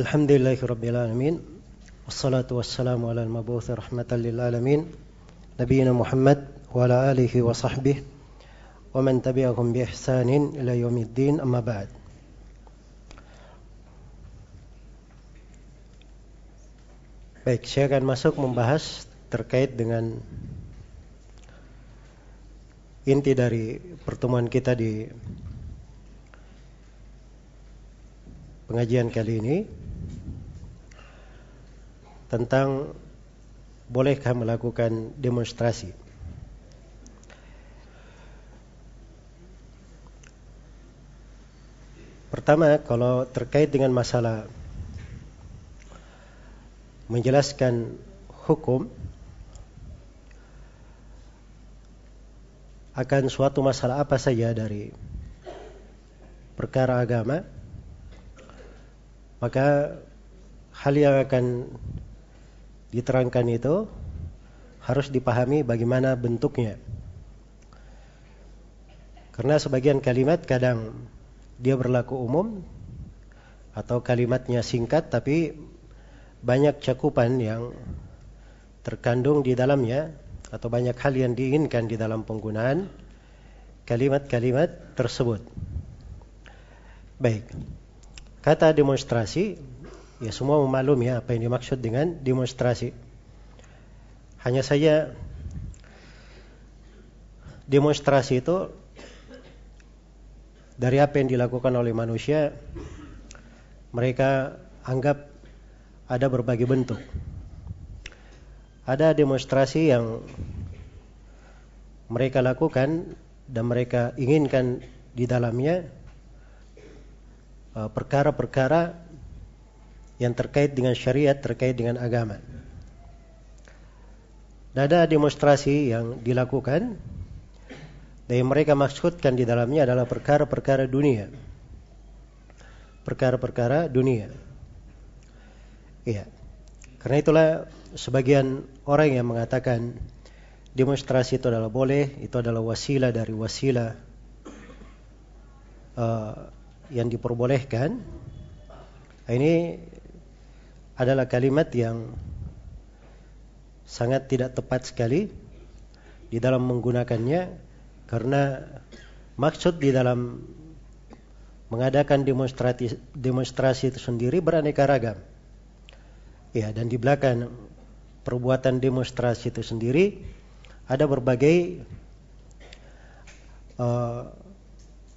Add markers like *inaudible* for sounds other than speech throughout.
Alhamdulillahirrabbilalamin Wassalatu wassalamu ala al-mabuthi rahmatan lil'alamin Nabiina Muhammad wa ala alihi wa sahbih Wa man tabi'ahum bi ihsanin ila yawmiddin amma ba'd. Baik, saya akan masuk membahas terkait dengan inti dari pertemuan kita di pengajian kali ini tentang bolehkah melakukan demonstrasi. Pertama, kalau terkait dengan masalah menjelaskan hukum akan suatu masalah apa saja dari perkara agama, maka hal yang akan diterangkan itu harus dipahami bagaimana bentuknya. Karena sebagian kalimat kadang dia berlaku umum atau kalimatnya singkat tapi banyak cakupan yang terkandung di dalamnya atau banyak hal yang diinginkan di dalam penggunaan kalimat-kalimat tersebut. Baik. Kata demonstrasi, ya semua memaklumi ya apa yang dimaksud dengan demonstrasi. Hanya saja demonstrasi itu dari apa yang dilakukan oleh manusia mereka anggap ada berbagai bentuk. Ada demonstrasi yang mereka lakukan dan mereka inginkan di dalamnya uh, perkara-perkara yang terkait dengan syariat, terkait dengan agama. Dan ada demonstrasi yang dilakukan dan yang mereka maksudkan di dalamnya adalah perkara-perkara dunia. Perkara-perkara dunia. Iya. Karena itulah sebagian orang yang mengatakan demonstrasi itu adalah boleh, itu adalah wasilah dari wasilah uh, yang diperbolehkan. Ini adalah kalimat yang sangat tidak tepat sekali di dalam menggunakannya karena maksud di dalam mengadakan demonstrasi demonstrasi itu sendiri beraneka ragam. Ya, dan di belakang perbuatan demonstrasi itu sendiri ada berbagai uh,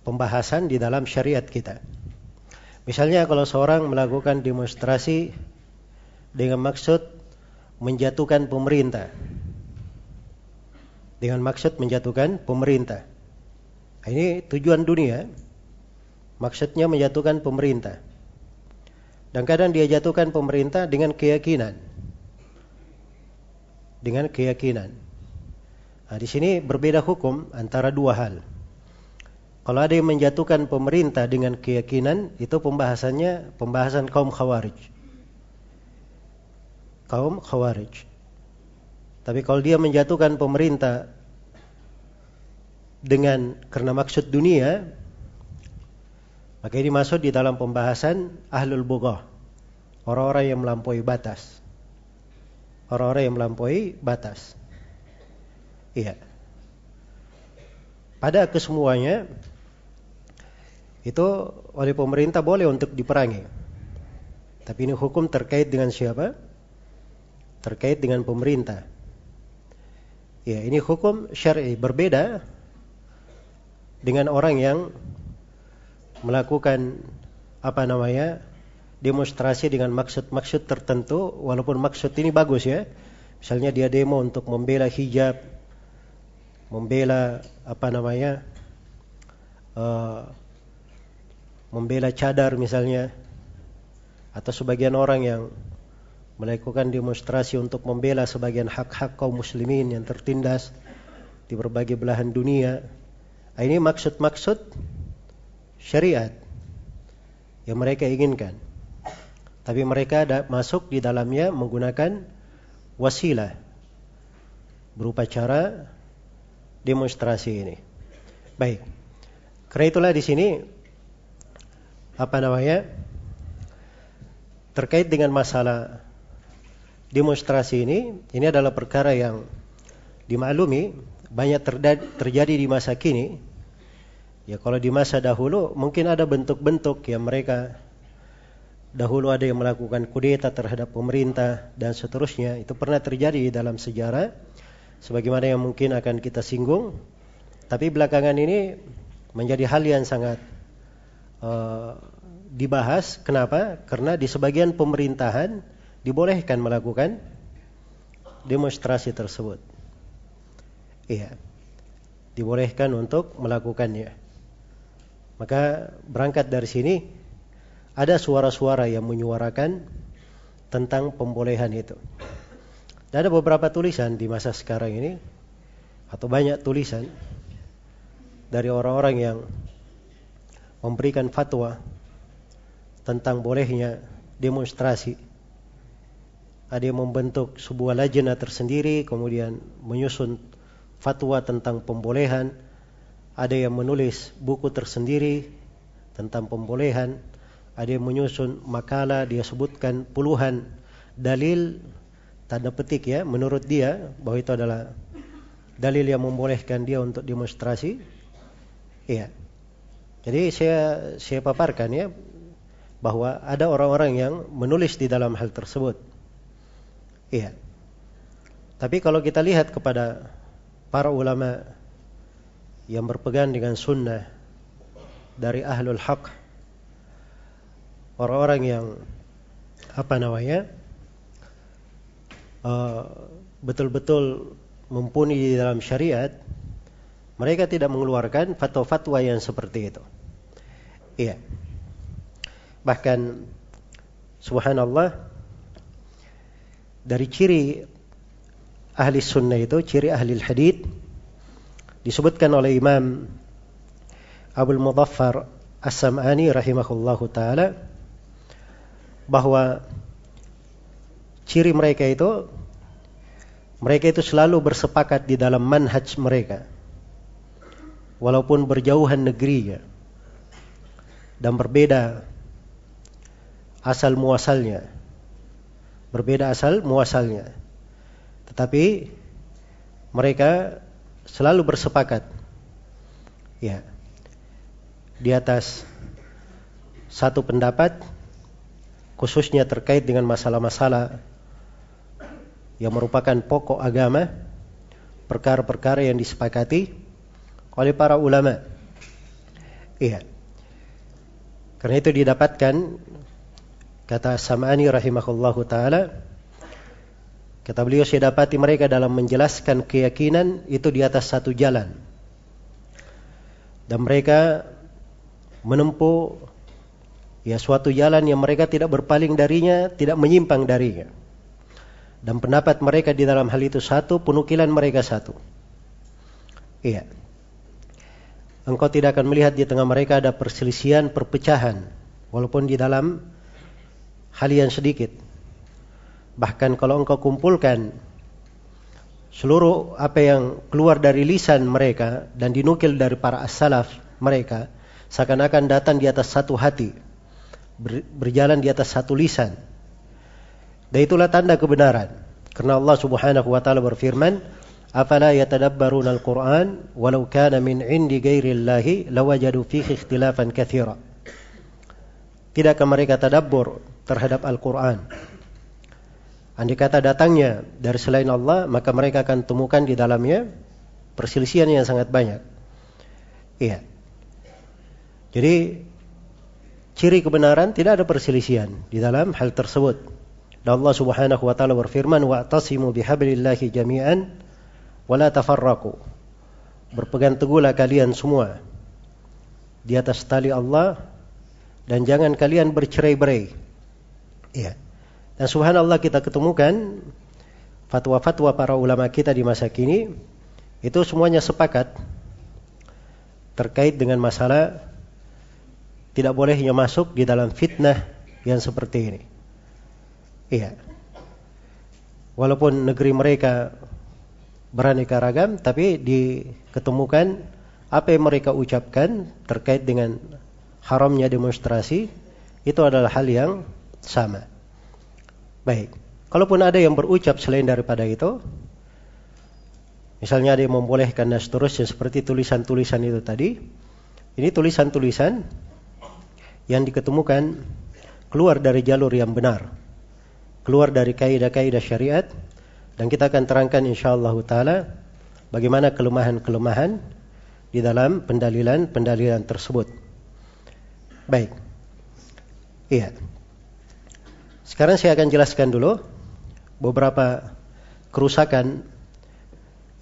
pembahasan di dalam syariat kita. Misalnya kalau seorang melakukan demonstrasi dengan maksud menjatuhkan pemerintah. Dengan maksud menjatuhkan pemerintah. Ini tujuan dunia. Maksudnya menjatuhkan pemerintah. Dan kadang dia jatuhkan pemerintah dengan keyakinan. Dengan keyakinan. Nah, di sini berbeda hukum antara dua hal. Kalau ada yang menjatuhkan pemerintah dengan keyakinan, itu pembahasannya pembahasan kaum khawarij. Kaum khawarij. Tapi kalau dia menjatuhkan pemerintah dengan karena maksud dunia, maka ini masuk di dalam pembahasan ahlul bughah. Orang-orang yang melampaui batas. Orang-orang yang melampaui batas. Iya. Pada kesemuanya itu oleh pemerintah boleh untuk diperangi. Tapi ini hukum terkait dengan siapa? Terkait dengan pemerintah. Ya, ini hukum syar'i berbeda dengan orang yang melakukan apa namanya demonstrasi dengan maksud-maksud tertentu walaupun maksud ini bagus ya misalnya dia demo untuk membela hijab membela apa namanya uh, membela cadar misalnya atau sebagian orang yang melakukan demonstrasi untuk membela sebagian hak-hak kaum muslimin yang tertindas di berbagai belahan dunia ini maksud-maksud syariat yang mereka inginkan. Tapi mereka ada, masuk di dalamnya menggunakan wasilah berupa cara demonstrasi ini. Baik. Karena itulah di sini apa namanya? terkait dengan masalah demonstrasi ini, ini adalah perkara yang dimaklumi banyak terjadi di masa kini. Ya kalau di masa dahulu mungkin ada bentuk-bentuk yang mereka dahulu ada yang melakukan kudeta terhadap pemerintah dan seterusnya. Itu pernah terjadi dalam sejarah sebagaimana yang mungkin akan kita singgung. Tapi belakangan ini menjadi hal yang sangat uh, dibahas. Kenapa? Karena di sebagian pemerintahan dibolehkan melakukan demonstrasi tersebut. Iya. Dibolehkan untuk melakukannya. Maka berangkat dari sini ada suara-suara yang menyuarakan tentang pembolehan itu. Dan ada beberapa tulisan di masa sekarang ini atau banyak tulisan dari orang-orang yang memberikan fatwa tentang bolehnya demonstrasi ada yang membentuk sebuah lajnah tersendiri kemudian menyusun fatwa tentang pembolehan. Ada yang menulis buku tersendiri tentang pembolehan. Ada yang menyusun makalah dia sebutkan puluhan dalil tanda petik ya menurut dia bahwa itu adalah dalil yang membolehkan dia untuk demonstrasi. Iya. Jadi saya saya paparkan ya bahwa ada orang-orang yang menulis di dalam hal tersebut Iya. Tapi kalau kita lihat kepada para ulama yang berpegang dengan sunnah dari ahlul haq, orang-orang yang apa namanya uh, betul-betul mumpuni di dalam syariat, mereka tidak mengeluarkan fatwa-fatwa yang seperti itu. Iya. Bahkan subhanallah dari ciri ahli sunnah itu, ciri ahli hadith disebutkan oleh Imam Abdul Mudaffar As-Sam'ani rahimahullahu taala bahwa ciri mereka itu mereka itu selalu bersepakat di dalam manhaj mereka walaupun berjauhan negerinya dan berbeda asal muasalnya berbeda asal muasalnya. Tetapi mereka selalu bersepakat ya di atas satu pendapat khususnya terkait dengan masalah-masalah yang merupakan pokok agama, perkara-perkara yang disepakati oleh para ulama. Iya. Karena itu didapatkan Kata Sam'ani rahimahullahu taala, kata beliau saya dapati mereka dalam menjelaskan keyakinan itu di atas satu jalan. Dan mereka menempuh ya suatu jalan yang mereka tidak berpaling darinya, tidak menyimpang darinya. Dan pendapat mereka di dalam hal itu satu, penukilan mereka satu. Iya. Engkau tidak akan melihat di tengah mereka ada perselisihan, perpecahan. Walaupun di dalam hal yang sedikit. Bahkan kalau engkau kumpulkan seluruh apa yang keluar dari lisan mereka dan dinukil dari para as-salaf mereka seakan-akan datang di atas satu hati, berjalan di atas satu lisan. Dan itulah tanda kebenaran. Karena Allah Subhanahu wa taala berfirman, "Afala yatadabbaruna al-Qur'an walau kana min 'indi ghairi lawajadu fihi ikhtilafan katsira." Tidakkah mereka tadabbur terhadap Al-Quran. Andai kata datangnya dari selain Allah, maka mereka akan temukan di dalamnya perselisihan yang sangat banyak. Iya. Jadi ciri kebenaran tidak ada perselisihan di dalam hal tersebut. Dan Allah Subhanahu wa taala berfirman, "Wa'tasimu bihablillahi jami'an wa la tafarraqu." Berpegang teguhlah kalian semua di atas tali Allah dan jangan kalian bercerai-berai. Iya. Dan subhanallah kita ketemukan fatwa-fatwa para ulama kita di masa kini itu semuanya sepakat terkait dengan masalah tidak bolehnya masuk di dalam fitnah yang seperti ini. Iya. Walaupun negeri mereka beraneka ragam, tapi diketemukan apa yang mereka ucapkan terkait dengan haramnya demonstrasi itu adalah hal yang sama. Baik. Kalaupun ada yang berucap selain daripada itu, misalnya ada yang membolehkan dan seterusnya seperti tulisan-tulisan itu tadi, ini tulisan-tulisan yang diketemukan keluar dari jalur yang benar, keluar dari kaidah-kaidah syariat, dan kita akan terangkan insyaallah taala bagaimana kelemahan-kelemahan di dalam pendalilan-pendalilan tersebut. Baik. Iya. Sekarang saya akan jelaskan dulu beberapa kerusakan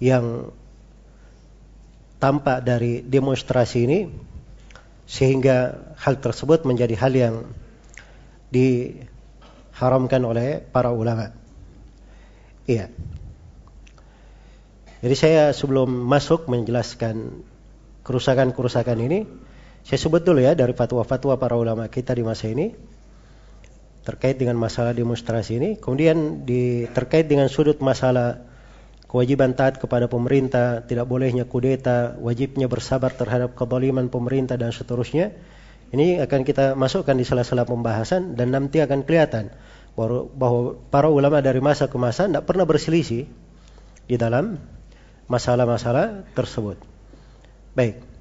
yang tampak dari demonstrasi ini sehingga hal tersebut menjadi hal yang diharamkan oleh para ulama. Iya. Jadi saya sebelum masuk menjelaskan kerusakan-kerusakan ini, saya sebut dulu ya dari fatwa-fatwa para ulama kita di masa ini terkait dengan masalah demonstrasi ini. Kemudian di, terkait dengan sudut masalah kewajiban taat kepada pemerintah, tidak bolehnya kudeta, wajibnya bersabar terhadap kezaliman pemerintah dan seterusnya. Ini akan kita masukkan di sela-sela pembahasan dan nanti akan kelihatan bahwa para ulama dari masa ke masa tidak pernah berselisih di dalam masalah-masalah tersebut. Baik.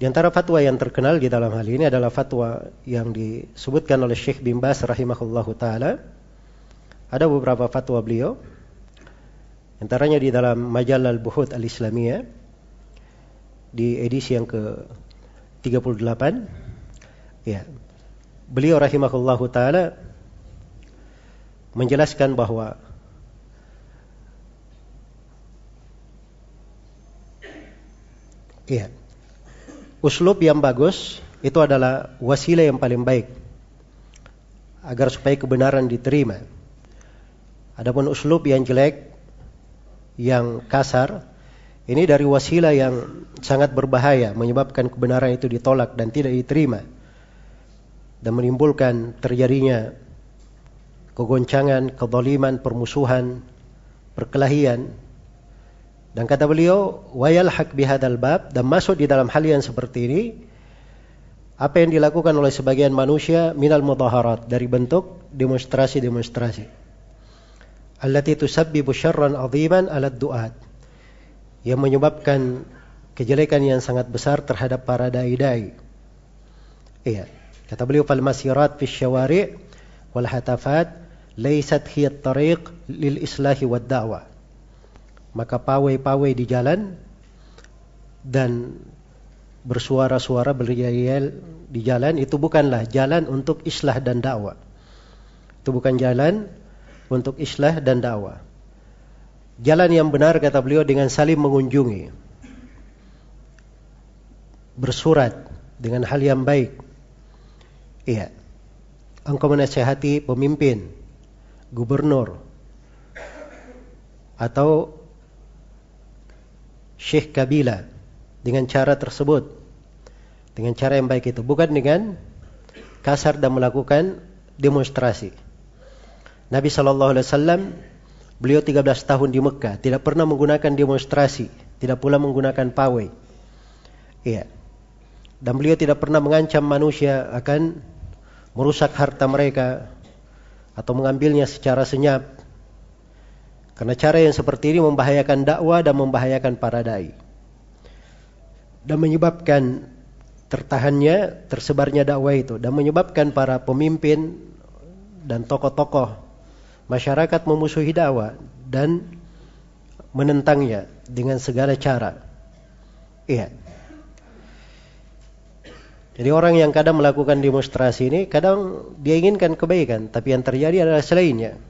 Di antara fatwa yang terkenal di dalam hal ini adalah fatwa yang disebutkan oleh Syekh bin Bas rahimahullahu taala. Ada beberapa fatwa beliau. Antaranya di dalam Majalah Al-Buhud Al-Islamiyah di edisi yang ke-38. Ya. Beliau rahimahullahu taala menjelaskan bahwa Iya. Uslub yang bagus itu adalah wasilah yang paling baik agar supaya kebenaran diterima. Adapun uslub yang jelek, yang kasar, ini dari wasilah yang sangat berbahaya menyebabkan kebenaran itu ditolak dan tidak diterima dan menimbulkan terjadinya kegoncangan, kezaliman, permusuhan, perkelahian dan kata beliau, wayal hak bihadal bab dan masuk di dalam hal yang seperti ini apa yang dilakukan oleh sebagian manusia minal mudaharat dari bentuk demonstrasi-demonstrasi. Allati tusabbibu syarran aziman ala du'at. Yang menyebabkan kejelekan yang sangat besar terhadap para dai-dai. Iya. Kata beliau fal masirat fi syawari' wal hatafat laysat hiya tariq lil islahi wad da'wah maka pawai-pawai di jalan dan bersuara-suara berial di jalan itu bukanlah jalan untuk islah dan dakwah. Itu bukan jalan untuk islah dan dakwah. Jalan yang benar kata beliau dengan saling mengunjungi. Bersurat dengan hal yang baik. Iya. Engkau menasihati pemimpin, gubernur, atau Syekh Kabila dengan cara tersebut dengan cara yang baik itu bukan dengan kasar dan melakukan demonstrasi. Nabi Shallallahu Alaihi Wasallam beliau 13 tahun di Mekah tidak pernah menggunakan demonstrasi, tidak pula menggunakan pawai. Iya. Dan beliau tidak pernah mengancam manusia akan merusak harta mereka atau mengambilnya secara senyap karena cara yang seperti ini membahayakan dakwah dan membahayakan para dai. Dan menyebabkan tertahannya, tersebarnya dakwah itu dan menyebabkan para pemimpin dan tokoh-tokoh masyarakat memusuhi dakwah dan menentangnya dengan segala cara. Iya. Jadi orang yang kadang melakukan demonstrasi ini kadang dia inginkan kebaikan, tapi yang terjadi adalah selainnya.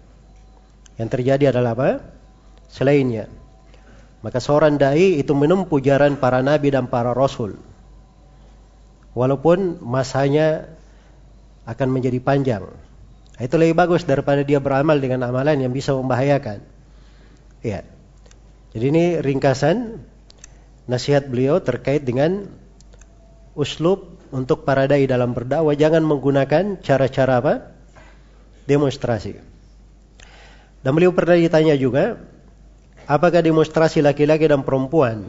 Yang terjadi adalah apa? Selainnya. Maka seorang dai itu menempuh jalan para nabi dan para rasul. Walaupun masanya akan menjadi panjang. Itu lebih bagus daripada dia beramal dengan amalan yang bisa membahayakan. Ya. Jadi ini ringkasan nasihat beliau terkait dengan uslub untuk para dai dalam berdakwah jangan menggunakan cara-cara apa? Demonstrasi. Dan beliau pernah ditanya juga, apakah demonstrasi laki-laki dan perempuan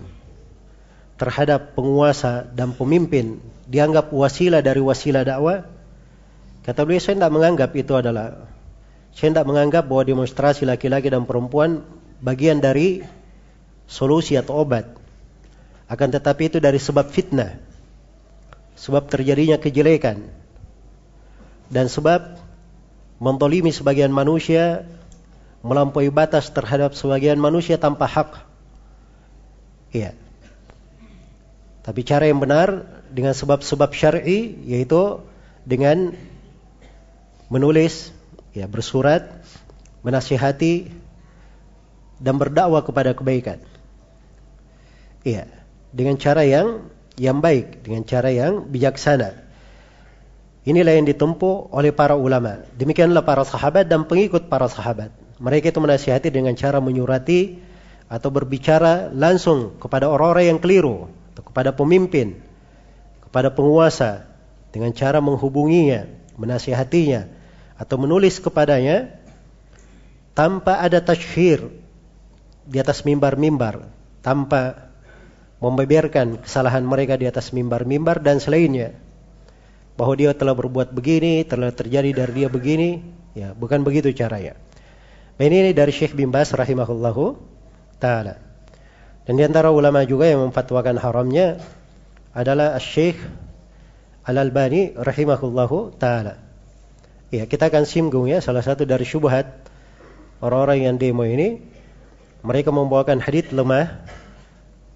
terhadap penguasa dan pemimpin dianggap wasilah dari wasilah dakwah? Kata beliau, saya tidak menganggap itu adalah Saya tidak menganggap bahwa demonstrasi laki-laki dan perempuan bagian dari solusi atau obat. Akan tetapi itu dari sebab fitnah. Sebab terjadinya kejelekan. Dan sebab mentolimi sebagian manusia melampaui batas terhadap sebagian manusia tanpa hak. Iya. Tapi cara yang benar dengan sebab-sebab syar'i yaitu dengan menulis, ya bersurat, menasihati dan berdakwah kepada kebaikan. Iya, dengan cara yang yang baik, dengan cara yang bijaksana. Inilah yang ditempuh oleh para ulama. Demikianlah para sahabat dan pengikut para sahabat. Mereka itu menasihati dengan cara menyurati atau berbicara langsung kepada orang-orang yang keliru, atau kepada pemimpin, kepada penguasa dengan cara menghubunginya, menasihatinya atau menulis kepadanya tanpa ada tashhir di atas mimbar-mimbar, tanpa membeberkan kesalahan mereka di atas mimbar-mimbar dan selainnya. Bahwa dia telah berbuat begini, telah terjadi dari dia begini, ya bukan begitu caranya. Nah, ini dari Syekh bin Bas rahimahullahu taala. Dan di antara ulama juga yang memfatwakan haramnya adalah Syekh Al-Albani rahimahullahu taala. Ya, kita akan singgung ya salah satu dari syubhat orang-orang yang demo ini mereka membawakan hadis lemah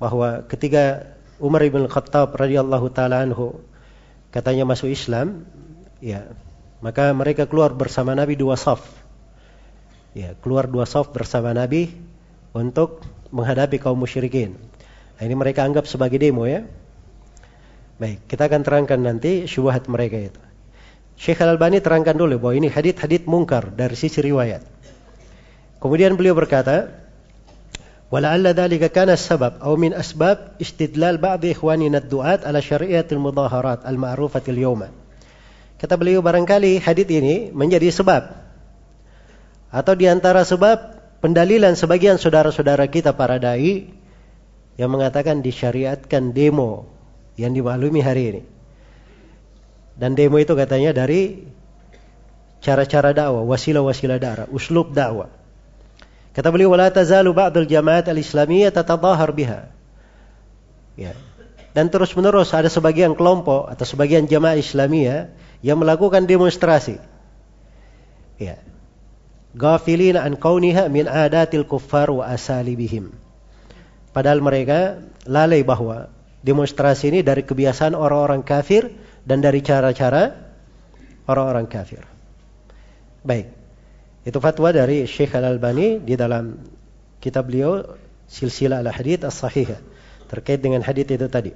bahwa ketika Umar bin Khattab radhiyallahu taala anhu katanya masuk Islam, ya, maka mereka keluar bersama Nabi dua saf ya, keluar dua saf bersama Nabi untuk menghadapi kaum musyrikin. Nah, ini mereka anggap sebagai demo ya. Baik, kita akan terangkan nanti syubhat mereka itu. Syekh Al-Albani terangkan dulu bahwa ini hadith-hadith mungkar dari sisi riwayat. Kemudian beliau berkata, "Wala'alla dhalika kana sabab aw min asbab istidlal ba'd ikhwanina ad-du'at ala syari'atil mudaharat al-ma'rufatil yawma." Kata beliau barangkali hadith ini menjadi sebab atau di antara sebab pendalilan sebagian saudara-saudara kita para dai yang mengatakan disyariatkan demo yang dimaklumi hari ini. Dan demo itu katanya dari cara-cara dakwah, wasilah-wasilah dakwah, uslub dakwah. Kata beliau wala tazalu ba'dul jamaat al-islamiyah tatadhahar biha. Ya. Dan terus-menerus ada sebagian kelompok atau sebagian jamaah Islamiyah yang melakukan demonstrasi. Ya ghafilina an kauniha min adatil kuffar wa asalibihim. Padahal mereka lalai bahwa demonstrasi ini dari kebiasaan orang-orang kafir dan dari cara-cara orang-orang kafir. Baik. Itu fatwa dari Syekh Al-Albani di dalam kitab beliau Silsilah Al-Hadith As-Sahihah terkait dengan hadith itu tadi.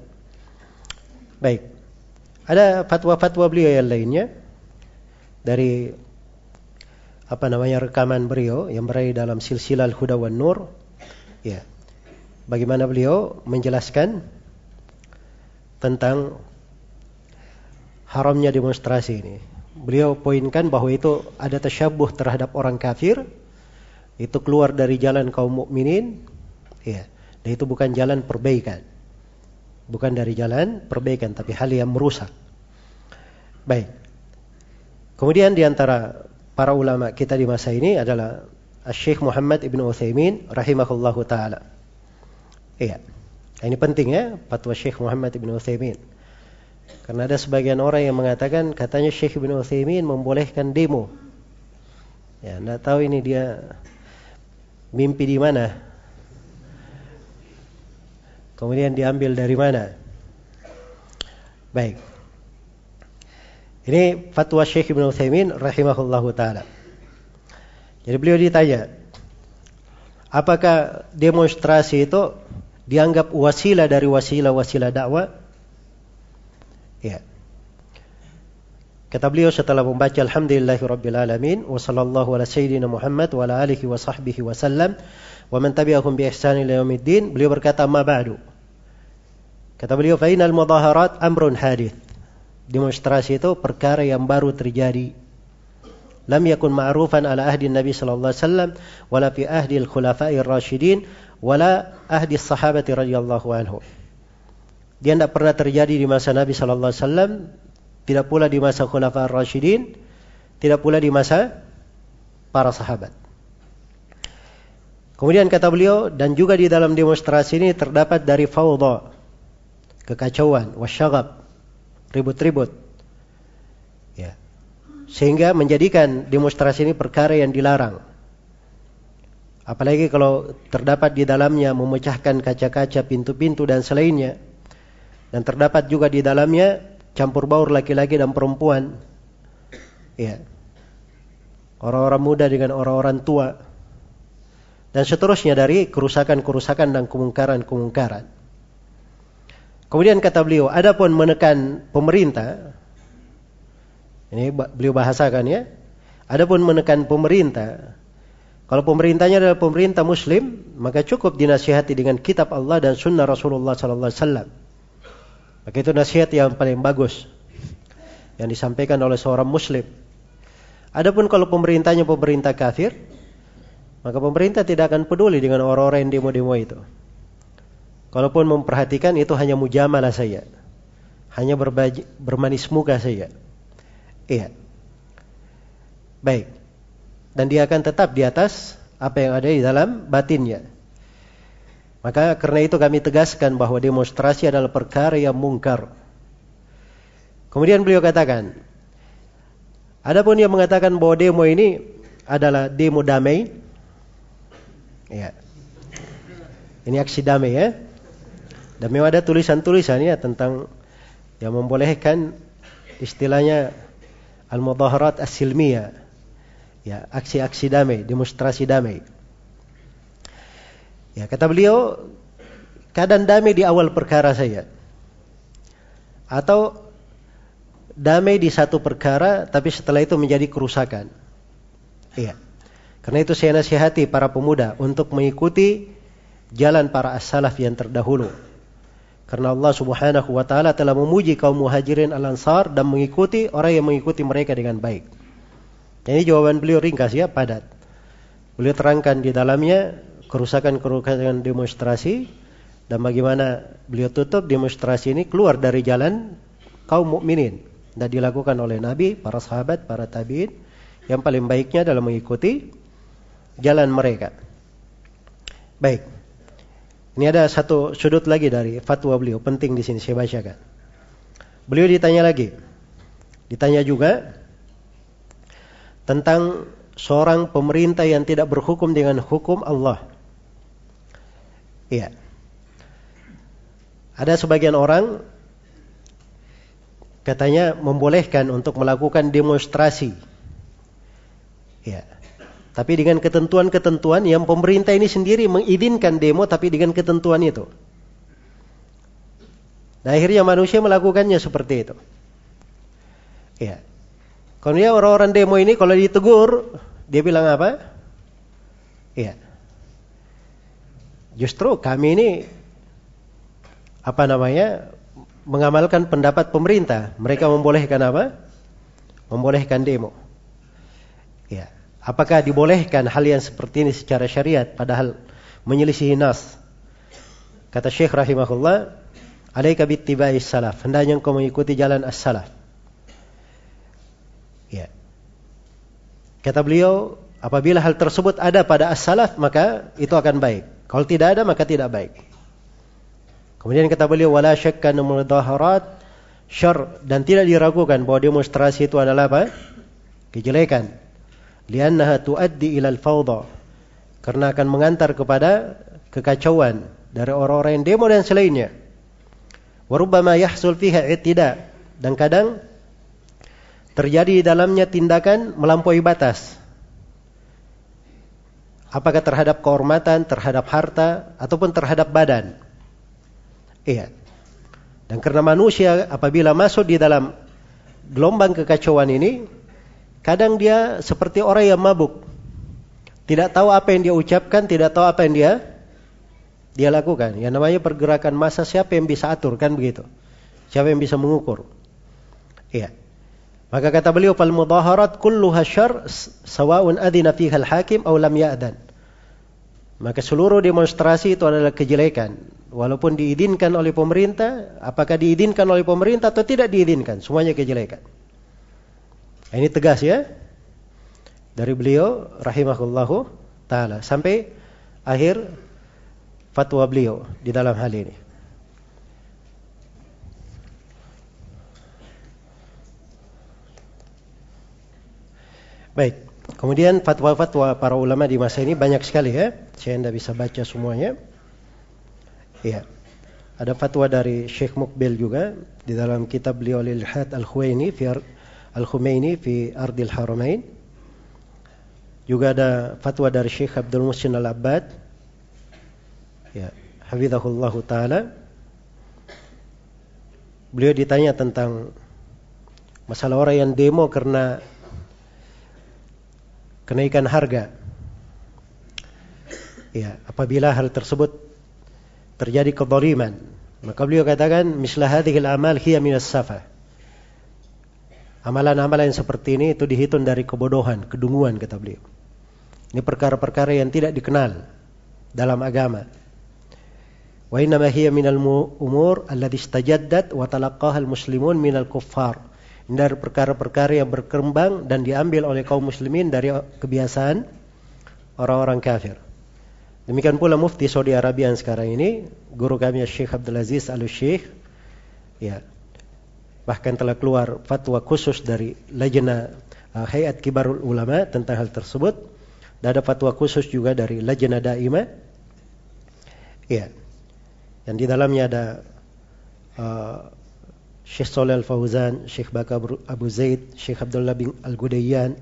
Baik. Ada fatwa-fatwa beliau yang lainnya dari apa namanya rekaman beliau yang berada dalam silsilah Al-Huda wan Nur. Ya. Bagaimana beliau menjelaskan tentang haramnya demonstrasi ini. Beliau poinkan bahwa itu ada tasyabuh terhadap orang kafir, itu keluar dari jalan kaum mukminin, ya. Dan itu bukan jalan perbaikan. Bukan dari jalan perbaikan, tapi hal yang merusak. Baik. Kemudian di antara para ulama kita di masa ini adalah Syekh Muhammad Ibn Uthaymin rahimahullahu taala. Iya. Ini penting ya, fatwa Syekh Muhammad Ibn Uthaymin. Karena ada sebagian orang yang mengatakan katanya Syekh Ibn Uthaymin membolehkan demo. Ya, enggak tahu ini dia mimpi di mana. Kemudian diambil dari mana. Baik. Ini fatwa Syekh Ibn Uthaymin rahimahullahu taala. Jadi beliau ditanya, apakah demonstrasi itu dianggap wasilah dari wasilah-wasilah dakwah? Ya. Kata beliau setelah membaca Alhamdulillahi Rabbil Alamin wa sallallahu ala sayyidina Muhammad wa ala alihi wa sahbihi wa sallam wa man tabi'ahum bi ihsan ila beliau berkata ma ba'du Kata beliau fa inal mudaharat amrun hadith demonstrasi itu perkara yang baru terjadi. Lam yakun ma'rufan ala ahdi Nabi sallallahu alaihi wasallam wala fi ahdi al-khulafa'ir rasyidin wala ahdi sahabati radhiyallahu anhu. Dia tidak pernah terjadi di masa Nabi sallallahu alaihi wasallam, tidak pula di masa khulafa rasyidin, tidak pula di masa para sahabat. Kemudian kata beliau dan juga di dalam demonstrasi ini terdapat dari fawdha, kekacauan, wasyagab, ribut-ribut. Ya. Sehingga menjadikan demonstrasi ini perkara yang dilarang. Apalagi kalau terdapat di dalamnya memecahkan kaca-kaca, pintu-pintu dan selainnya. Dan terdapat juga di dalamnya campur baur laki-laki dan perempuan. Ya. Orang-orang muda dengan orang-orang tua dan seterusnya dari kerusakan-kerusakan dan kemungkaran-kemungkaran. Kemudian kata beliau, adapun menekan pemerintah, ini beliau bahasakan ya, adapun menekan pemerintah, kalau pemerintahnya adalah pemerintah Muslim, maka cukup dinasihati dengan kitab Allah dan sunnah Rasulullah Sallallahu Alaihi Wasallam. Maka itu nasihat yang paling bagus yang disampaikan oleh seorang Muslim. Adapun kalau pemerintahnya pemerintah kafir, maka pemerintah tidak akan peduli dengan orang-orang yang demo-demo itu. Kalaupun memperhatikan itu hanya mujamalah saya. Hanya berbaji, bermanis muka saja. Iya. Baik. Dan dia akan tetap di atas apa yang ada di dalam batinnya. Maka karena itu kami tegaskan bahwa demonstrasi adalah perkara yang mungkar. Kemudian beliau katakan, adapun yang mengatakan bahwa demo ini adalah demo damai, Ya. Ini aksi damai ya. Dan memang ada tulisan-tulisan ya tentang yang membolehkan istilahnya al-mudaharat as-silmiyah. Ya, aksi-aksi damai, demonstrasi damai. Ya, kata beliau, keadaan damai di awal perkara saya. Atau damai di satu perkara tapi setelah itu menjadi kerusakan. Iya. Karena itu saya nasihati para pemuda untuk mengikuti jalan para as-salaf yang terdahulu. Karena Allah Subhanahu wa taala telah memuji kaum Muhajirin Al-Ansar dan mengikuti orang yang mengikuti mereka dengan baik. Ini jawaban beliau ringkas ya, padat. Beliau terangkan di dalamnya kerusakan-kerusakan demonstrasi dan bagaimana beliau tutup demonstrasi ini keluar dari jalan kaum mukminin dan dilakukan oleh Nabi, para sahabat, para tabi'in yang paling baiknya dalam mengikuti jalan mereka. Baik. Ini ada satu sudut lagi dari fatwa beliau, penting di sini saya bacakan. Beliau ditanya lagi. Ditanya juga tentang seorang pemerintah yang tidak berhukum dengan hukum Allah. Iya. Ada sebagian orang katanya membolehkan untuk melakukan demonstrasi. Iya. Tapi dengan ketentuan-ketentuan yang pemerintah ini sendiri mengizinkan demo tapi dengan ketentuan itu. Nah akhirnya manusia melakukannya seperti itu. Ya. Kemudian orang-orang demo ini kalau ditegur, dia bilang apa? Iya. Justru kami ini apa namanya mengamalkan pendapat pemerintah. Mereka membolehkan apa? Membolehkan demo. Ya. Apakah dibolehkan hal yang seperti ini secara syariat padahal menyelisihi nas? Kata Syekh rahimahullah, "Alaika bittibai salaf." Hendaknya engkau mengikuti jalan as-salaf. Ya. Kata beliau, apabila hal tersebut ada pada as-salaf, maka itu akan baik. Kalau tidak ada, maka tidak baik. Kemudian kata beliau, "Wala syakka mudaharat syar" dan tidak diragukan bahwa demonstrasi itu adalah apa? Kejelekan liannaha tuaddi ilal fawda. Karena akan mengantar kepada kekacauan dari orang-orang yang demo dan selainnya. Warubbama yahsul fiha i'tida dan kadang terjadi di dalamnya tindakan melampaui batas. Apakah terhadap kehormatan, terhadap harta ataupun terhadap badan? Iya. Dan karena manusia apabila masuk di dalam gelombang kekacauan ini Kadang dia seperti orang yang mabuk. Tidak tahu apa yang dia ucapkan, tidak tahu apa yang dia dia lakukan. Yang namanya pergerakan massa siapa yang bisa atur kan begitu. Siapa yang bisa mengukur. Iya. Maka kata beliau fal mudaharat kulluha syarr sawa'un adina fiha al-hakim aw lam ya'dan. Maka seluruh demonstrasi itu adalah kejelekan. Walaupun diizinkan oleh pemerintah, apakah diizinkan oleh pemerintah atau tidak diizinkan, semuanya kejelekan. Ini tegas ya. dari beliau rahimahullahu taala sampai akhir fatwa beliau di dalam hal ini. Baik, kemudian fatwa-fatwa para ulama di masa ini banyak sekali ya. Saya tidak bisa baca semuanya. Iya. Ada fatwa dari Syekh Mukbil juga di dalam kitab beliau Lilhat Al-Khuwaini fi Al-Khumaini fi Ardil Haramain. Juga ada fatwa dari Syekh Abdul Musin Al-Abbad. Ya, hafizahullah taala. Beliau ditanya tentang masalah orang yang demo karena kenaikan harga. Ya, apabila hal tersebut terjadi kezaliman. Maka beliau katakan, mislah hadhil amal hiya minas safa. Amalan-amalan seperti ini itu dihitung dari kebodohan, kedunguan kata beliau. Ini perkara-perkara yang tidak dikenal dalam agama. Wa inna hiya minal umur alladhi istajaddat wa talaqqaha al-muslimun minal kuffar. Ini dari perkara-perkara yang berkembang dan diambil oleh kaum muslimin dari kebiasaan orang-orang kafir. Demikian pula mufti Saudi Arabia yang sekarang ini, guru kami Syekh Abdul Aziz Al Syekh, ya, bahkan telah keluar fatwa khusus dari Lajna uh, Hayat Kibarul Ulama tentang hal tersebut. Dan ada fatwa khusus juga dari Lajna Daimah. Ya. Yang di dalamnya ada uh, Syekh Soleh Al-Fauzan, Syekh Baka Abu Zaid, Syekh Abdullah bin Al-Gudayyan.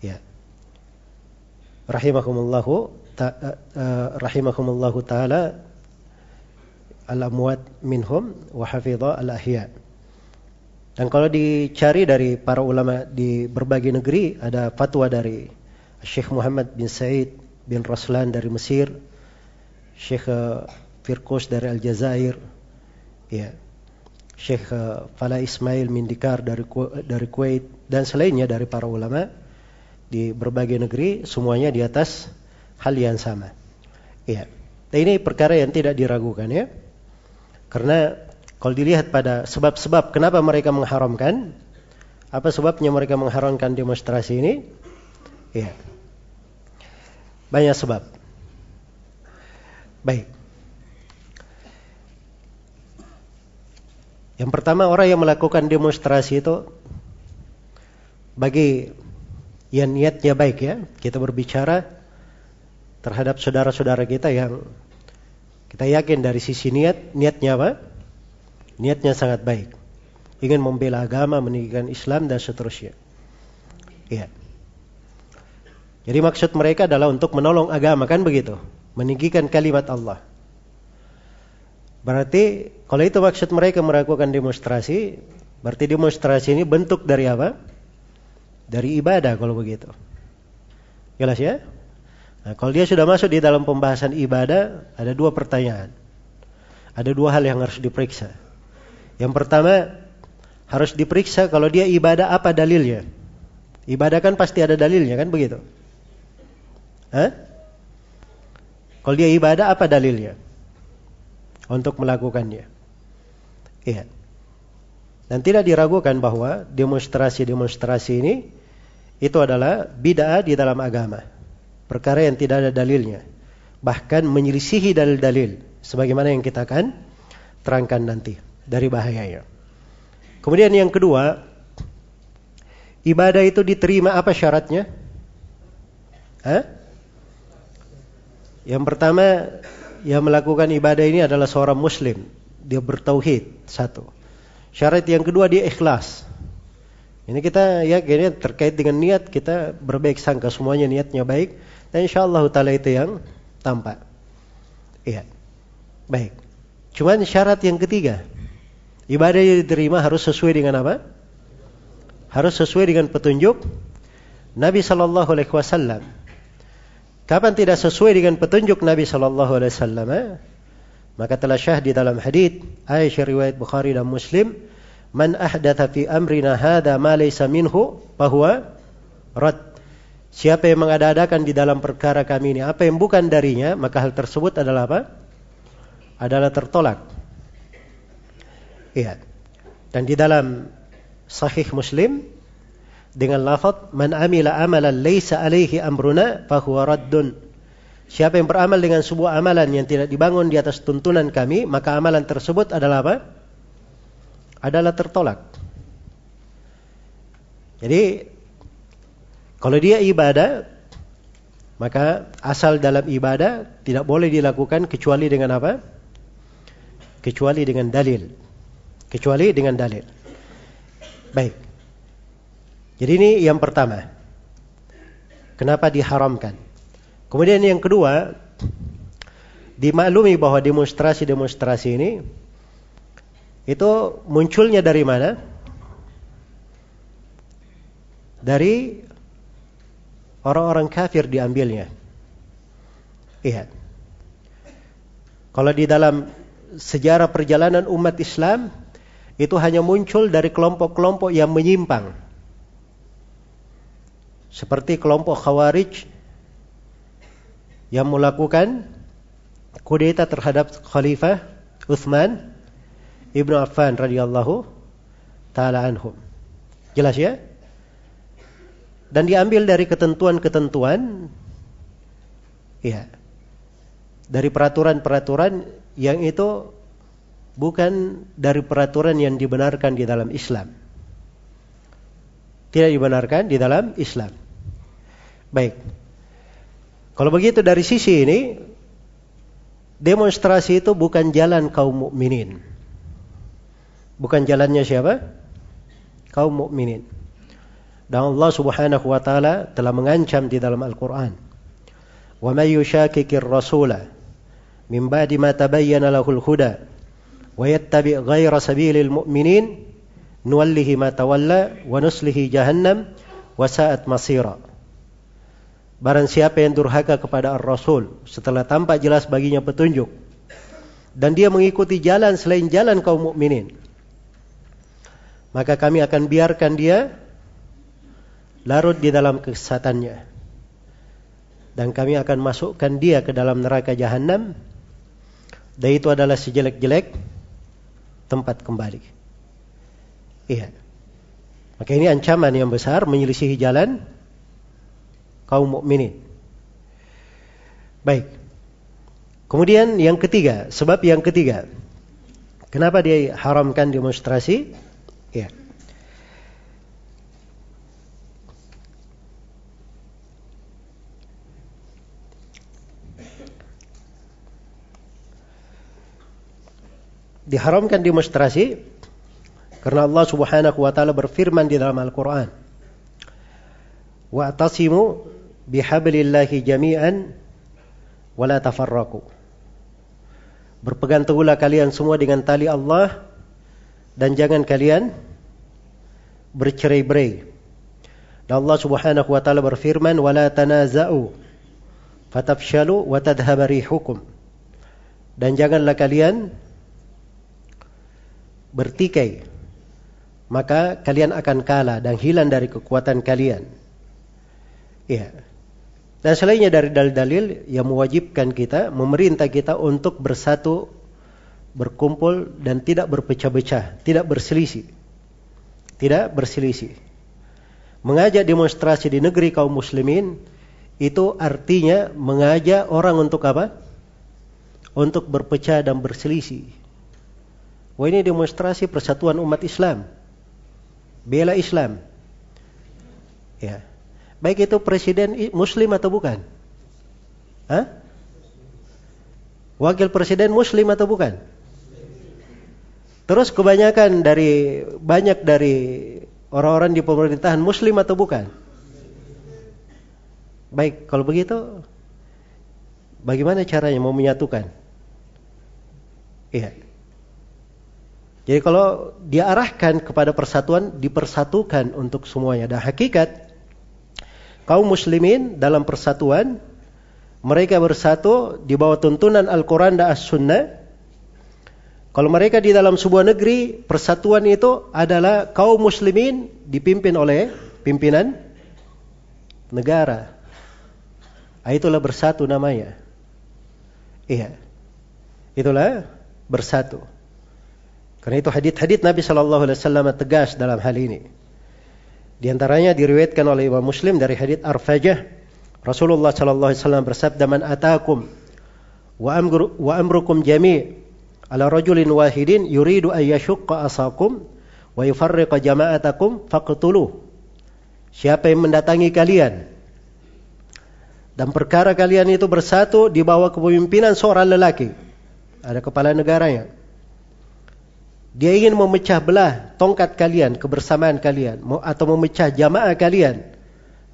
Ya. Rahimahumullahu ta, uh, taala al-amwat minhum wa hafidha al-ahya. Dan kalau dicari dari para ulama di berbagai negeri ada fatwa dari Syekh Muhammad bin Said bin Raslan dari Mesir, Syekh Firqus dari Aljazair, ya. Syekh Fala Ismail Mindikar dari dari Kuwait dan selainnya dari para ulama di berbagai negeri semuanya di atas hal yang sama. Nah, ini perkara yang tidak diragukan ya. Karena kalau dilihat pada sebab-sebab kenapa mereka mengharamkan, apa sebabnya mereka mengharamkan demonstrasi ini? Iya. Banyak sebab. Baik. Yang pertama orang yang melakukan demonstrasi itu bagi yang niatnya baik ya, kita berbicara terhadap saudara-saudara kita yang kita yakin dari sisi niat, niatnya apa? Niatnya sangat baik. Ingin membela agama, meninggikan Islam dan seterusnya. Iya. Jadi maksud mereka adalah untuk menolong agama kan begitu, meninggikan kalimat Allah. Berarti kalau itu maksud mereka melakukan demonstrasi, berarti demonstrasi ini bentuk dari apa? Dari ibadah kalau begitu. Jelas ya? Nah, kalau dia sudah masuk di dalam pembahasan ibadah, ada dua pertanyaan. Ada dua hal yang harus diperiksa. Yang pertama, harus diperiksa kalau dia ibadah apa dalilnya. Ibadah kan pasti ada dalilnya kan begitu. Hah? Kalau dia ibadah apa dalilnya? Untuk melakukannya. Iya. Dan tidak diragukan bahwa demonstrasi-demonstrasi ini itu adalah bid'ah di dalam agama perkara yang tidak ada dalilnya. Bahkan menyelisihi dalil-dalil. Sebagaimana yang kita akan terangkan nanti dari bahayanya. Kemudian yang kedua, ibadah itu diterima apa syaratnya? Hah? Yang pertama, yang melakukan ibadah ini adalah seorang muslim. Dia bertauhid, satu. Syarat yang kedua dia ikhlas. Ini kita ya kayaknya terkait dengan niat kita berbaik sangka semuanya niatnya baik dan insya Allah taala itu yang tampak. Iya. Baik. Cuman syarat yang ketiga, ibadah yang diterima harus sesuai dengan apa? Harus sesuai dengan petunjuk Nabi Shallallahu Alaihi Wasallam. Kapan tidak sesuai dengan petunjuk Nabi Shallallahu Alaihi Wasallam, maka telah syah di dalam hadis Aisyah riwayat Bukhari dan Muslim, man ahdatha fi amrina hada ma laysa minhu bahwa rad Siapa yang mengada-adakan di dalam perkara kami ini apa yang bukan darinya, maka hal tersebut adalah apa? Adalah tertolak. Iya. Dan di dalam Sahih Muslim dengan lafaz man amila amalan laisa alaihi amruna fahuwa raddun. Siapa yang beramal dengan sebuah amalan yang tidak dibangun di atas tuntunan kami, maka amalan tersebut adalah apa? Adalah tertolak. Jadi kalau dia ibadah, maka asal dalam ibadah tidak boleh dilakukan kecuali dengan apa? Kecuali dengan dalil. Kecuali dengan dalil. Baik. Jadi ini yang pertama. Kenapa diharamkan? Kemudian yang kedua, dimaklumi bahwa demonstrasi-demonstrasi ini itu munculnya dari mana? Dari orang-orang kafir diambilnya. Iya. Kalau di dalam sejarah perjalanan umat Islam itu hanya muncul dari kelompok-kelompok yang menyimpang seperti kelompok Khawarij yang melakukan kudeta terhadap Khalifah Uthman Ibnu Affan radhiyallahu taala anhum. Jelas ya? Dan diambil dari ketentuan-ketentuan ya. Dari peraturan-peraturan yang itu bukan dari peraturan yang dibenarkan di dalam Islam. Tidak dibenarkan di dalam Islam. Baik. Kalau begitu dari sisi ini demonstrasi itu bukan jalan kaum mukminin. Bukan jalannya siapa? Kaum mukminin. Dan Allah Subhanahu wa taala telah mengancam di dalam Al-Qur'an. "Wa may yushakkikir rasula min ba'di ma tabayyana lahul huda sabilil mu'minin nuwallihi ma tawalla wa nuslihi jahannam wa sa'at masira. Barang siapa yang durhaka kepada Ar-Rasul setelah tampak jelas baginya petunjuk dan dia mengikuti jalan selain jalan kaum mukminin, maka kami akan biarkan dia larut di dalam kesesatannya dan kami akan masukkan dia ke dalam neraka jahanam dan itu adalah sejelek-jelek tempat kembali. Iya. Maka ini ancaman yang besar menyelisihi jalan kaum mukminin. Baik. Kemudian yang ketiga, sebab yang ketiga. Kenapa dia haramkan demonstrasi? Ya. Diharamkan demonstrasi karena Allah Subhanahu wa taala berfirman di dalam Al-Qur'an. Wa'tasimu bihablillahi jami'an wa la tafarraqu. Berpegang teguhlah kalian semua dengan tali Allah dan jangan kalian bercerai-berai. Dan Allah Subhanahu wa taala berfirman, "Wa la tanaza'u fatafshalu wa tadhhabu rihukum." Dan janganlah kalian bertikai maka kalian akan kalah dan hilang dari kekuatan kalian. Ya. Dan selainnya dari dalil-dalil yang mewajibkan kita, memerintah kita untuk bersatu, berkumpul dan tidak berpecah-pecah, tidak berselisih. Tidak berselisih. Mengajak demonstrasi di negeri kaum muslimin itu artinya mengajak orang untuk apa? Untuk berpecah dan berselisih. Wah ini demonstrasi persatuan umat Islam bela Islam. Ya. Baik itu presiden muslim atau bukan? Hah? Wakil presiden muslim atau bukan? Terus kebanyakan dari banyak dari orang-orang di pemerintahan muslim atau bukan? Baik, kalau begitu bagaimana caranya mau menyatukan? Iya. Jadi kalau diarahkan kepada persatuan, dipersatukan untuk semuanya. Dan hakikat kaum muslimin dalam persatuan, mereka bersatu di bawah tuntunan Al-Quran dan As-Sunnah. Kalau mereka di dalam sebuah negeri, persatuan itu adalah kaum muslimin dipimpin oleh pimpinan negara. Ah, itulah bersatu namanya. Iya. Itulah bersatu. Karena itu hadith-hadith Nabi Shallallahu Alaihi Wasallam tegas dalam hal ini. Di antaranya diriwayatkan oleh Imam Muslim dari hadits Arfajah Rasulullah sallallahu alaihi wasallam bersabda man atakum wa amru wa amrukum jami' ala rajulin wahidin yuridu an yashqa asakum wa yufarriqa jama'atakum faqtuluh. Siapa yang mendatangi kalian dan perkara kalian itu bersatu di bawah kepemimpinan seorang lelaki. Ada kepala negaranya. Dia ingin memecah belah tongkat kalian, kebersamaan kalian, atau memecah jamaah kalian.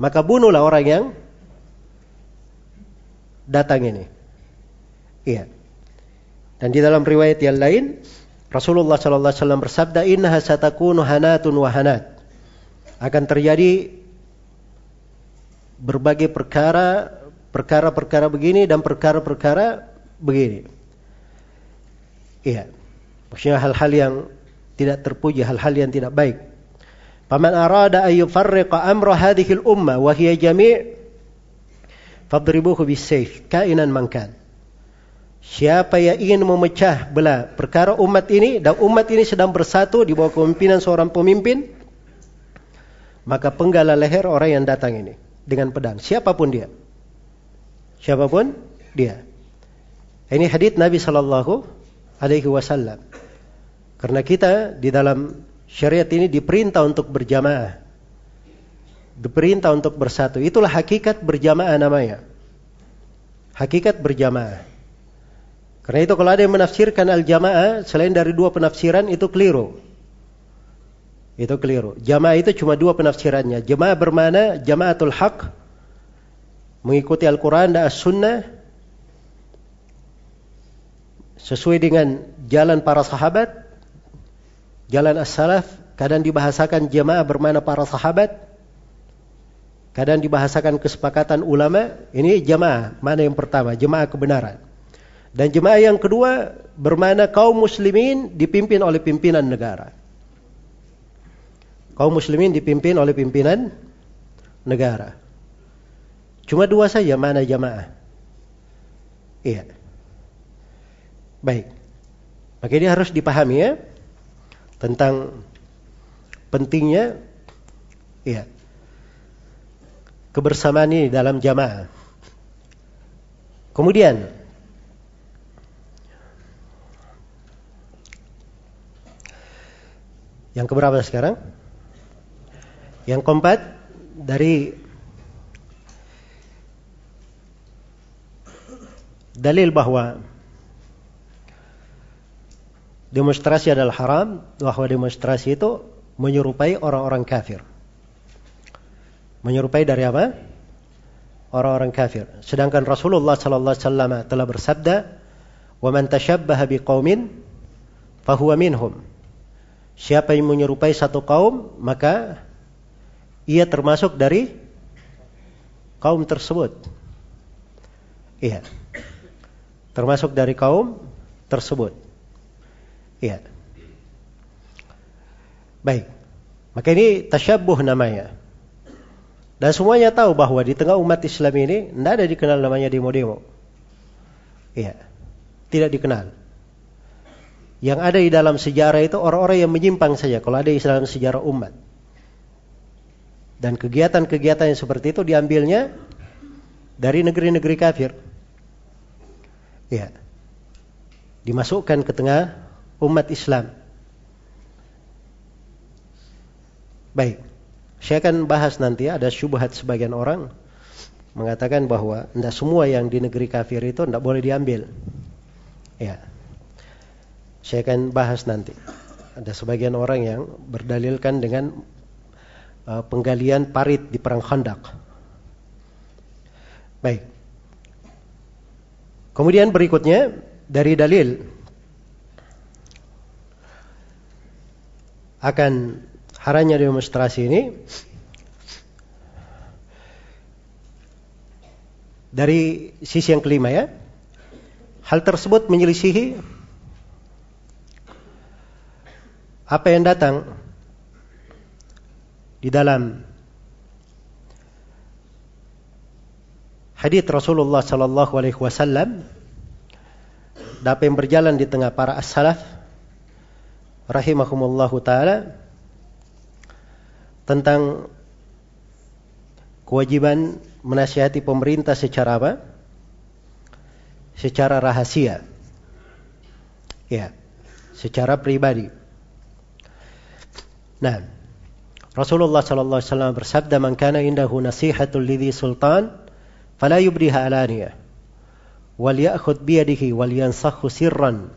Maka bunuhlah orang yang datang ini. Iya. Dan di dalam riwayat yang lain, Rasulullah sallallahu alaihi wasallam bersabda, "Innaha satakunu hanatun wa hanat." Akan terjadi berbagai perkara, perkara-perkara begini dan perkara-perkara begini. Iya. Maksudnya hal-hal yang tidak terpuji, hal-hal yang tidak baik. Paman arada an yufarriqa amra hadhihi al-umma wa hiya jami' fadribuhu bis-sayf kainan man kan. Siapa yang ingin memecah belah perkara umat ini dan umat ini sedang bersatu di bawah kepemimpinan seorang pemimpin, maka penggala leher orang yang datang ini dengan pedang, siapa pun dia. Siapa pun dia. Ini hadis Nabi sallallahu alaihi wasallam. Karena kita di dalam syariat ini diperintah untuk berjamaah. Diperintah untuk bersatu. Itulah hakikat berjamaah namanya. Hakikat berjamaah. Karena itu kalau ada yang menafsirkan al-jamaah selain dari dua penafsiran itu keliru. Itu keliru. Jamaah itu cuma dua penafsirannya. Jamaah bermana jamaatul haq mengikuti Al-Quran dan As-Sunnah sesuai dengan jalan para sahabat Jalan as-salaf kadang dibahasakan jemaah bermana para sahabat. Kadang dibahasakan kesepakatan ulama. Ini jemaah. Mana yang pertama? Jemaah kebenaran. Dan jemaah yang kedua bermana kaum muslimin dipimpin oleh pimpinan negara. Kaum muslimin dipimpin oleh pimpinan negara. Cuma dua saja mana jamaah. Iya. Baik. Maka ini harus dipahami ya tentang pentingnya ya kebersamaan ini dalam jamaah. Kemudian yang keberapa sekarang? Yang keempat dari dalil bahwa demonstrasi adalah haram, bahwa demonstrasi itu menyerupai orang-orang kafir. Menyerupai dari apa? Orang-orang kafir. Sedangkan Rasulullah sallallahu alaihi telah bersabda, "Wa man tashabbaha biqaumin fahuwa minhum." Siapa yang menyerupai satu kaum, maka ia termasuk dari kaum tersebut. Iya. Termasuk dari kaum tersebut. Iya. Baik. Maka ini tasyabuh namanya. Dan semuanya tahu bahwa di tengah umat Islam ini tidak ada dikenal namanya demo-demo. Iya. Tidak dikenal. Yang ada di dalam sejarah itu orang-orang yang menyimpang saja kalau ada di dalam sejarah umat. Dan kegiatan-kegiatan yang seperti itu diambilnya dari negeri-negeri kafir. Ya. Dimasukkan ke tengah umat Islam. Baik, saya akan bahas nanti ada syubhat sebagian orang mengatakan bahwa tidak semua yang di negeri kafir itu tidak boleh diambil. Ya, saya akan bahas nanti. Ada sebagian orang yang berdalilkan dengan uh, penggalian parit di perang Khandaq. Baik. Kemudian berikutnya dari dalil akan haramnya demonstrasi ini. Dari sisi yang kelima ya. Hal tersebut menyelisihi apa yang datang di dalam hadis Rasulullah sallallahu alaihi wasallam. Apa yang berjalan di tengah para as-salaf rahimahumullahu taala tentang kewajiban menasihati pemerintah secara apa? Secara rahasia. Ya, secara pribadi. Nah, Rasulullah sallallahu alaihi wasallam bersabda, "Man kana indahu nasihatul lidhi sultan, fala yubriha alaniyah, wal ya'khudh bi yadihi wal yansakhu sirran,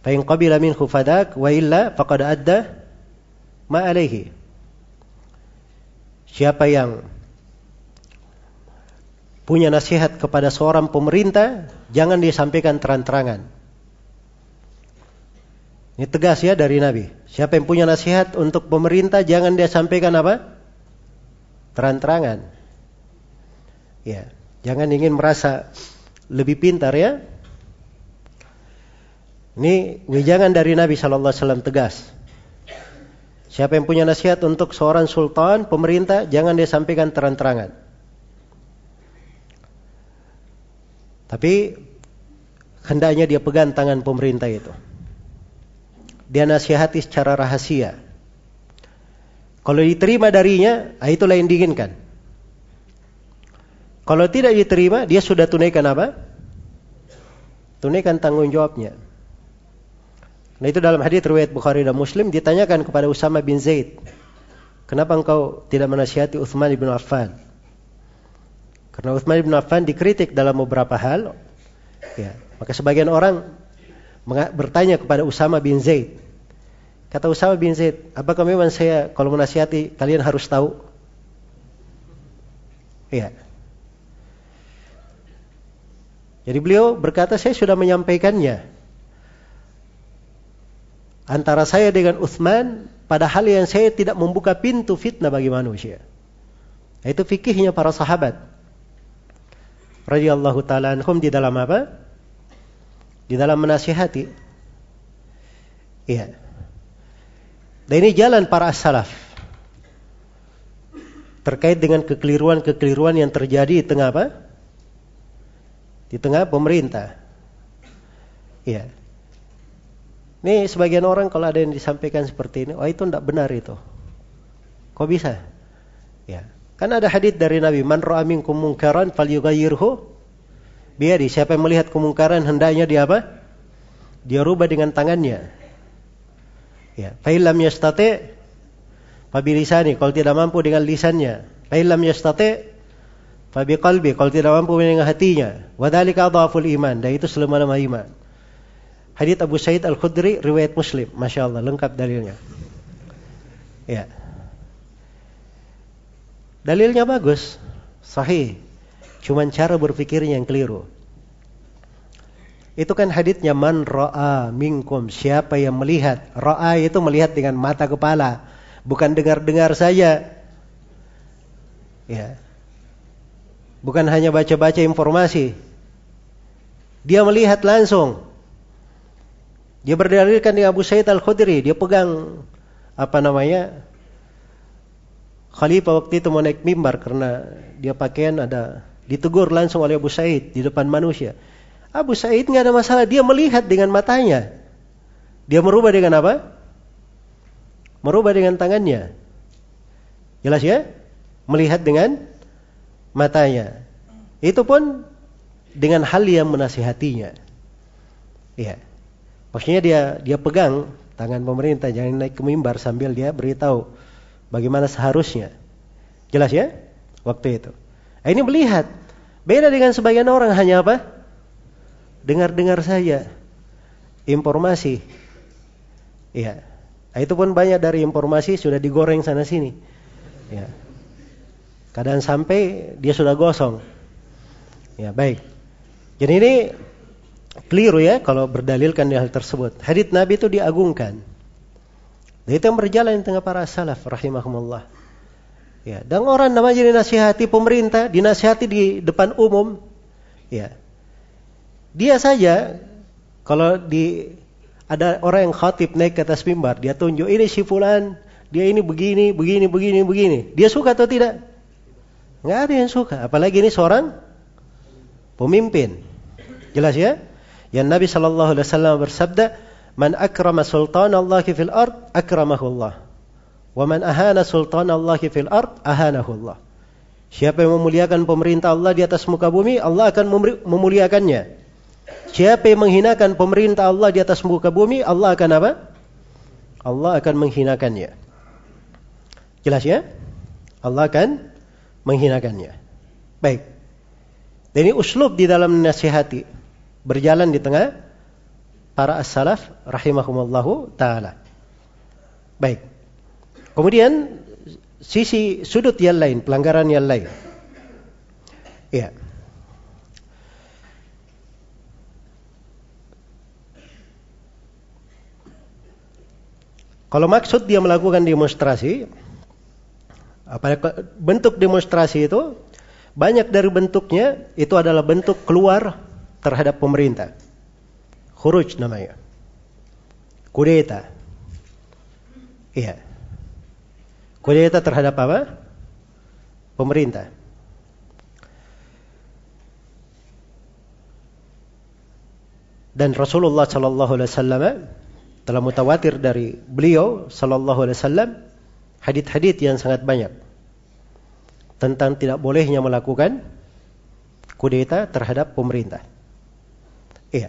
fa in qabila minhu fadak wa illa faqad adda ma alaihi." Siapa yang punya nasihat kepada seorang pemerintah, jangan disampaikan terang-terangan. Ini tegas ya dari Nabi. Siapa yang punya nasihat untuk pemerintah, jangan dia sampaikan apa? Terang-terangan. Ya, jangan ingin merasa lebih pintar ya. Ini wejangan dari Nabi Shallallahu Alaihi Wasallam tegas. Siapa yang punya nasihat untuk seorang sultan, pemerintah, jangan dia sampaikan terang-terangan. Tapi hendaknya dia pegang tangan pemerintah itu. Dia nasihati secara rahasia. Kalau diterima darinya, ah, itulah yang diinginkan. Kalau tidak diterima, dia sudah tunaikan apa? Tunaikan tanggung jawabnya. Nah itu dalam hadis riwayat Bukhari dan Muslim ditanyakan kepada Usama bin Zaid, kenapa engkau tidak menasihati Uthman bin Affan? Karena Uthman bin Affan dikritik dalam beberapa hal. Ya, maka sebagian orang bertanya kepada Usama bin Zaid. Kata Usama bin Zaid, apakah memang saya kalau menasihati kalian harus tahu? Iya. Jadi beliau berkata saya sudah menyampaikannya antara saya dengan Uthman pada hal yang saya tidak membuka pintu fitnah bagi manusia. Itu fikihnya para sahabat. Radiyallahu ta'ala anhum di dalam apa? Di dalam menasihati. Iya. Dan ini jalan para salaf. Terkait dengan kekeliruan-kekeliruan yang terjadi di tengah apa? Di tengah pemerintah. Iya. Ini sebagian orang kalau ada yang disampaikan seperti ini, oh itu tidak benar itu. Kok bisa? Ya. Kan ada hadis dari Nabi, "Man ra'a minkum munkaran falyughayyirhu biyadi." Siapa yang melihat kemungkaran hendaknya dia apa? Dia rubah dengan tangannya. Ya, fa illam yastati fa bilisani, kalau tidak mampu dengan lisannya. Fa illam yastati fa biqalbi, kalau tidak mampu dengan hatinya. Wa dzalika iman, dan itu selemah-lemah iman. Hadits Abu Sa'id Al-Khudri riwayat Muslim. Masya Allah lengkap dalilnya. Ya. Dalilnya bagus, sahih. Cuman cara berpikirnya yang keliru. Itu kan haditsnya man ra'a minkum siapa yang melihat. Ra'a itu melihat dengan mata kepala, bukan dengar-dengar saja. Ya. Bukan hanya baca-baca informasi. Dia melihat langsung. Dia berdalilkan di Abu Sa'id Al-Khudri, dia pegang apa namanya? Khalifah waktu itu mau naik mimbar karena dia pakaian ada ditegur langsung oleh Abu Sa'id di depan manusia. Abu Sa'id nggak ada masalah, dia melihat dengan matanya. Dia merubah dengan apa? Merubah dengan tangannya. Jelas ya? Melihat dengan matanya. Itu pun dengan hal yang menasihatinya. Iya. Maksudnya dia dia pegang tangan pemerintah jangan naik ke mimbar sambil dia beritahu bagaimana seharusnya. Jelas ya? Waktu itu. Nah, ini melihat. Beda dengan sebagian orang hanya apa? Dengar-dengar saja. Informasi. Iya. Nah, itu pun banyak dari informasi sudah digoreng sana sini. Ya. Kadang sampai dia sudah gosong. Ya, baik. Jadi ini keliru ya kalau berdalilkan di hal tersebut. Hadits Nabi itu diagungkan. Dan itu yang berjalan di tengah para salaf rahimahumullah. Ya, dan orang namanya dinasihati pemerintah, dinasihati di depan umum. Ya. Dia saja kalau di ada orang yang khatib naik ke atas mimbar, dia tunjuk ini si fulan, dia ini begini, begini, begini, begini. Dia suka atau tidak? Enggak ada yang suka, apalagi ini seorang pemimpin. Jelas ya? Yang Nabi Shallallahu Alaihi Wasallam bersabda, "Man akrama sultan Allah fil ard, akramahu Allah. Wa man ahana sultan Allah fil ard ahanahu Allah. Siapa yang memuliakan pemerintah Allah di atas muka bumi, Allah akan memuliakannya. Siapa yang menghinakan pemerintah Allah di atas muka bumi, Allah akan apa? Allah akan menghinakannya. Jelas ya? Allah akan menghinakannya. Baik. Dan ini uslub di dalam nasihati. Berjalan di tengah para as-salaf rahimahumallahu ta'ala. Baik. Kemudian sisi sudut yang lain, pelanggaran yang lain. Ya. Kalau maksud dia melakukan demonstrasi, apa bentuk demonstrasi itu banyak dari bentuknya itu adalah bentuk keluar terhadap pemerintah. Khuruj namanya. Kudeta. Iya. Kudeta terhadap apa? Pemerintah. Dan Rasulullah Shallallahu Alaihi Wasallam telah mutawatir dari beliau sallallahu alaihi wasallam hadit-hadit yang sangat banyak tentang tidak bolehnya melakukan kudeta terhadap pemerintah. Iya.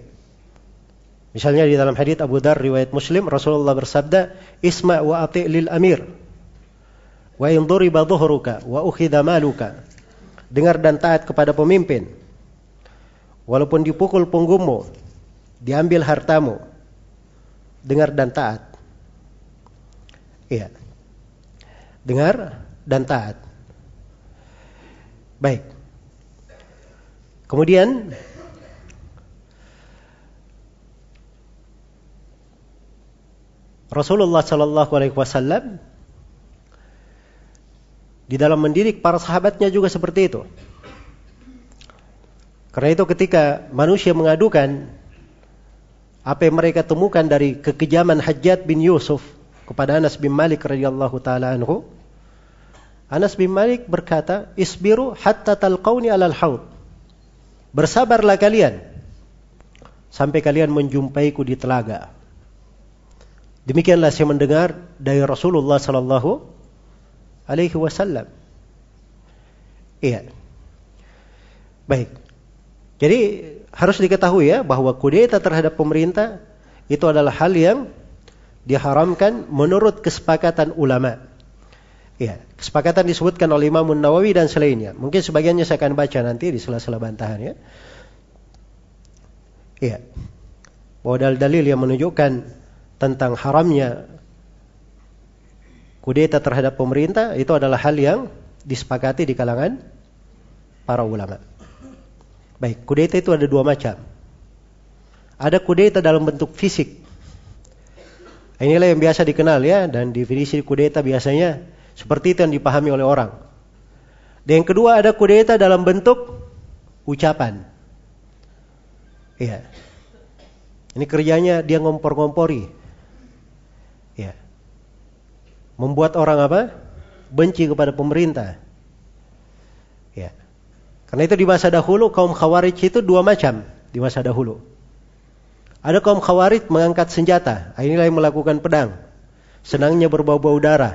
Misalnya di dalam hadis Abu Dar riwayat Muslim Rasulullah bersabda, "Isma wa ati' lil amir wa in duriba dhuhruka wa ukhidha maluka." Dengar dan taat kepada pemimpin. Walaupun dipukul punggungmu, diambil hartamu, dengar dan taat. Iya. Dengar dan taat. Baik. Kemudian Rasulullah Shallallahu Alaihi Wasallam di dalam mendidik para sahabatnya juga seperti itu. Karena itu ketika manusia mengadukan apa yang mereka temukan dari kekejaman Hajjat bin Yusuf kepada Anas bin Malik radhiyallahu taala anhu. Anas bin Malik berkata, "Isbiru hatta talqauni alal haud." Bersabarlah kalian sampai kalian menjumpaiku di telaga. Demikianlah saya mendengar dari Rasulullah sallallahu alaihi wasallam. Iya. Baik. Jadi harus diketahui ya bahwa kudeta terhadap pemerintah itu adalah hal yang diharamkan menurut kesepakatan ulama. Ya, kesepakatan disebutkan oleh Imam Nawawi dan selainnya. Mungkin sebagiannya saya akan baca nanti di sela-sela bantahan ya. Iya. Bahwa dalil-dalil yang menunjukkan tentang haramnya kudeta terhadap pemerintah itu adalah hal yang disepakati di kalangan para ulama. Baik, kudeta itu ada dua macam. Ada kudeta dalam bentuk fisik. Inilah yang biasa dikenal ya, dan definisi kudeta biasanya seperti itu yang dipahami oleh orang. Dan yang kedua ada kudeta dalam bentuk ucapan. Ya. Ini kerjanya dia ngompor-ngompori. Ya. Membuat orang apa? Benci kepada pemerintah. Ya. Karena itu di masa dahulu kaum khawarij itu dua macam di masa dahulu. Ada kaum khawarij mengangkat senjata, inilah yang melakukan pedang. Senangnya berbau-bau darah.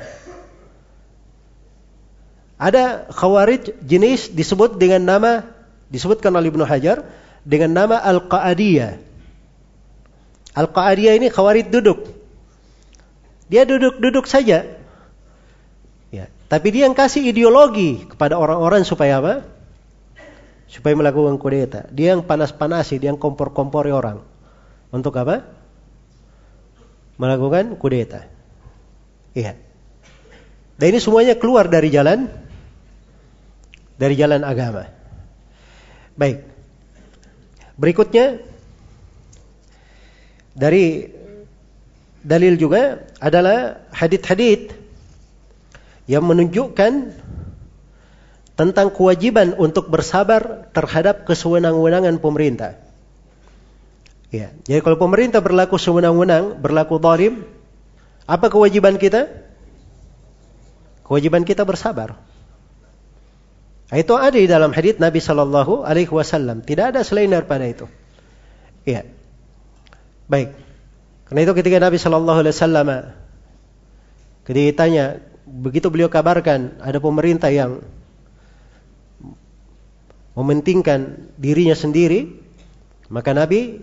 Ada khawarij jenis disebut dengan nama disebutkan oleh Ibnu Hajar dengan nama Al-Qa'adiyah. Al-Qa'adiyah ini khawarij duduk. Dia duduk-duduk saja. Ya, tapi dia yang kasih ideologi kepada orang-orang supaya apa? supaya melakukan kudeta. Dia yang panas-panasi, dia yang kompor-kompori orang. Untuk apa? Melakukan kudeta. Iya. Dan ini semuanya keluar dari jalan dari jalan agama. Baik. Berikutnya dari dalil juga adalah hadit-hadit yang menunjukkan tentang kewajiban untuk bersabar terhadap kesewenang-wenangan pemerintah. Ya, jadi kalau pemerintah berlaku sewenang-wenang, berlaku zalim, apa kewajiban kita? Kewajiban kita bersabar. Nah, itu ada di dalam hadits Nabi Shallallahu Alaihi Wasallam. Tidak ada selain daripada itu. Ya, baik. Karena itu ketika Nabi Shallallahu Alaihi Wasallam Ketika ditanya, begitu beliau kabarkan ada pemerintah yang mementingkan dirinya sendiri, maka Nabi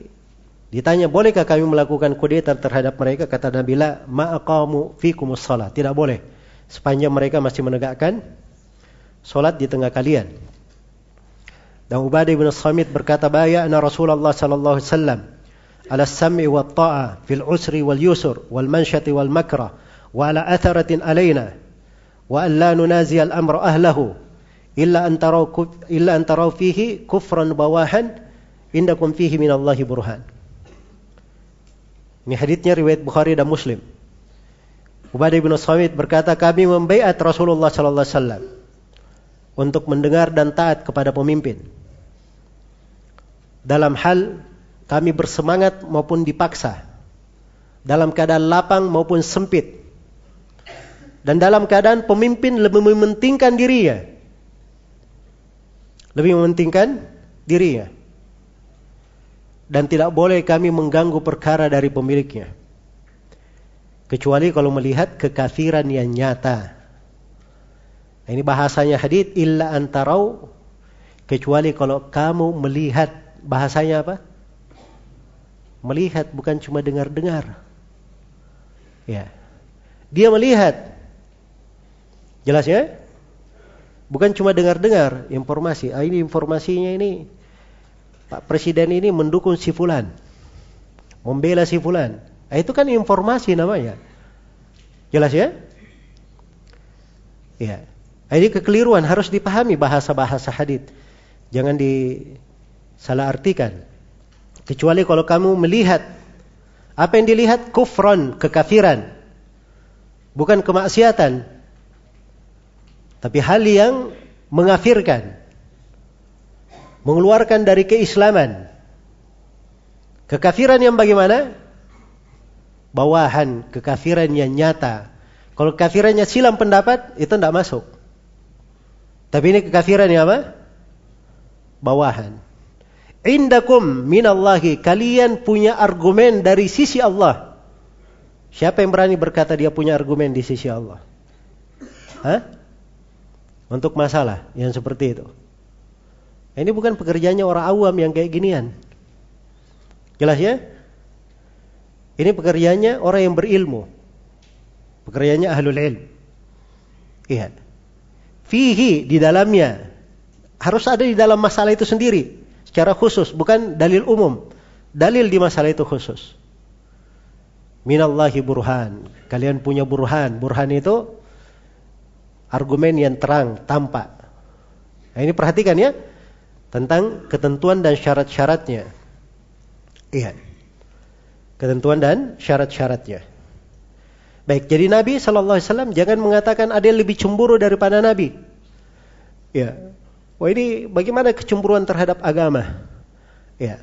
ditanya, bolehkah kami melakukan kudeta terhadap mereka? Kata Nabi, la ma'aqamu fikumus salat. Tidak boleh. Sepanjang mereka masih menegakkan salat di tengah kalian. Dan Ubadah bin Samit berkata, bayana Rasulullah sallallahu alaihi wasallam ala sam'i wa ta'a fil usri wal yusur wal mansyati wal makra wa ala atharatin alaina wa an la nunazi al amra ahlahu illa an taraw illa an taraw fihi kufran bawahan indakum fihi min Allah burhan. Ini hadisnya riwayat Bukhari dan Muslim. Ubadah bin Samit berkata, kami membaiat Rasulullah sallallahu alaihi untuk mendengar dan taat kepada pemimpin. Dalam hal kami bersemangat maupun dipaksa. Dalam keadaan lapang maupun sempit. Dan dalam keadaan pemimpin lebih mementingkan dirinya lebih mementingkan dirinya. Dan tidak boleh kami mengganggu perkara dari pemiliknya. Kecuali kalau melihat kekafiran yang nyata. Ini bahasanya hadith illa antarau kecuali kalau kamu melihat bahasanya apa? Melihat bukan cuma dengar-dengar. Ya. Dia melihat. Jelas ya? Bukan cuma dengar-dengar informasi. Ah, ini informasinya ini Pak Presiden ini mendukung si fulan. Membela si fulan. Ah, itu kan informasi namanya. Jelas ya? Ya. Ah, ini kekeliruan harus dipahami bahasa-bahasa hadith. Jangan disalah artikan. Kecuali kalau kamu melihat apa yang dilihat kufron, kekafiran. Bukan kemaksiatan. Tapi hal yang mengafirkan. Mengeluarkan dari keislaman. Kekafiran yang bagaimana? Bawahan, kekafiran yang nyata. Kalau kekafirannya silam pendapat, itu tidak masuk. Tapi ini kekafiran yang apa? Bawahan. Indakum minallahi, kalian punya argumen dari sisi Allah. Siapa yang berani berkata dia punya argumen di sisi Allah? Hah? untuk masalah yang seperti itu. Ini bukan pekerjaannya orang awam yang kayak ginian. Jelas ya? Ini pekerjaannya orang yang berilmu. Pekerjaannya ahlul ilm. Iya. Fihi di dalamnya harus ada di dalam masalah itu sendiri secara khusus, bukan dalil umum. Dalil di masalah itu khusus. Minallahi burhan. Kalian punya burhan. Burhan itu argumen yang terang, tampak. Nah, ini perhatikan ya tentang ketentuan dan syarat-syaratnya. Iya. Ketentuan dan syarat-syaratnya. Baik, jadi Nabi Wasallam jangan mengatakan ada yang lebih cemburu daripada Nabi. Ya, wah ini bagaimana kecemburuan terhadap agama? Ya,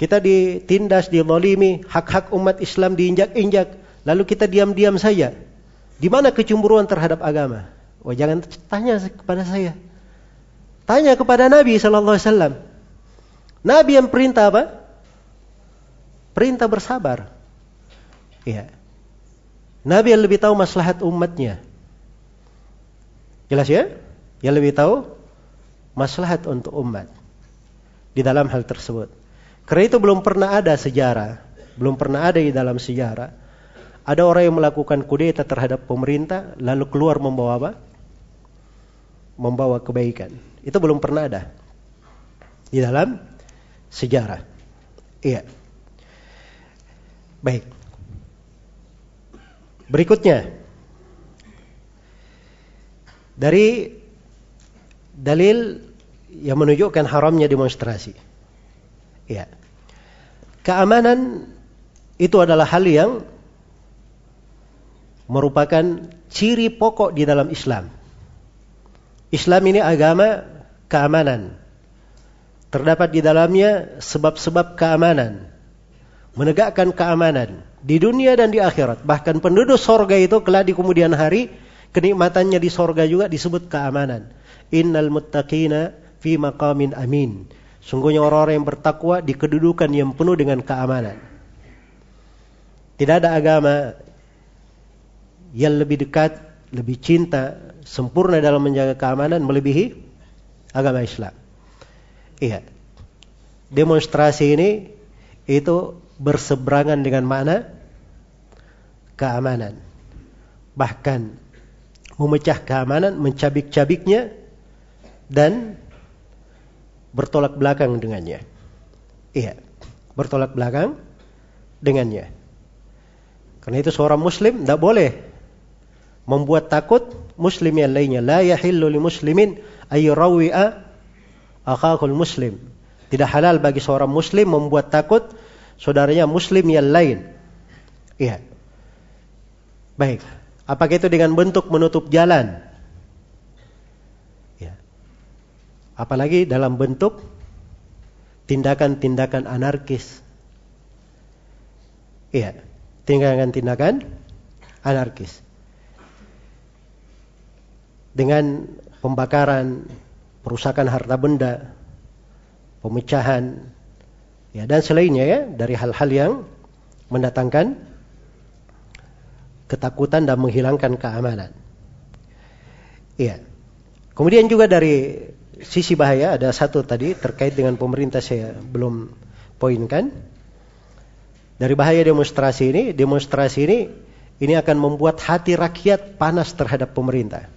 kita ditindas, dilolimi, hak-hak umat Islam diinjak-injak, lalu kita diam-diam saja. Di mana kecemburuan terhadap agama? Wah, jangan tanya kepada saya. Tanya kepada Nabi sallallahu alaihi wasallam. Nabi yang perintah apa? Perintah bersabar. Iya. Nabi yang lebih tahu maslahat umatnya. Jelas ya? Yang lebih tahu maslahat untuk umat di dalam hal tersebut. Karena itu belum pernah ada sejarah, belum pernah ada di dalam sejarah ada orang yang melakukan kudeta terhadap pemerintah lalu keluar membawa apa? Membawa kebaikan. Itu belum pernah ada di dalam sejarah. Iya. Baik. Berikutnya dari dalil yang menunjukkan haramnya demonstrasi. Iya. Keamanan itu adalah hal yang merupakan ciri pokok di dalam Islam. Islam ini agama keamanan. Terdapat di dalamnya sebab-sebab keamanan. Menegakkan keamanan di dunia dan di akhirat. Bahkan penduduk sorga itu kelak di kemudian hari kenikmatannya di sorga juga disebut keamanan. Innal muttaqina fi maqamin amin. Sungguhnya orang-orang yang bertakwa di kedudukan yang penuh dengan keamanan. Tidak ada agama yang lebih dekat, lebih cinta, sempurna dalam menjaga keamanan melebihi agama Islam. Iya. Demonstrasi ini itu berseberangan dengan makna keamanan. Bahkan memecah keamanan, mencabik-cabiknya dan bertolak belakang dengannya. Iya, bertolak belakang dengannya. Karena itu seorang muslim tidak boleh membuat takut muslim yang lainnya. La yahillu li muslimin ayyurawi'a akhahul muslim. Tidak halal bagi seorang muslim membuat takut saudaranya muslim yang lain. Iya. Baik. Apakah itu dengan bentuk menutup jalan? Ya. Apalagi dalam bentuk tindakan-tindakan anarkis. Iya tindakan-tindakan anarkis. Dengan pembakaran, perusakan harta benda, pemecahan, ya dan selainnya ya dari hal-hal yang mendatangkan ketakutan dan menghilangkan keamanan. Iya. Kemudian juga dari sisi bahaya ada satu tadi terkait dengan pemerintah saya belum poinkan dari bahaya demonstrasi ini, demonstrasi ini ini akan membuat hati rakyat panas terhadap pemerintah.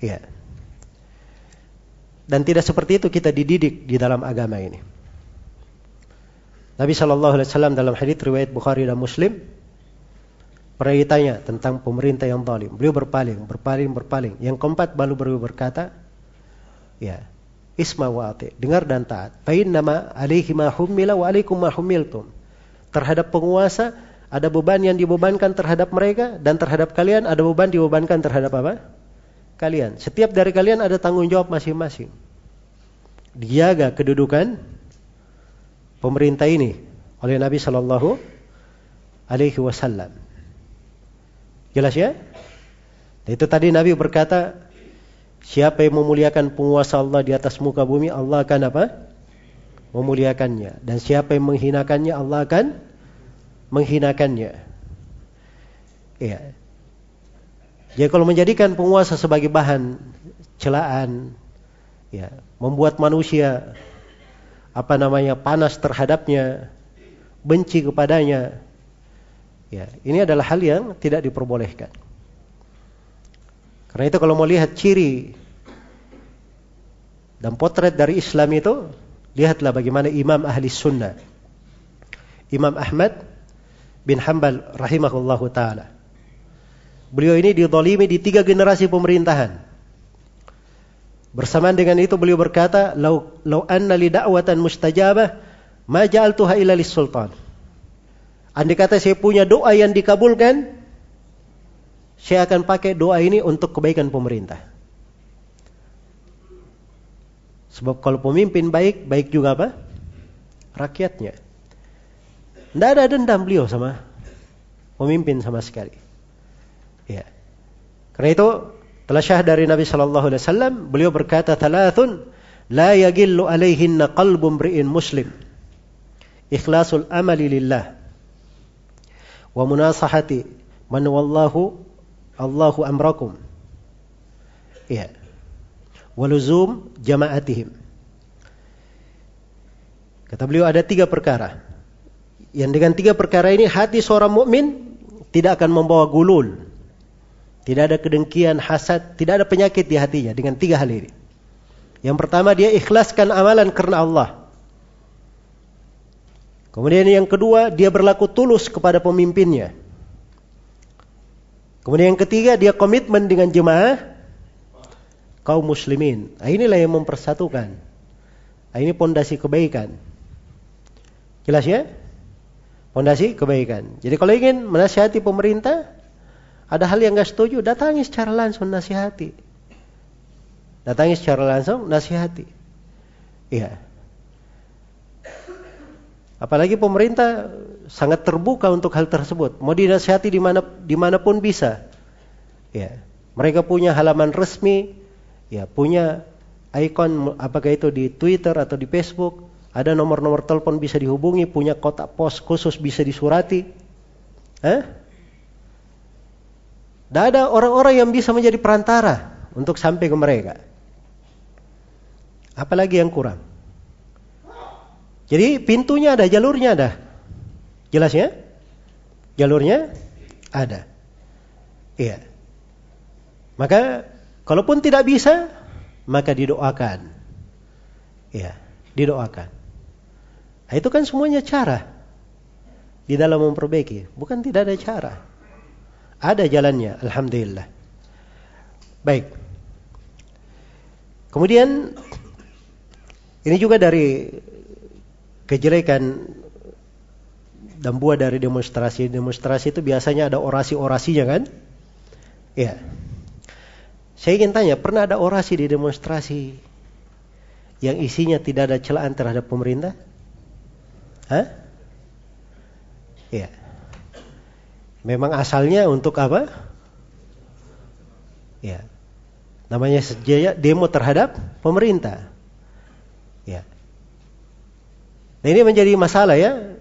Ya. Dan tidak seperti itu kita dididik di dalam agama ini. Nabi Shallallahu Alaihi Wasallam dalam hadits riwayat Bukhari dan Muslim pernah ditanya tentang pemerintah yang zalim. Beliau berpaling, berpaling, berpaling. Yang keempat baru beliau berkata, ya, isma wa ati, dengar dan taat. Fa nama alaihi ma hummila wa alaikum ma hummiltum. Terhadap penguasa ada beban yang dibebankan terhadap mereka dan terhadap kalian ada beban dibebankan terhadap apa? Kalian. Setiap dari kalian ada tanggung jawab masing-masing. Dijaga kedudukan pemerintah ini oleh Nabi Shallallahu Alaihi Wasallam. Jelas ya? Itu tadi Nabi berkata, Siapa yang memuliakan penguasa Allah di atas muka bumi, Allah akan apa? Memuliakannya. Dan siapa yang menghinakannya, Allah akan menghinakannya. Iya. Jadi kalau menjadikan penguasa sebagai bahan celaan, ya, membuat manusia apa namanya panas terhadapnya, benci kepadanya, ya, ini adalah hal yang tidak diperbolehkan. Karena itu kalau mau lihat ciri dan potret dari Islam itu, lihatlah bagaimana Imam Ahli Sunnah. Imam Ahmad bin Hanbal rahimahullahu taala. Beliau ini didolimi di tiga generasi pemerintahan. Bersamaan dengan itu beliau berkata, "Lau lau anna li da'watan mustajabah, ma ja'altuha illa lis-sultan." Andai kata saya punya doa yang dikabulkan, saya akan pakai doa ini untuk kebaikan pemerintah. Sebab kalau pemimpin baik, baik juga apa? Rakyatnya. Tidak ada dendam beliau sama pemimpin sama sekali. Ya. Karena itu telah syah dari Nabi Shallallahu Alaihi Wasallam, beliau berkata, "Thalathun la yagillu alaihinna qalbu mri'in muslim." Ikhlasul amali lillah wa munasahati man wallahu Allahu amrakum. Ya. Waluzum jama'atihim. Kata beliau ada tiga perkara. Yang dengan tiga perkara ini hati seorang mukmin tidak akan membawa gulul. Tidak ada kedengkian, hasad, tidak ada penyakit di hatinya dengan tiga hal ini. Yang pertama dia ikhlaskan amalan karena Allah. Kemudian yang kedua dia berlaku tulus kepada pemimpinnya. Kemudian yang ketiga dia komitmen dengan jemaah kaum muslimin. Nah, inilah yang mempersatukan. Nah, ini pondasi kebaikan. Jelas ya? Pondasi kebaikan. Jadi kalau ingin menasihati pemerintah, ada hal yang nggak setuju, datangi secara langsung nasihati. Datangi secara langsung nasihati. Iya. Apalagi pemerintah sangat terbuka untuk hal tersebut. Mau dinasihati di mana di mana pun bisa. Ya, mereka punya halaman resmi, ya punya ikon apakah itu di Twitter atau di Facebook, ada nomor-nomor telepon bisa dihubungi, punya kotak pos khusus bisa disurati. Hah? Tidak ada orang-orang yang bisa menjadi perantara untuk sampai ke mereka. Apalagi yang kurang. Jadi pintunya ada, jalurnya ada. Jelas ya? Jalurnya ada. Iya. Maka kalaupun tidak bisa, maka didoakan. Iya, didoakan. Nah, itu kan semuanya cara di dalam memperbaiki, bukan tidak ada cara. Ada jalannya, alhamdulillah. Baik. Kemudian ini juga dari kejelekan dan buah dari demonstrasi. Demonstrasi itu biasanya ada orasi-orasinya kan? Ya. Saya ingin tanya, pernah ada orasi di demonstrasi yang isinya tidak ada celaan terhadap pemerintah? Hah? Ya. Memang asalnya untuk apa? Ya. Namanya sejaya demo terhadap pemerintah. Ya. Nah ini menjadi masalah ya.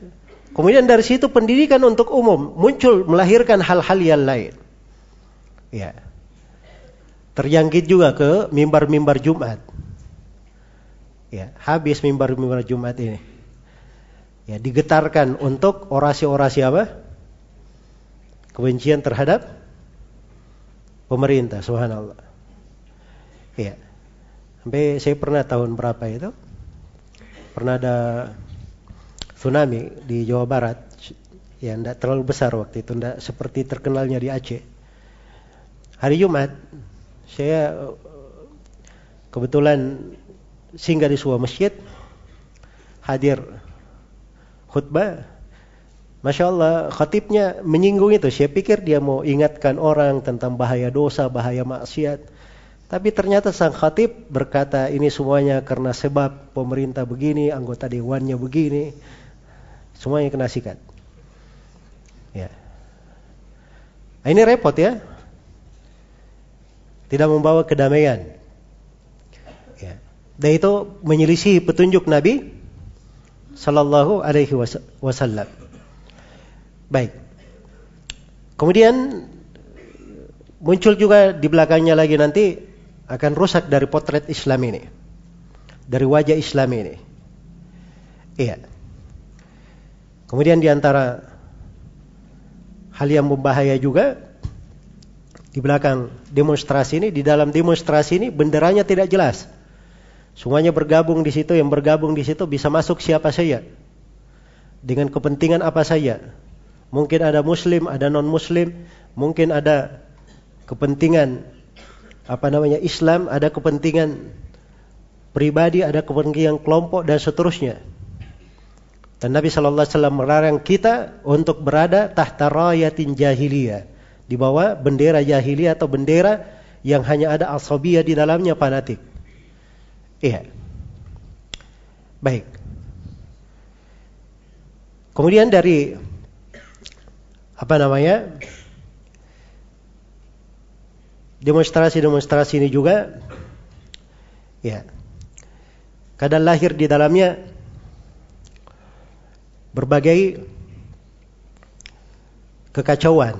Kemudian dari situ pendidikan untuk umum muncul melahirkan hal-hal yang lain. Ya. Terjangkit juga ke mimbar-mimbar Jumat. Ya, habis mimbar-mimbar Jumat ini. Ya, digetarkan untuk orasi-orasi apa? Kebencian terhadap pemerintah, subhanallah. Ya. Sampai saya pernah tahun berapa itu? Pernah ada tsunami di Jawa Barat. Ya, tidak terlalu besar waktu itu, tidak seperti terkenalnya di Aceh. Hari Jumat, saya kebetulan singgah di sebuah masjid, hadir khutbah. Masya Allah, khatibnya menyinggung itu. Saya pikir dia mau ingatkan orang tentang bahaya dosa, bahaya maksiat. Tapi ternyata sang khatib berkata ini semuanya karena sebab pemerintah begini, anggota dewannya begini. Semuanya kena sikat. Ya. Nah, ini repot ya. Tidak membawa kedamaian. Ya. Dan itu menyelisih petunjuk Nabi Sallallahu Alaihi Wasallam. Baik. Kemudian muncul juga di belakangnya lagi nanti akan rusak dari potret Islam ini. Dari wajah Islam ini. Iya. Kemudian di antara hal yang membahaya juga di belakang demonstrasi ini, di dalam demonstrasi ini benderanya tidak jelas. Semuanya bergabung di situ, yang bergabung di situ bisa masuk siapa saja. Dengan kepentingan apa saja. Mungkin ada muslim, ada non muslim, mungkin ada kepentingan apa namanya Islam, ada kepentingan pribadi, ada kepentingan kelompok dan seterusnya. Dan Nabi Shallallahu Alaihi Wasallam melarang kita untuk berada tahta rayatin jahiliyah di bawah bendera jahiliyah atau bendera yang hanya ada asabiyah di dalamnya fanatik. Iya. Baik. Kemudian dari apa namanya? demonstrasi-demonstrasi ini juga ya kadang lahir di dalamnya berbagai kekacauan.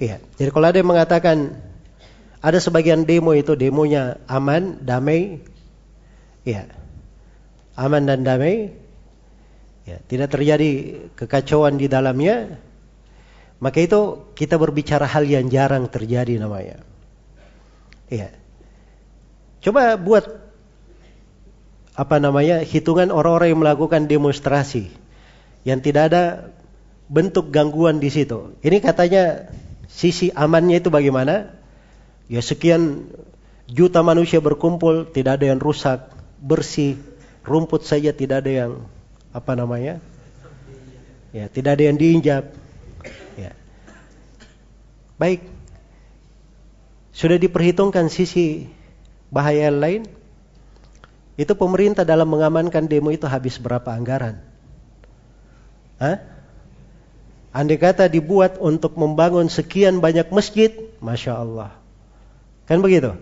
Iya. Jadi kalau ada yang mengatakan ada sebagian demo itu demonya aman, damai, ya, aman dan damai, ya, tidak terjadi kekacauan di dalamnya, maka itu kita berbicara hal yang jarang terjadi namanya. Iya. Coba buat apa namanya hitungan orang-orang yang melakukan demonstrasi yang tidak ada bentuk gangguan di situ. Ini katanya sisi amannya itu bagaimana? Ya sekian juta manusia berkumpul, tidak ada yang rusak, bersih, rumput saja tidak ada yang apa namanya? Ya, tidak ada yang diinjak. Baik. Sudah diperhitungkan sisi bahaya lain? Itu pemerintah dalam mengamankan demo itu habis berapa anggaran? Hah? Andai kata dibuat untuk membangun sekian banyak masjid, Masya Allah. Kan begitu?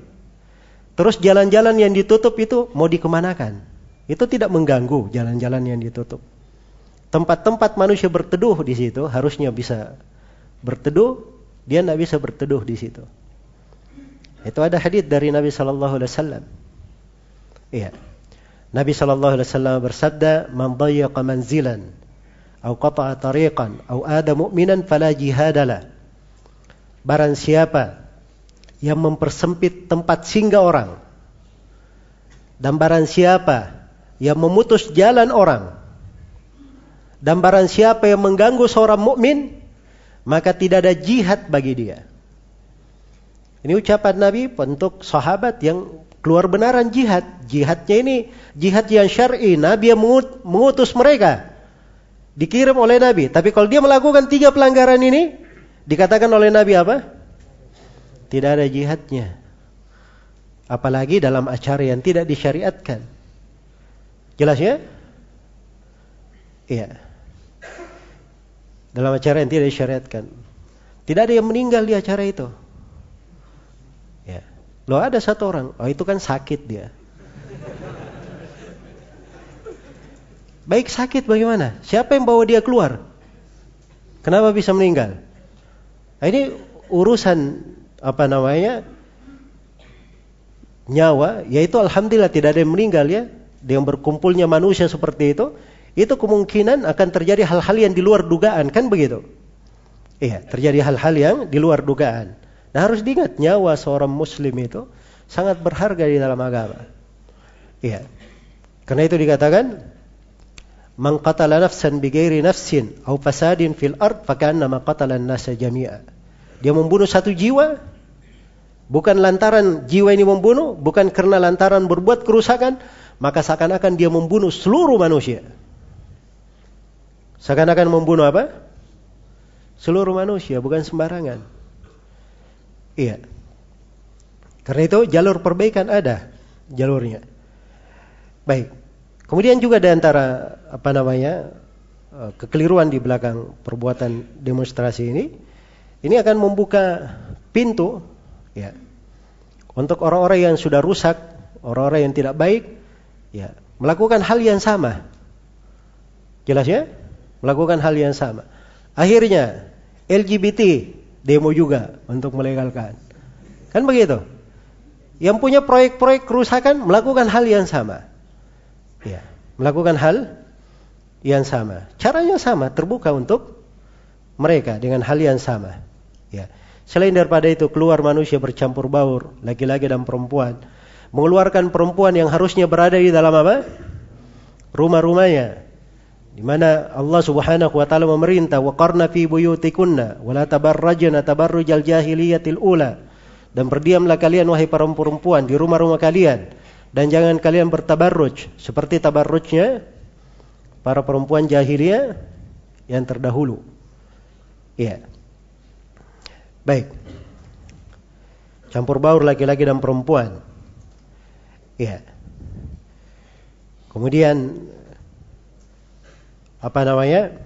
Terus jalan-jalan yang ditutup itu mau dikemanakan? Itu tidak mengganggu jalan-jalan yang ditutup. Tempat-tempat manusia berteduh di situ harusnya bisa berteduh Dia tidak bisa berteduh di situ. Itu ada hadis dari Nabi Shallallahu Alaihi Wasallam. Iya. Nabi Shallallahu Alaihi Wasallam bersabda, "Man dayyaqa manzilan, atau qata'a tariqan, atau ada mu'minan fala jihadalah." Barang siapa yang mempersempit tempat singgah orang dan barang siapa yang memutus jalan orang dan barang siapa yang mengganggu seorang mukmin maka tidak ada jihad bagi dia. Ini ucapan Nabi untuk sahabat yang keluar benaran jihad. Jihadnya ini jihad yang syar'i. Nabi yang mengutus mereka. Dikirim oleh Nabi. Tapi kalau dia melakukan tiga pelanggaran ini, dikatakan oleh Nabi apa? Tidak ada jihadnya. Apalagi dalam acara yang tidak disyariatkan. Jelas ya? Iya. Dalam acara yang tidak disyariatkan. Tidak ada yang meninggal di acara itu. Loh ada satu orang, oh itu kan sakit dia. Baik sakit bagaimana? Siapa yang bawa dia keluar? Kenapa bisa meninggal? Nah, ini urusan apa namanya nyawa, yaitu alhamdulillah tidak ada yang meninggal ya. Dengan berkumpulnya manusia seperti itu, itu kemungkinan akan terjadi hal-hal yang di luar dugaan, kan begitu? Iya, terjadi hal-hal yang di luar dugaan. Nah harus diingat nyawa seorang muslim itu sangat berharga di dalam agama. Iya. Karena itu dikatakan man qatala nafsan bighairi nafsin aw fasadin fil ard fakannama qatala an-nasa jami'a. Dia membunuh satu jiwa bukan lantaran jiwa ini membunuh, bukan karena lantaran berbuat kerusakan, maka seakan-akan dia membunuh seluruh manusia. Seakan-akan membunuh apa? Seluruh manusia, bukan sembarangan. Iya. Karena itu jalur perbaikan ada jalurnya. Baik. Kemudian juga ada antara apa namanya eh, kekeliruan di belakang perbuatan demonstrasi ini, ini akan membuka pintu ya untuk orang-orang yang sudah rusak, orang-orang yang tidak baik, ya melakukan hal yang sama. Jelas ya? Melakukan hal yang sama. Akhirnya LGBT demo juga untuk melegalkan. Kan begitu? Yang punya proyek-proyek kerusakan melakukan hal yang sama. Ya, melakukan hal yang sama. Caranya sama, terbuka untuk mereka dengan hal yang sama. Ya. Selain daripada itu keluar manusia bercampur baur, laki-laki dan perempuan, mengeluarkan perempuan yang harusnya berada di dalam apa? Rumah-rumahnya, di mana Allah Subhanahu wa taala memerintah waqarna fi buyutikunna wa la tabarrajna tabarrujal jahiliyatil ula dan berdiamlah kalian wahai para perempuan di rumah-rumah kalian dan jangan kalian bertabarruj seperti tabarrujnya para perempuan jahiliyah yang terdahulu. Iya. Baik. Campur baur laki-laki dan perempuan. Iya. Kemudian apa namanya?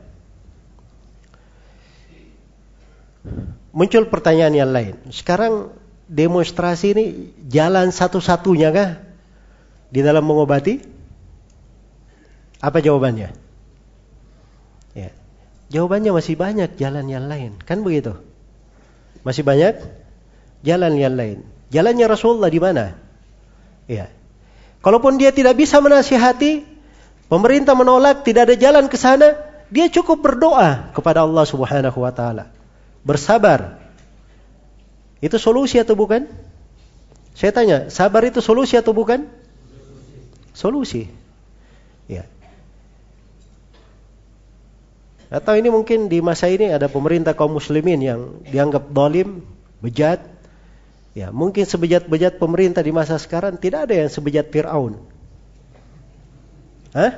Muncul pertanyaan yang lain. Sekarang demonstrasi ini jalan satu-satunya kah di dalam mengobati? Apa jawabannya? Ya. Jawabannya masih banyak jalan yang lain, kan begitu? Masih banyak jalan yang lain. Jalannya Rasulullah di mana? Ya. Kalaupun dia tidak bisa menasihati, Pemerintah menolak, tidak ada jalan ke sana, dia cukup berdoa kepada Allah Subhanahu wa taala. Bersabar. Itu solusi atau bukan? Saya tanya, sabar itu solusi atau bukan? Solusi. Ya. Atau ini mungkin di masa ini ada pemerintah kaum muslimin yang dianggap dolim, bejat. Ya, mungkin sebejat-bejat pemerintah di masa sekarang tidak ada yang sebejat Fir'aun. Hah?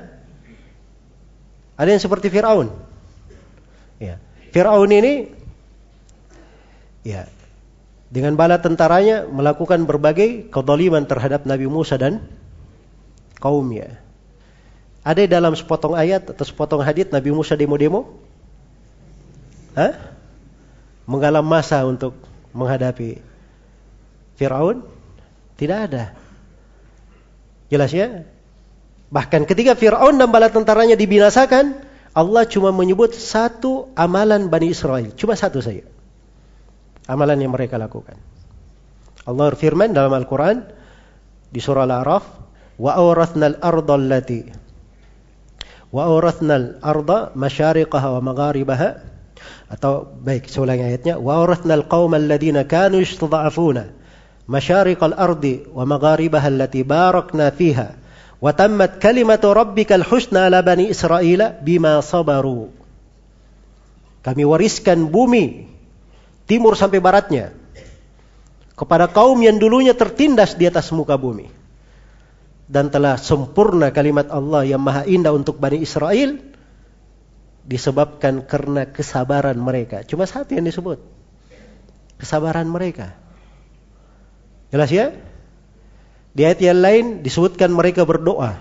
Ada yang seperti Fir'aun. Ya. Fir'aun ini ya dengan bala tentaranya melakukan berbagai kedoliman terhadap Nabi Musa dan kaumnya. Ada dalam sepotong ayat atau sepotong hadis Nabi Musa demo-demo? Hah? Masa untuk menghadapi Fir'aun? Tidak ada. Jelas ya? Bahkan ketika Fir'aun dan bala tentaranya dibinasakan, Allah cuma menyebut satu amalan Bani Israel. Cuma satu saja. amalan yang mereka lakukan. Allah berfirman dalam Al-Quran di surah Al-A'raf, allati wa awrathnal arda masyariqaha wa magharibaha atau baik saya ulangi ayatnya qauma alladhina kanu yastad'afuna masyariqal ardi wa magharibaha allati barakna fiha wa tammat kalimatu rabbikal ala bani israila bima sabaru kami wariskan bumi timur sampai baratnya kepada kaum yang dulunya tertindas di atas muka bumi dan telah sempurna kalimat Allah yang maha indah untuk Bani Israel disebabkan karena kesabaran mereka. Cuma satu yang disebut. Kesabaran mereka. Jelas ya? Di ayat yang lain disebutkan mereka berdoa.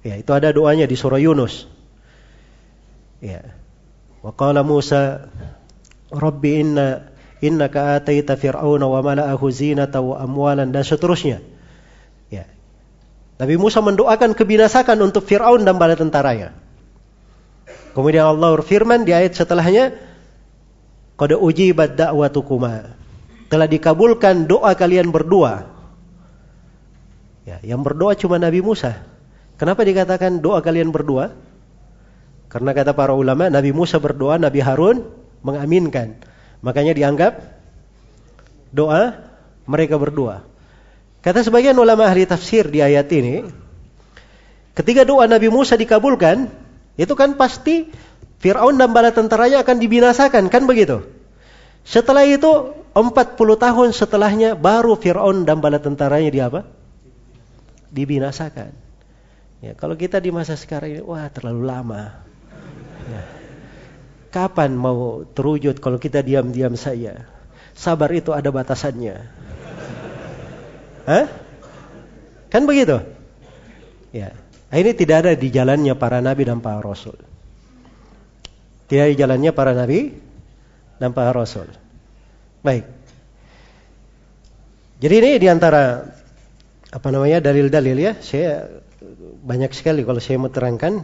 Ya, itu ada doanya di surah Yunus. Ya. Wa qala Musa, "Rabbi inna innaka ataita fir'auna wa mala'ahu zinata wa amwalan" dan seterusnya. Nabi Musa mendoakan kebinasakan untuk Fir'aun dan bala tentaranya. Kemudian Allah berfirman di ayat setelahnya, Qad ujibat da'watukuma. Telah dikabulkan doa kalian berdua. Ya, yang berdoa cuma Nabi Musa. Kenapa dikatakan doa kalian berdua? Karena kata para ulama, Nabi Musa berdoa, Nabi Harun mengaminkan. Makanya dianggap doa mereka berdua. Kata sebagian ulama ahli tafsir di ayat ini, ketika doa Nabi Musa dikabulkan, itu kan pasti Fir'aun dan bala tentaranya akan dibinasakan, kan begitu? Setelah itu, 40 tahun setelahnya, baru Fir'aun dan bala tentaranya di apa? Dibinasakan. Ya, kalau kita di masa sekarang ini, wah terlalu lama. Ya. Kapan mau terwujud kalau kita diam-diam saja? Sabar itu ada batasannya. Hah? Kan begitu? Ya. Nah, ini tidak ada di jalannya para nabi dan para rasul. Tidak di jalannya para nabi dan para rasul. Baik. Jadi ini di antara apa namanya dalil-dalil ya. Saya banyak sekali kalau saya mau terangkan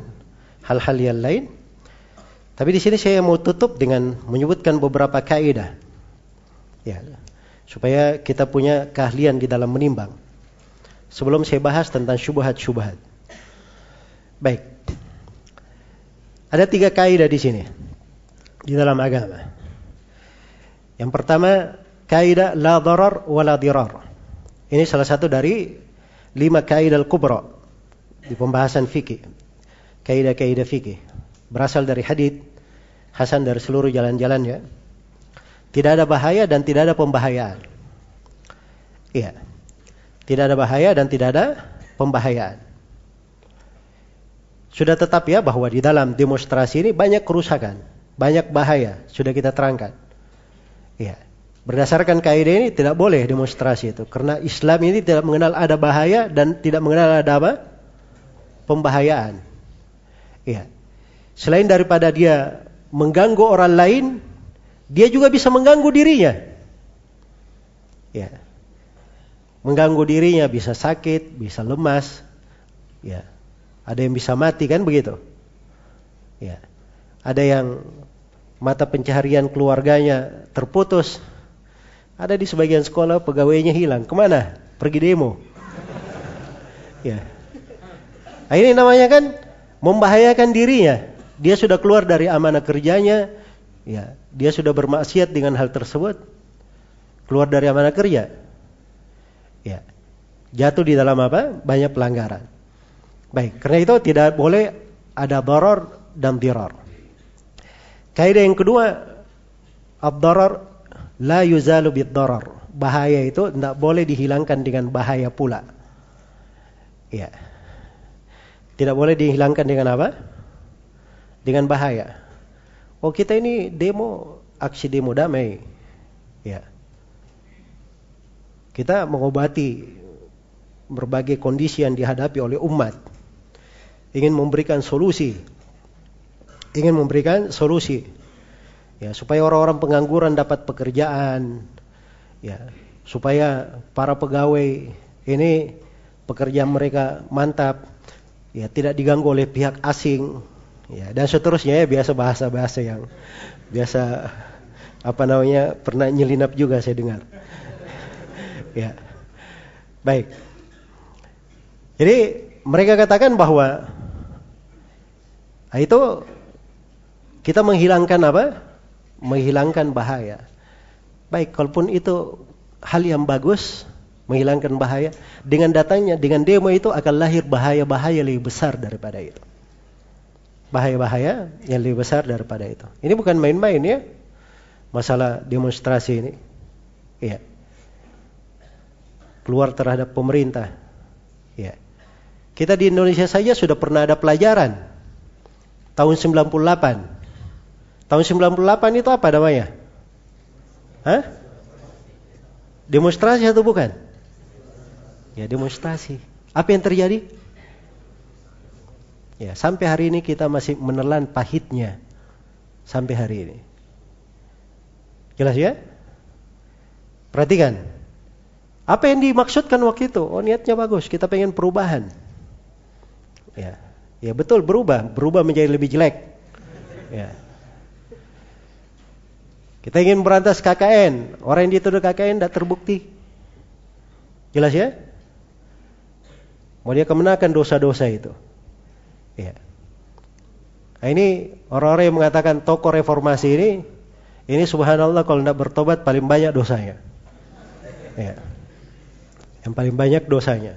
hal-hal yang lain. Tapi di sini saya mau tutup dengan menyebutkan beberapa kaidah. Ya, supaya kita punya keahlian di dalam menimbang. Sebelum saya bahas tentang syubhat-syubhat. Baik. Ada tiga kaidah di sini di dalam agama. Yang pertama, kaidah la darar wa la dirar. Ini salah satu dari lima kaidah al-kubra di pembahasan fikih. Kaidah-kaidah fikih berasal dari hadith Hasan dari seluruh jalan-jalannya tidak ada bahaya dan tidak ada pembahayaan. Iya. Tidak ada bahaya dan tidak ada pembahayaan. Sudah tetap ya bahwa di dalam demonstrasi ini banyak kerusakan, banyak bahaya, sudah kita terangkan. Iya. Berdasarkan kaidah ini tidak boleh demonstrasi itu karena Islam ini tidak mengenal ada bahaya dan tidak mengenal ada apa? pembahayaan. Iya. Selain daripada dia mengganggu orang lain, dia juga bisa mengganggu dirinya. Ya. Mengganggu dirinya bisa sakit, bisa lemas. Ya. Ada yang bisa mati kan begitu? Ya. Ada yang mata pencaharian keluarganya terputus. Ada di sebagian sekolah pegawainya hilang. Ke mana? Pergi demo. ya. Nah, ini namanya kan membahayakan dirinya. Dia sudah keluar dari amanah kerjanya, ya dia sudah bermaksiat dengan hal tersebut keluar dari amanah kerja ya jatuh di dalam apa banyak pelanggaran baik karena itu tidak boleh ada doror dan dirar kaidah yang kedua ad-darar la yuzalu bid darar bahaya itu tidak boleh dihilangkan dengan bahaya pula ya tidak boleh dihilangkan dengan apa dengan bahaya Oh kita ini demo, aksi demo damai. Ya. Kita mengobati berbagai kondisi yang dihadapi oleh umat. Ingin memberikan solusi. Ingin memberikan solusi. Ya, supaya orang-orang pengangguran dapat pekerjaan. Ya, supaya para pegawai ini pekerjaan mereka mantap. Ya, tidak diganggu oleh pihak asing Ya, dan seterusnya ya biasa bahasa-bahasa yang biasa apa namanya pernah nyelinap juga saya dengar. ya. Baik. Jadi mereka katakan bahwa nah itu kita menghilangkan apa? Menghilangkan bahaya. Baik, kalaupun itu hal yang bagus, menghilangkan bahaya, dengan datangnya, dengan demo itu akan lahir bahaya-bahaya lebih besar daripada itu. Bahaya-bahaya yang lebih besar daripada itu. Ini bukan main-main ya, masalah demonstrasi ini. Iya. Keluar terhadap pemerintah. Iya. Kita di Indonesia saja sudah pernah ada pelajaran. Tahun 98. Tahun 98 itu apa namanya? Hah? Demonstrasi atau bukan? Ya demonstrasi. Apa yang terjadi? Ya, sampai hari ini kita masih menelan pahitnya. Sampai hari ini. Jelas ya? Perhatikan. Apa yang dimaksudkan waktu itu? Oh niatnya bagus, kita pengen perubahan. Ya, ya betul berubah, berubah menjadi lebih jelek. Ya. Kita ingin berantas KKN, orang yang dituduh KKN tidak terbukti. Jelas ya? Mau dia kemenakan dosa-dosa itu. Ya. Nah, ini orang-orang yang mengatakan tokoh reformasi ini, ini subhanallah kalau tidak bertobat paling banyak dosanya. Ya. Yang paling banyak dosanya.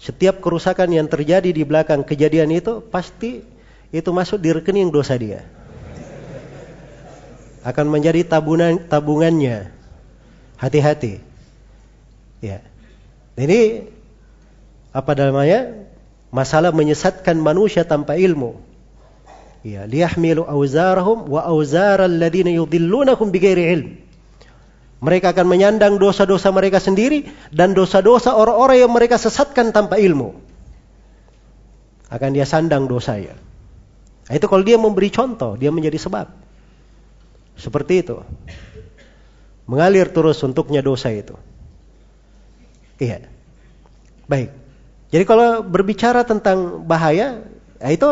Setiap kerusakan yang terjadi di belakang kejadian itu pasti itu masuk di rekening dosa dia akan menjadi tabungan tabungannya. Hati-hati. Ya. Ini apa namanya? Masalah menyesatkan manusia tanpa ilmu. Ya, liyahmilu awzarahum wa awzaral ladina yudhillunahum bighairi ilm. Mereka akan menyandang dosa-dosa mereka sendiri dan dosa-dosa orang-orang yang mereka sesatkan tanpa ilmu. Akan dia sandang dosanya. Nah, itu kalau dia memberi contoh, dia menjadi sebab. Seperti itu. Mengalir terus untuknya dosa itu. Iya. Baik. Jadi kalau berbicara tentang bahaya, ya itu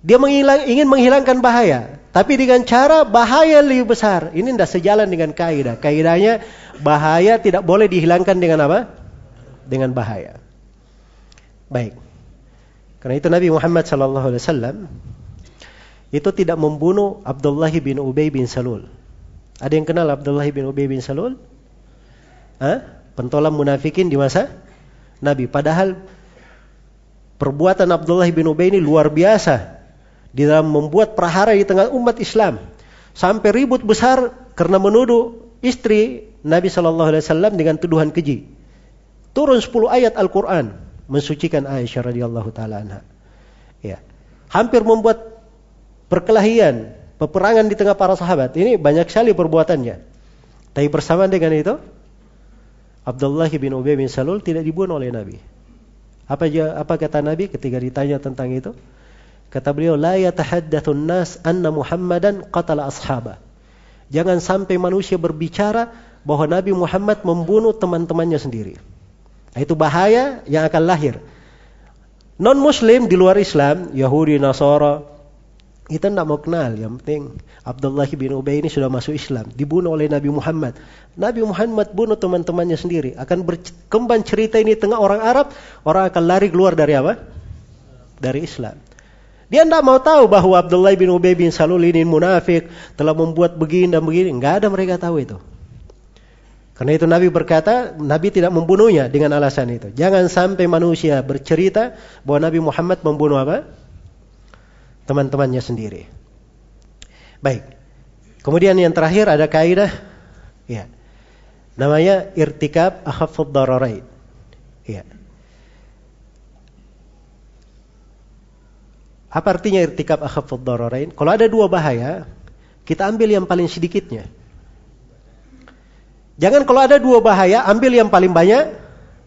dia menghilang, ingin menghilangkan bahaya, tapi dengan cara bahaya lebih besar. Ini tidak sejalan dengan kaidah. Kaidahnya bahaya tidak boleh dihilangkan dengan apa? Dengan bahaya. Baik. Karena itu Nabi Muhammad wasallam itu tidak membunuh Abdullah bin Ubay bin Salul. Ada yang kenal Abdullah bin Ubay bin Salul? Hah? Pentolan munafikin di masa Nabi. Padahal perbuatan Abdullah bin Ubay ini luar biasa di dalam membuat prahara di tengah umat Islam. Sampai ribut besar karena menuduh istri Nabi Shallallahu dengan tuduhan keji. Turun 10 ayat Al-Quran mensucikan Aisyah radhiyallahu taala anha. Ya. Hampir membuat perkelahian, peperangan di tengah para sahabat. Ini banyak sekali perbuatannya. Tapi bersama dengan itu, Abdullah bin Ubay bin Salul tidak dibunuh oleh Nabi. Apa apa kata Nabi ketika ditanya tentang itu? Kata beliau, "La yatahaddatsun nas anna Muhammadan qatala ashabah." Jangan sampai manusia berbicara bahwa Nabi Muhammad membunuh teman-temannya sendiri. Itu bahaya yang akan lahir. Non muslim di luar Islam, Yahudi, Nasara, kita tidak mau kenal, yang penting Abdullah bin Ubay ini sudah masuk Islam, dibunuh oleh Nabi Muhammad. Nabi Muhammad bunuh teman-temannya sendiri. Akan berkembang cerita ini tengah orang Arab, orang akan lari keluar dari apa? Dari Islam. Dia tidak mau tahu bahwa Abdullah bin Ubay bin Salul ini munafik, telah membuat begini dan begini. Enggak ada mereka tahu itu. Karena itu Nabi berkata, Nabi tidak membunuhnya dengan alasan itu. Jangan sampai manusia bercerita bahwa Nabi Muhammad membunuh apa? Teman-temannya sendiri. Baik. Kemudian yang terakhir ada kaidah ya. Namanya irtikab akhafud dararain. Ya. Apa artinya irtikab akhafud dararain? Kalau ada dua bahaya, kita ambil yang paling sedikitnya. Jangan kalau ada dua bahaya, ambil yang paling banyak.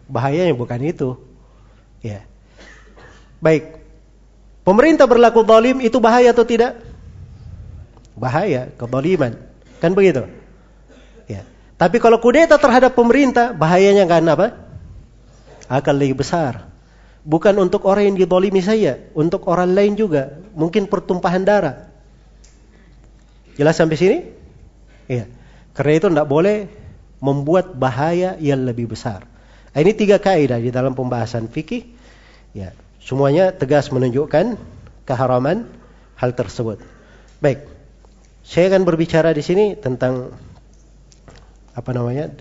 Bahayanya bukan itu. Ya. Baik. Pemerintah berlaku zalim itu bahaya atau tidak? Bahaya, kezaliman. Kan begitu? Ya. Tapi kalau kudeta terhadap pemerintah, bahayanya kan apa? Akan lebih besar. Bukan untuk orang yang didolimi saya, untuk orang lain juga. Mungkin pertumpahan darah. Jelas sampai sini? Iya. Karena itu tidak boleh membuat bahaya yang lebih besar. Ini tiga kaidah di dalam pembahasan fikih. Ya, semuanya tegas menunjukkan keharaman hal tersebut. Baik, saya akan berbicara di sini tentang apa namanya?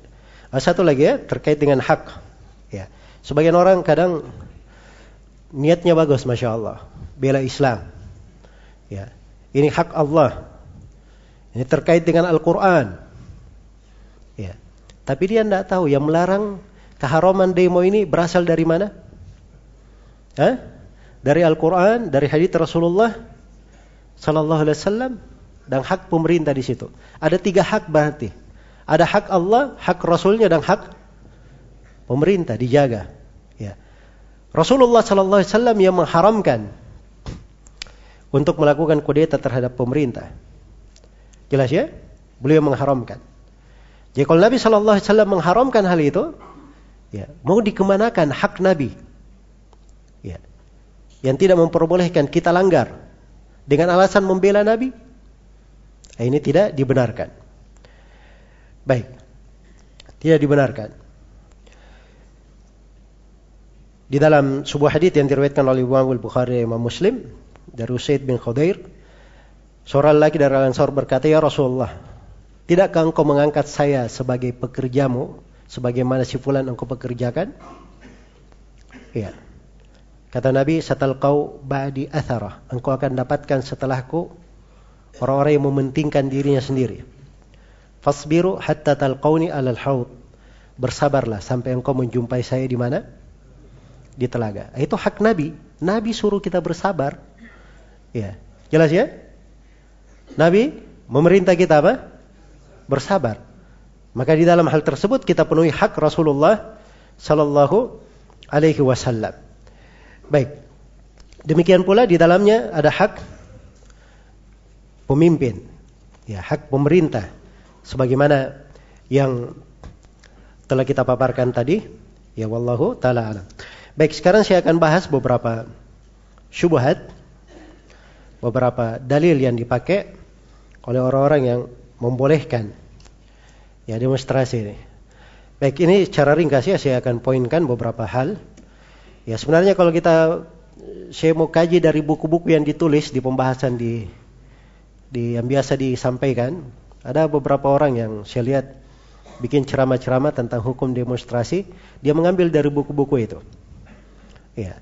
Ah, satu lagi ya terkait dengan hak. Ya, sebagian orang kadang niatnya bagus, masya Allah, bela Islam. Ya, ini hak Allah. Ini terkait dengan Al-Quran. Ya, tapi dia tidak tahu yang melarang keharaman demo ini berasal dari mana? Dari Al-Quran, dari hadits Rasulullah Sallallahu Alaihi Wasallam dan hak pemerintah di situ. Ada tiga hak berarti. Ada hak Allah, hak Rasulnya dan hak pemerintah dijaga. Ya. Rasulullah Sallallahu Alaihi Wasallam yang mengharamkan untuk melakukan kudeta terhadap pemerintah. Jelas ya? Beliau mengharamkan. Jadi kalau Nabi Shallallahu Alaihi Wasallam mengharamkan hal itu, ya mau dikemanakan hak Nabi, yang tidak memperbolehkan kita langgar dengan alasan membela Nabi, nah, ini tidak dibenarkan. Baik, tidak dibenarkan. Di dalam sebuah hadis yang diriwayatkan oleh Imam Al-Bukhari Imam Muslim dari Usaid bin Khudair, seorang laki dari Ansar berkata, "Ya Rasulullah, Tidakkah engkau mengangkat saya sebagai pekerjamu sebagaimana si fulan engkau pekerjakan? Iya. Kata Nabi, "Satal kau ba'di athara." Engkau akan dapatkan setelahku orang-orang yang mementingkan dirinya sendiri. Fasbiru hatta talqauni 'alal haud. Bersabarlah sampai engkau menjumpai saya di mana? Di telaga. Itu hak Nabi. Nabi suruh kita bersabar. Ya. Jelas ya? Nabi memerintah kita apa? bersabar. Maka di dalam hal tersebut kita penuhi hak Rasulullah sallallahu alaihi wasallam. Baik. Demikian pula di dalamnya ada hak pemimpin. Ya, hak pemerintah sebagaimana yang telah kita paparkan tadi. Ya wallahu taala alam. Baik, sekarang saya akan bahas beberapa syubhat beberapa dalil yang dipakai oleh orang-orang yang membolehkan ya demonstrasi ini. Baik, ini secara ringkas ya saya akan poinkan beberapa hal. Ya sebenarnya kalau kita saya mau kaji dari buku-buku yang ditulis di pembahasan di di yang biasa disampaikan, ada beberapa orang yang saya lihat bikin ceramah-ceramah tentang hukum demonstrasi, dia mengambil dari buku-buku itu. Ya.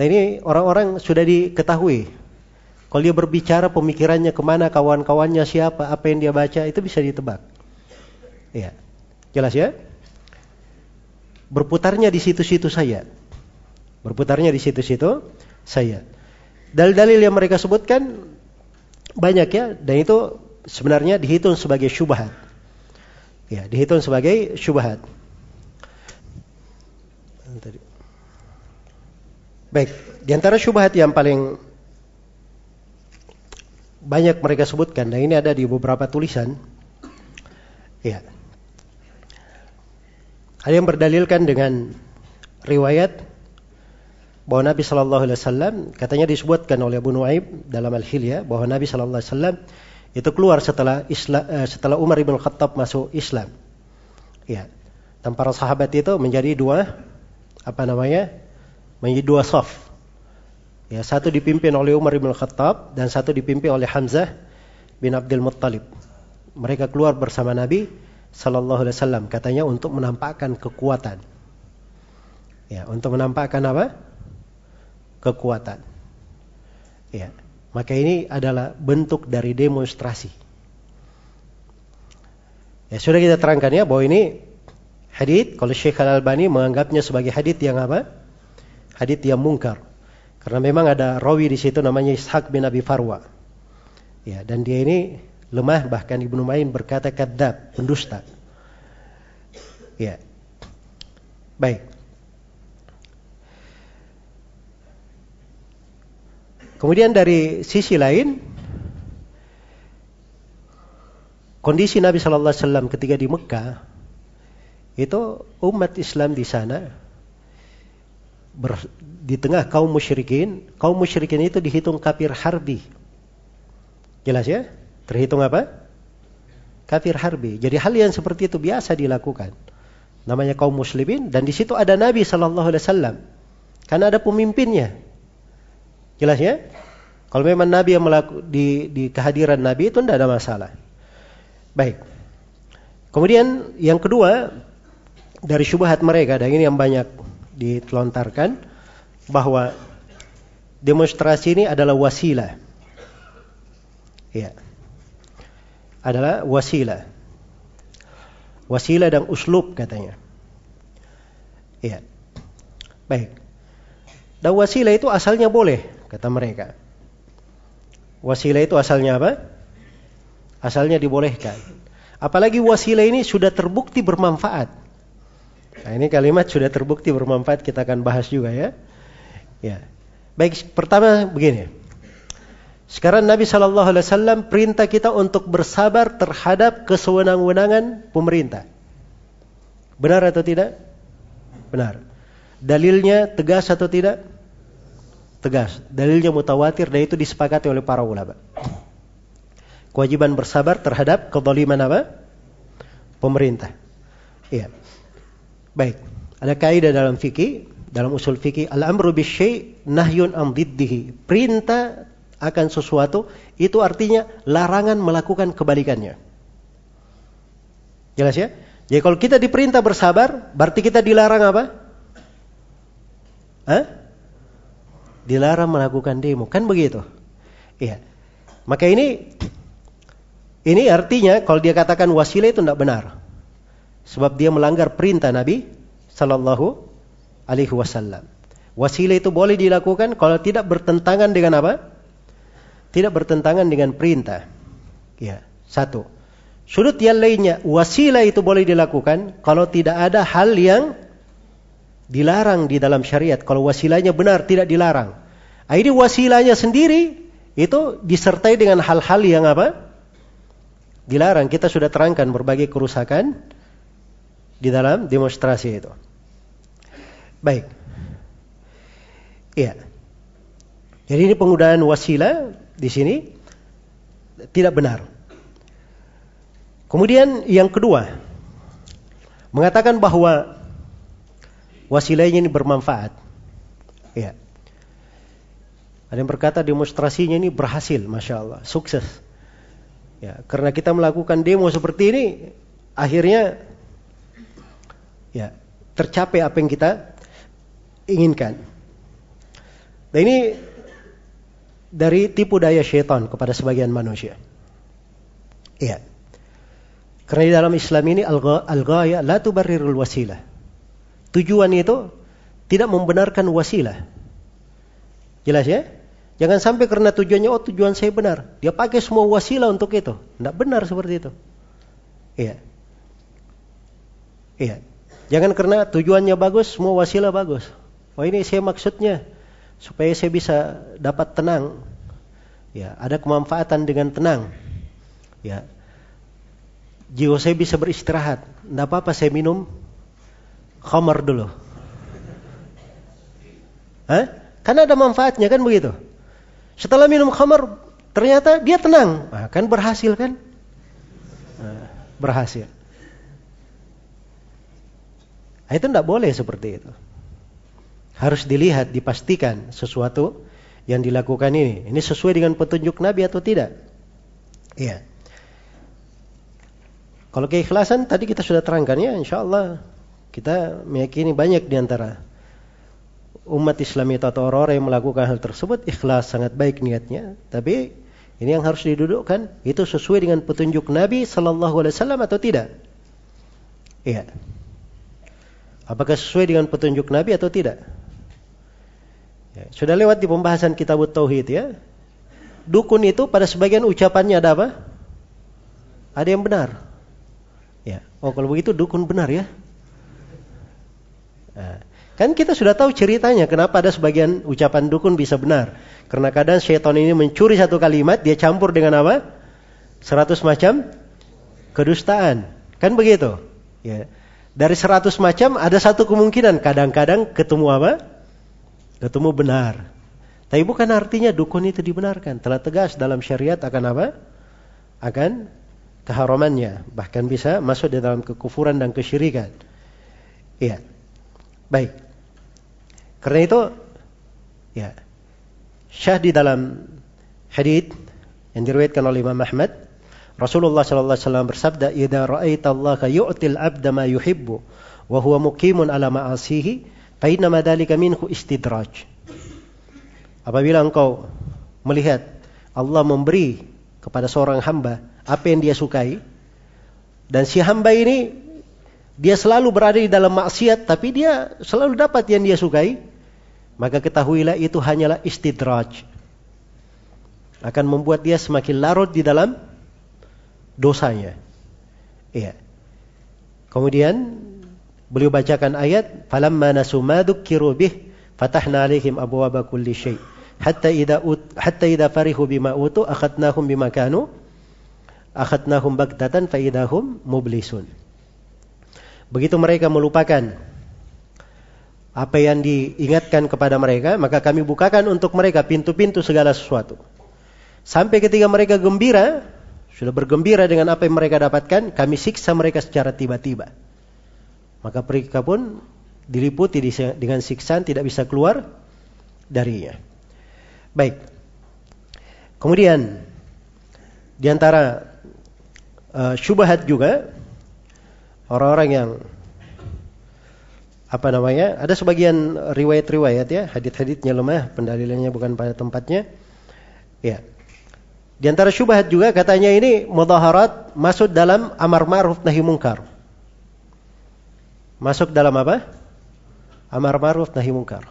Dan ini orang-orang sudah diketahui kalau dia berbicara pemikirannya ke mana, kawan-kawannya siapa, apa yang dia baca, itu bisa ditebak. Ya, jelas ya? Berputarnya di situ-situ saya. Berputarnya di situ-situ saya. Dalil-dalil yang mereka sebutkan banyak ya, dan itu sebenarnya dihitung sebagai syubhat. Ya, dihitung sebagai syubhat. Baik, di antara syubhat yang paling banyak mereka sebutkan dan ini ada di beberapa tulisan. Ya. Ada yang berdalilkan dengan riwayat bahwa Nabi Shallallahu Alaihi Wasallam katanya disebutkan oleh Abu Nuaib dalam Al Hilya bahwa Nabi Shallallahu Alaihi Wasallam itu keluar setelah Islam, eh, setelah Umar bin Khattab masuk Islam. Ya. Dan para sahabat itu menjadi dua apa namanya? Menjadi dua soft Ya, satu dipimpin oleh Umar bin Khattab dan satu dipimpin oleh Hamzah bin Abdul Muttalib. Mereka keluar bersama Nabi Sallallahu Alaihi Wasallam katanya untuk menampakkan kekuatan. Ya, untuk menampakkan apa? Kekuatan. Ya, maka ini adalah bentuk dari demonstrasi. Ya, sudah kita terangkan ya bahwa ini hadith kalau Syekh Al Albani menganggapnya sebagai hadith yang apa? Hadith yang mungkar. Karena memang ada rawi di situ namanya Ishaq bin Abi Farwa. Ya, dan dia ini lemah bahkan Ibnu Ma'in berkata kadzab, pendusta. Ya. Baik. Kemudian dari sisi lain kondisi Nabi Shallallahu Alaihi Wasallam ketika di Mekah itu umat Islam di sana ber, di tengah kaum musyrikin, kaum musyrikin itu dihitung kafir harbi. Jelas ya? Terhitung apa? Kafir harbi. Jadi hal yang seperti itu biasa dilakukan. Namanya kaum muslimin dan di situ ada Nabi Shallallahu Alaihi Wasallam. Karena ada pemimpinnya. Jelas ya? Kalau memang Nabi yang melaku, di, di kehadiran Nabi itu tidak ada masalah. Baik. Kemudian yang kedua dari syubhat mereka dan ini yang banyak ditelontarkan bahwa demonstrasi ini adalah wasilah. Ya. Adalah wasilah. Wasilah dan uslub katanya. Ya. Baik. Dan wasilah itu asalnya boleh, kata mereka. Wasilah itu asalnya apa? Asalnya dibolehkan. Apalagi wasilah ini sudah terbukti bermanfaat. Nah, ini kalimat sudah terbukti bermanfaat kita akan bahas juga ya. Ya. Baik, pertama begini. Sekarang Nabi Shallallahu Alaihi Wasallam perintah kita untuk bersabar terhadap kesewenang-wenangan pemerintah. Benar atau tidak? Benar. Dalilnya tegas atau tidak? Tegas. Dalilnya mutawatir dan itu disepakati oleh para ulama. Kewajiban bersabar terhadap kezaliman apa? Pemerintah. Iya. Baik. Ada kaidah dalam fikih, dalam usul fikih, al-amru bisyai' nahyun an diddihi. Perintah akan sesuatu itu artinya larangan melakukan kebalikannya. Jelas ya? Jadi kalau kita diperintah bersabar, berarti kita dilarang apa? Hah? Dilarang melakukan demo, kan begitu? Iya. Maka ini ini artinya kalau dia katakan wasilah itu tidak benar. Sebab dia melanggar perintah Nabi sallallahu alaihi wasallam. Wasilah itu boleh dilakukan kalau tidak bertentangan dengan apa? Tidak bertentangan dengan perintah. Ya, satu. Sudut yang lainnya, wasilah itu boleh dilakukan kalau tidak ada hal yang dilarang di dalam syariat. Kalau wasilahnya benar tidak dilarang. Ini wasilahnya sendiri itu disertai dengan hal-hal yang apa? Dilarang. Kita sudah terangkan berbagai kerusakan di dalam demonstrasi itu. Baik. Iya. Jadi ini penggunaan wasilah di sini tidak benar. Kemudian yang kedua, mengatakan bahwa wasilahnya ini bermanfaat. Ya. Ada yang berkata demonstrasinya ini berhasil, masya Allah, sukses. Ya, karena kita melakukan demo seperti ini, akhirnya ya tercapai apa yang kita inginkan. Dan ini dari tipu daya syaitan kepada sebagian manusia. Iya. Karena di dalam Islam ini al-ghaya la tubarrirul wasilah. Tujuan itu tidak membenarkan wasilah. Jelas ya? Jangan sampai karena tujuannya, oh tujuan saya benar. Dia pakai semua wasilah untuk itu. Tidak benar seperti itu. Iya. Iya. Jangan karena tujuannya bagus, semua wasilah bagus. Oh ini saya maksudnya supaya saya bisa dapat tenang. Ya, ada kemanfaatan dengan tenang. Ya. Jiwa saya bisa beristirahat. Tidak apa-apa saya minum khamar dulu. Hah? Karena ada manfaatnya kan begitu. Setelah minum khamar, ternyata dia tenang. Nah, kan berhasil kan? Nah, berhasil. Nah, itu tidak boleh seperti itu. Harus dilihat, dipastikan sesuatu yang dilakukan ini. Ini sesuai dengan petunjuk Nabi atau tidak? Iya. Kalau keikhlasan tadi kita sudah terangkan ya, insya Allah kita meyakini banyak di antara umat Islam itu atau orang-orang yang melakukan hal tersebut ikhlas sangat baik niatnya. Tapi ini yang harus didudukkan itu sesuai dengan petunjuk Nabi Sallallahu Alaihi Wasallam atau tidak? Iya. Apakah sesuai dengan petunjuk Nabi atau tidak? Ya, sudah lewat di pembahasan kitab Tauhid ya. Dukun itu pada sebagian ucapannya ada apa? Ada yang benar. Ya. Oh kalau begitu dukun benar ya. Nah, kan kita sudah tahu ceritanya kenapa ada sebagian ucapan dukun bisa benar. Karena kadang syaitan ini mencuri satu kalimat, dia campur dengan apa? Seratus macam kedustaan. Kan begitu? Ya. Dari seratus macam ada satu kemungkinan. Kadang-kadang ketemu apa? Ketemu benar. Tapi bukan artinya dukun itu dibenarkan. Telah tegas dalam syariat akan apa? Akan keharamannya, bahkan bisa masuk di dalam kekufuran dan kesyirikan. Iya. Baik. Karena itu ya syah di dalam hadis yang diriwayatkan oleh Imam Ahmad, Rasulullah sallallahu alaihi wasallam bersabda, "Idza ra'aita Allah yu'til 'abda ma yuhibbu wa huwa muqimun 'ala ma'asihi, fa inna minhu istidraj." Apabila engkau melihat Allah memberi kepada seorang hamba apa yang dia sukai dan si hamba ini dia selalu berada di dalam maksiat tapi dia selalu dapat yang dia sukai maka ketahuilah itu hanyalah istidraj. Akan membuat dia semakin larut di dalam dosanya. Iya. Kemudian beliau bacakan ayat falamma nasu ma dzukkiru bih fatahna alaihim abwaaba kulli syai' hatta idza hatta idza farihu bima utu akhadnahum bima kanu akhadnahum bagdatan faidahum mublisun. Begitu mereka melupakan apa yang diingatkan kepada mereka, maka kami bukakan untuk mereka pintu-pintu segala sesuatu. Sampai ketika mereka gembira, sudah bergembira dengan apa yang mereka dapatkan, kami siksa mereka secara tiba-tiba. Maka mereka pun diliputi dengan siksaan tidak bisa keluar darinya. Baik. Kemudian di antara uh, syubhat juga orang-orang yang apa namanya? Ada sebagian riwayat-riwayat ya, hadit-haditnya lemah, pendalilannya bukan pada tempatnya. Ya. Di antara syubhat juga katanya ini mudhaharat masuk dalam amar ma'ruf nahi munkar. Masuk dalam apa? Amar ma'ruf nahi munkar.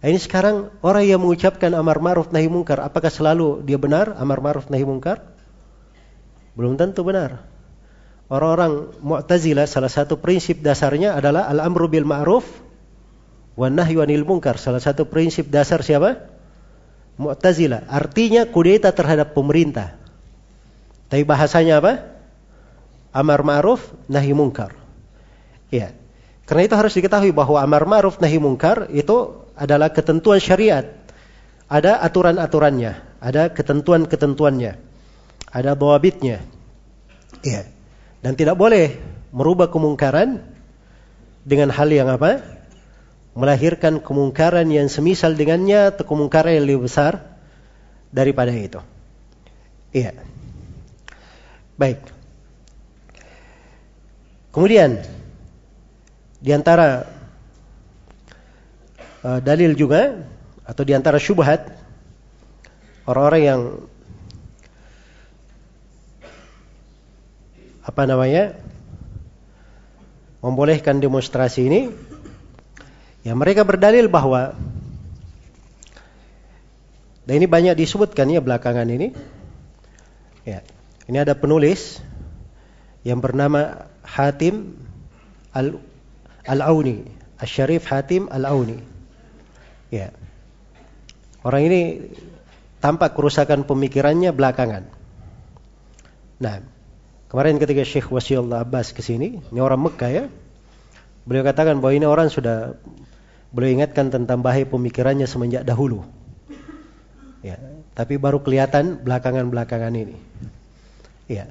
Nah, ini sekarang orang yang mengucapkan amar ma'ruf nahi munkar, apakah selalu dia benar amar ma'ruf nahi munkar? Belum tentu benar. Orang-orang Mu'tazilah salah satu prinsip dasarnya adalah al-amru bil ma'ruf wa nahyu anil munkar. Salah satu prinsip dasar siapa? Mu'tazilah. Artinya kudeta terhadap pemerintah. Tapi bahasanya apa? Amar ma'ruf nahi munkar. Ya. Karena itu harus diketahui bahwa amar ma'ruf nahi munkar itu adalah ketentuan syariat. Ada aturan-aturannya, ada ketentuan-ketentuannya ada bawabitnya. Ya. Dan tidak boleh merubah kemungkaran dengan hal yang apa? Melahirkan kemungkaran yang semisal dengannya atau kemungkaran yang lebih besar daripada itu. Iya. Baik. Kemudian di antara uh, dalil juga atau di antara syubhat orang-orang yang apa namanya? Membolehkan demonstrasi ini ya mereka berdalil bahwa dan ini banyak disebutkan ya belakangan ini ya ini ada penulis yang bernama Hatim Al Al-Auni Al-Syarif Hatim Al-Auni. Ya orang ini tampak kerusakan pemikirannya belakangan. Nah Kemarin ketika Syekh Wasiullah Abbas ke sini, ini orang Mekah ya. Beliau katakan bahwa ini orang sudah beliau ingatkan tentang bahaya pemikirannya semenjak dahulu. Ya, tapi baru kelihatan belakangan-belakangan ini. Ya.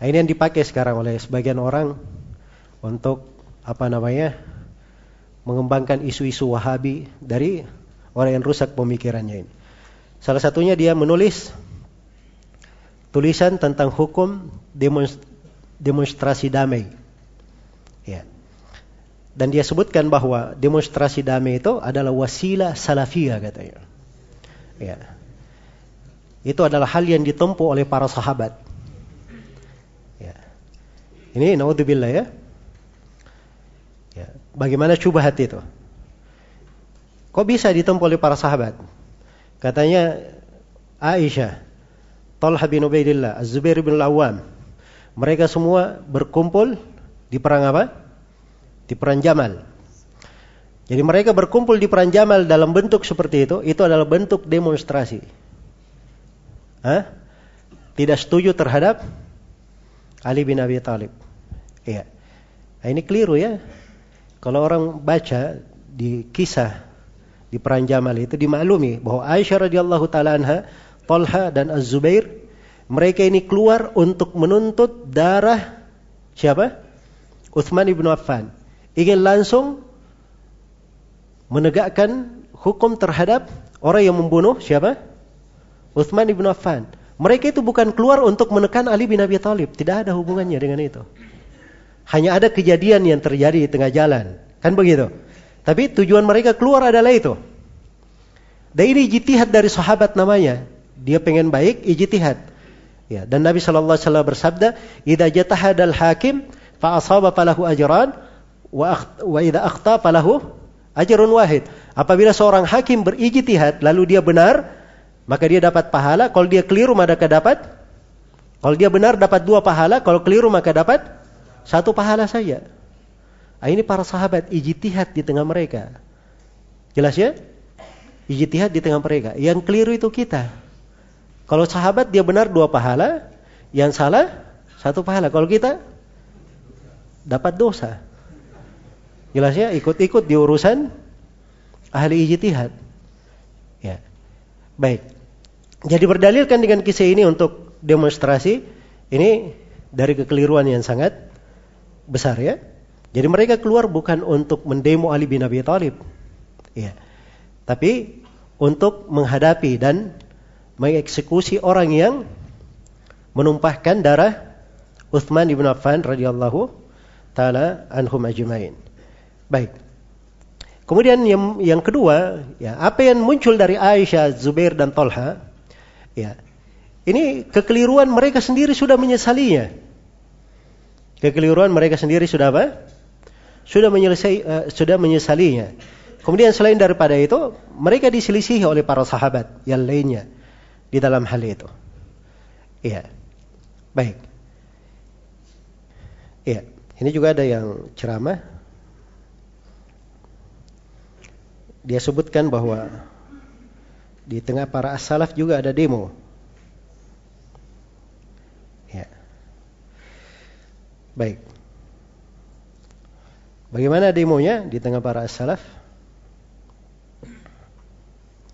Nah, ini yang dipakai sekarang oleh sebagian orang untuk apa namanya? mengembangkan isu-isu Wahabi dari orang yang rusak pemikirannya ini. Salah satunya dia menulis tulisan tentang hukum demonstrasi damai. Ya. Dan dia sebutkan bahwa demonstrasi damai itu adalah wasilah salafiyah katanya. Ya. Itu adalah hal yang ditempuh oleh para sahabat. Ya. Ini naudzubillah ya. ya. Bagaimana syubhat itu? Kok bisa ditempuh oleh para sahabat? Katanya Aisyah Talha bin Ubaidillah, Az-Zubair bin Al-Awwam. Mereka semua berkumpul di perang apa? Di perang Jamal. Jadi mereka berkumpul di perang Jamal dalam bentuk seperti itu, itu adalah bentuk demonstrasi. Hah? Tidak setuju terhadap Ali bin Abi Thalib. Iya. Nah, ini keliru ya. Kalau orang baca di kisah di perang Jamal itu dimaklumi bahwa Aisyah radhiyallahu taala Talha dan Az-Zubair Mereka ini keluar untuk menuntut darah siapa? Utsman ibnu Affan. Ingin langsung menegakkan hukum terhadap orang yang membunuh siapa? Utsman ibnu Affan. Mereka itu bukan keluar untuk menekan Ali bin Abi Thalib. Tidak ada hubungannya dengan itu. Hanya ada kejadian yang terjadi di tengah jalan. Kan begitu? Tapi tujuan mereka keluar adalah itu. Dan ini ijtihad dari sahabat namanya. Dia pengen baik, ijtihad. Ya, dan Nabi Shallallahu Alaihi Wasallam bersabda, "Ida jatahadal hakim fa asaba falahu ajran wa wa idza akhta falahu ajrun wahid." Apabila seorang hakim berijtihad lalu dia benar, maka dia dapat pahala. Kalau dia keliru maka dapat kalau dia benar dapat dua pahala, kalau keliru maka dapat satu pahala saja. Nah, ini para sahabat ijtihad di tengah mereka. Jelas ya? Ijtihad di tengah mereka. Yang keliru itu kita. Kalau sahabat dia benar dua pahala, yang salah satu pahala. Kalau kita dapat dosa. Jelas ya, ikut-ikut di urusan ahli ijtihad. Ya. Baik. Jadi berdalilkan dengan kisah ini untuk demonstrasi ini dari kekeliruan yang sangat besar ya. Jadi mereka keluar bukan untuk mendemo Ali bin Abi Thalib. Ya. Tapi untuk menghadapi dan mengeksekusi orang yang menumpahkan darah Uthman ibn Affan radhiyallahu taala anhum ajmain. Baik. Kemudian yang yang kedua, ya, apa yang muncul dari Aisyah, Zubair dan Talha, ya. Ini kekeliruan mereka sendiri sudah menyesalinya. Kekeliruan mereka sendiri sudah apa? Sudah menyelesai uh, sudah menyesalinya. Kemudian selain daripada itu, mereka diselisihi oleh para sahabat yang lainnya di dalam hal itu. Iya. Baik. Iya. Ini juga ada yang ceramah. Dia sebutkan bahwa di tengah para as-salaf juga ada demo. Ya. Baik. Bagaimana demonya di tengah para as-salaf?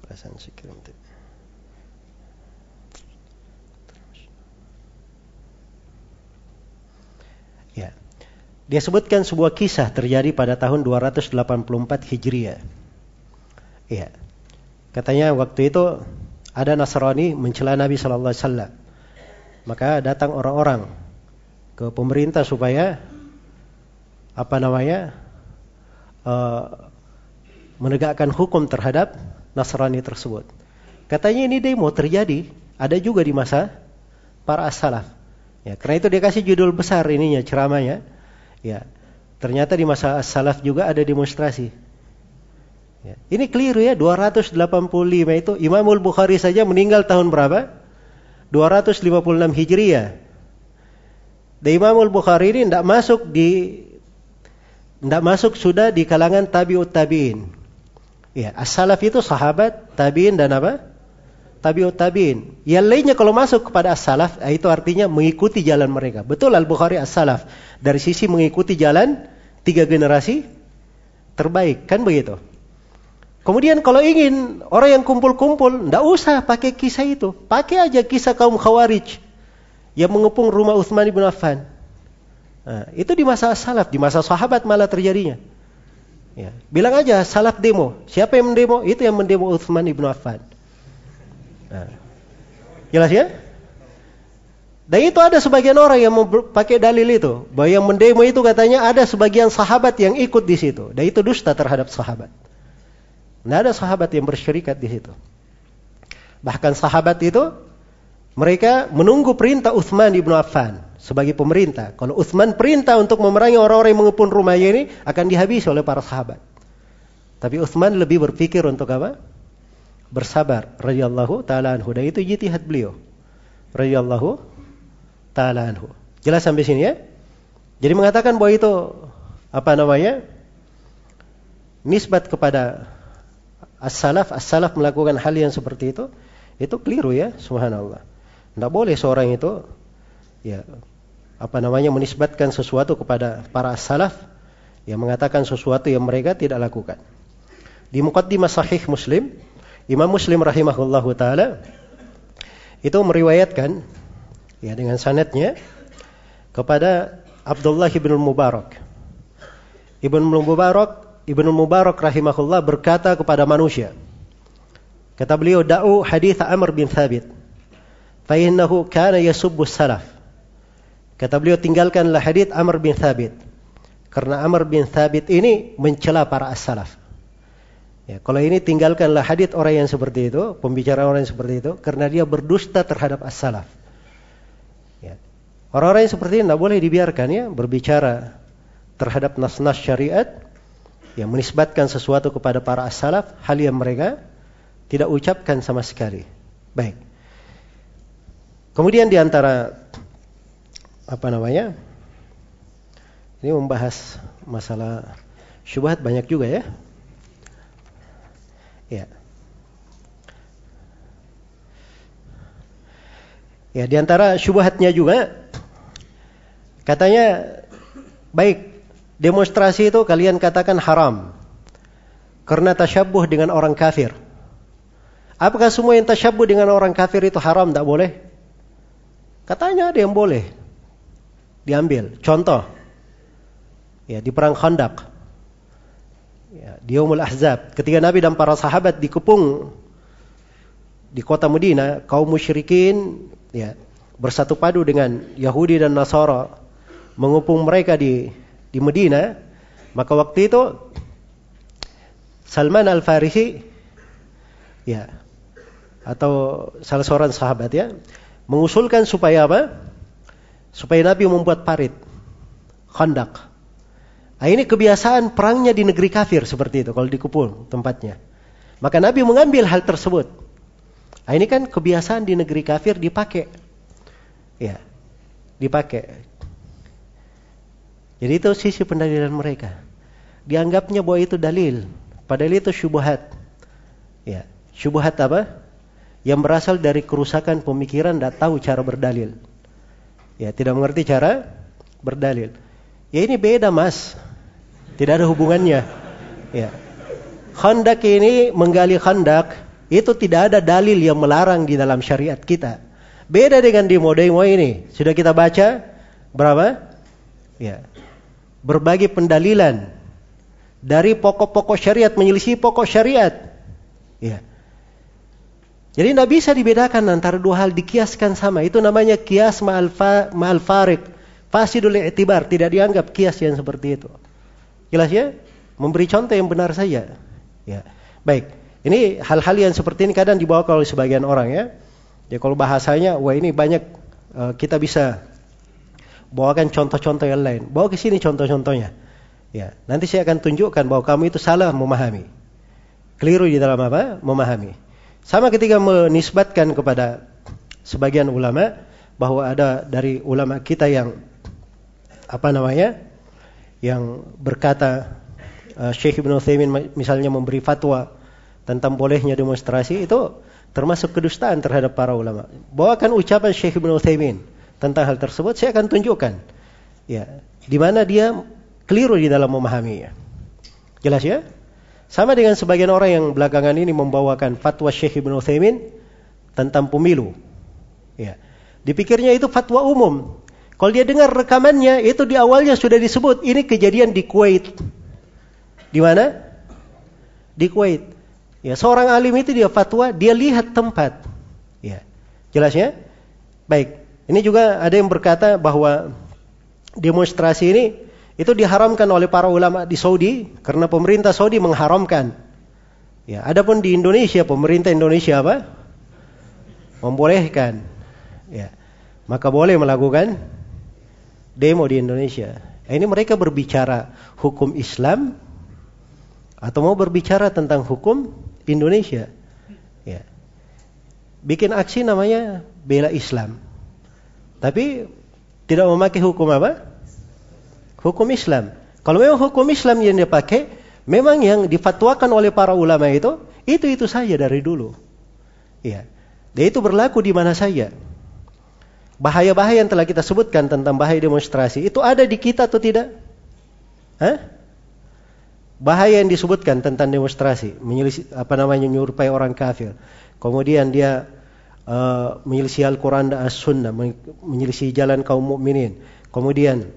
Perasaan kirim Ya. Dia sebutkan sebuah kisah terjadi pada tahun 284 Hijriah. Ya. Katanya waktu itu ada Nasrani mencela Nabi Shallallahu Alaihi Wasallam. Maka datang orang-orang ke pemerintah supaya apa namanya uh, menegakkan hukum terhadap Nasrani tersebut. Katanya ini demo terjadi ada juga di masa para as-salaf. Ya, karena itu dia kasih judul besar ininya ceramahnya. Ya. Ternyata di masa salaf juga ada demonstrasi. Ya. Ini keliru ya, 285 itu Imamul Bukhari saja meninggal tahun berapa? 256 Hijriah. Dan Imamul Bukhari ini tidak masuk di tidak masuk sudah di kalangan tabiut tabiin. Ya, as-salaf itu sahabat, tabiin dan apa? Tabiut tabiin. Yang lainnya kalau masuk kepada as-salaf, eh, itu artinya mengikuti jalan mereka. Betul Al-Bukhari as-salaf. Dari sisi mengikuti jalan tiga generasi terbaik. Kan begitu? Kemudian kalau ingin orang yang kumpul-kumpul, tidak usah pakai kisah itu. Pakai aja kisah kaum khawarij yang mengepung rumah Utsman bin Affan. Nah, itu di masa salaf, di masa sahabat malah terjadinya. Ya. Bilang aja salaf demo. Siapa yang mendemo? Itu yang mendemo Utsman bin Affan. Nah. Jelas ya? Dan itu ada sebagian orang yang pakai dalil itu. Bahwa yang mendemo itu katanya ada sebagian sahabat yang ikut di situ. Dan itu dusta terhadap sahabat. Tidak ada sahabat yang bersyirikat di situ. Bahkan sahabat itu mereka menunggu perintah Uthman ibnu Affan sebagai pemerintah. Kalau Uthman perintah untuk memerangi orang-orang yang mengepun rumahnya ini akan dihabisi oleh para sahabat. Tapi Uthman lebih berpikir untuk apa? Bersabar radhiyallahu taala anhu dan itu jitihad beliau radhiyallahu taala anhu. Jelas sampai sini ya? Jadi mengatakan bahwa itu apa namanya? nisbat kepada as-salaf, as-salaf melakukan hal yang seperti itu, itu keliru ya, subhanallah. Tidak boleh seorang itu ya apa namanya menisbatkan sesuatu kepada para as-salaf yang mengatakan sesuatu yang mereka tidak lakukan. Di muqaddimah sahih Muslim Imam Muslim rahimahullahu taala itu meriwayatkan ya dengan sanetnya kepada Abdullah ibn Mubarak. Ibn Mubarak, Ibn Mubarak rahimahullah berkata kepada manusia. Kata beliau, "Da'u hadis Amr bin Thabit." Fa innahu kana yasubbu salaf. Kata beliau, tinggalkanlah hadis Amr bin Thabit. Karena Amr bin Thabit ini mencela para as-salaf. Ya, kalau ini tinggalkanlah hadis orang yang seperti itu, pembicara orang yang seperti itu, karena dia berdusta terhadap as-salaf. Ya. Orang-orang yang seperti ini tidak boleh dibiarkan ya berbicara terhadap nas-nas syariat yang menisbatkan sesuatu kepada para as-salaf, hal yang mereka tidak ucapkan sama sekali. Baik. Kemudian di antara apa namanya? Ini membahas masalah syubhat banyak juga ya. Ya. Ya, di antara syubhatnya juga katanya baik demonstrasi itu kalian katakan haram karena tasyabuh dengan orang kafir. Apakah semua yang tasyabuh dengan orang kafir itu haram? Tidak boleh? Katanya ada yang boleh diambil. Contoh, ya di perang Khandaq ya, di Umul Ahzab ketika Nabi dan para sahabat dikepung di kota Medina kaum musyrikin ya bersatu padu dengan Yahudi dan Nasara mengepung mereka di di Medina maka waktu itu Salman Al Farisi ya atau salah seorang sahabat ya mengusulkan supaya apa? Supaya Nabi membuat parit khandak Nah, ini kebiasaan perangnya di negeri kafir seperti itu kalau dikepung tempatnya. Maka Nabi mengambil hal tersebut. Nah, ini kan kebiasaan di negeri kafir dipakai. Ya. Dipakai. Jadi itu sisi pendalilan mereka. Dianggapnya bahwa itu dalil, padahal itu syubhat. Ya, syubhat apa? Yang berasal dari kerusakan pemikiran tidak tahu cara berdalil. Ya, tidak mengerti cara berdalil. Ya ini beda, Mas. Tidak ada hubungannya. Ya. Khandak ini menggali khandak itu tidak ada dalil yang melarang di dalam syariat kita. Beda dengan di demo ini. Sudah kita baca berapa? Ya. Berbagai pendalilan dari pokok-pokok syariat menyelisih pokok syariat. Ya. Jadi tidak bisa dibedakan antara dua hal dikiaskan sama. Itu namanya kias ma'al ma farik. Fasidul i'tibar. Tidak dianggap kias yang seperti itu. Jelas ya? Memberi contoh yang benar saja. Ya. Baik. Ini hal-hal yang seperti ini kadang dibawa oleh sebagian orang ya. Ya kalau bahasanya, wah ini banyak uh, kita bisa bawakan contoh-contoh yang lain. Bawa ke sini contoh-contohnya. Ya, nanti saya akan tunjukkan bahwa kamu itu salah memahami. Keliru di dalam apa? Memahami. Sama ketika menisbatkan kepada sebagian ulama bahwa ada dari ulama kita yang apa namanya? Yang berkata uh, Syekh Ibn Uthaymin misalnya memberi fatwa tentang bolehnya demonstrasi itu termasuk kedustaan terhadap para ulama. Bawakan ucapan Syekh Ibn Uthaymin tentang hal tersebut saya akan tunjukkan. Ya, di mana dia keliru di dalam memahaminya. Jelas ya? Sama dengan sebagian orang yang belakangan ini membawakan fatwa Syekh Ibn Uthaymin tentang pemilu. Ya. Dipikirnya itu fatwa umum. Kalau dia dengar rekamannya, itu di awalnya sudah disebut. Ini kejadian di Kuwait. Di mana? Di Kuwait. Ya, seorang alim itu dia fatwa, dia lihat tempat. Ya. Jelas ya? Baik. Ini juga ada yang berkata bahwa demonstrasi ini itu diharamkan oleh para ulama di Saudi karena pemerintah Saudi mengharamkan. Ya, adapun di Indonesia pemerintah Indonesia apa? Membolehkan. Ya. Maka boleh melakukan demo di Indonesia. Ini mereka berbicara hukum Islam atau mau berbicara tentang hukum Indonesia. Ya. Bikin aksi namanya bela Islam. Tapi tidak memakai hukum apa? Hukum Islam. Kalau memang hukum Islam yang dia pakai, memang yang difatwakan oleh para ulama itu, itu-itu saja dari dulu. Ya. Dan itu berlaku di mana saja bahaya-bahaya yang telah kita sebutkan tentang bahaya demonstrasi itu ada di kita atau tidak? Hah? Bahaya yang disebutkan tentang demonstrasi, menyelisih apa namanya menyerupai orang kafir. Kemudian dia uh, menyelisih Al-Quran dan As-Sunnah, menyelisih jalan kaum mukminin. Kemudian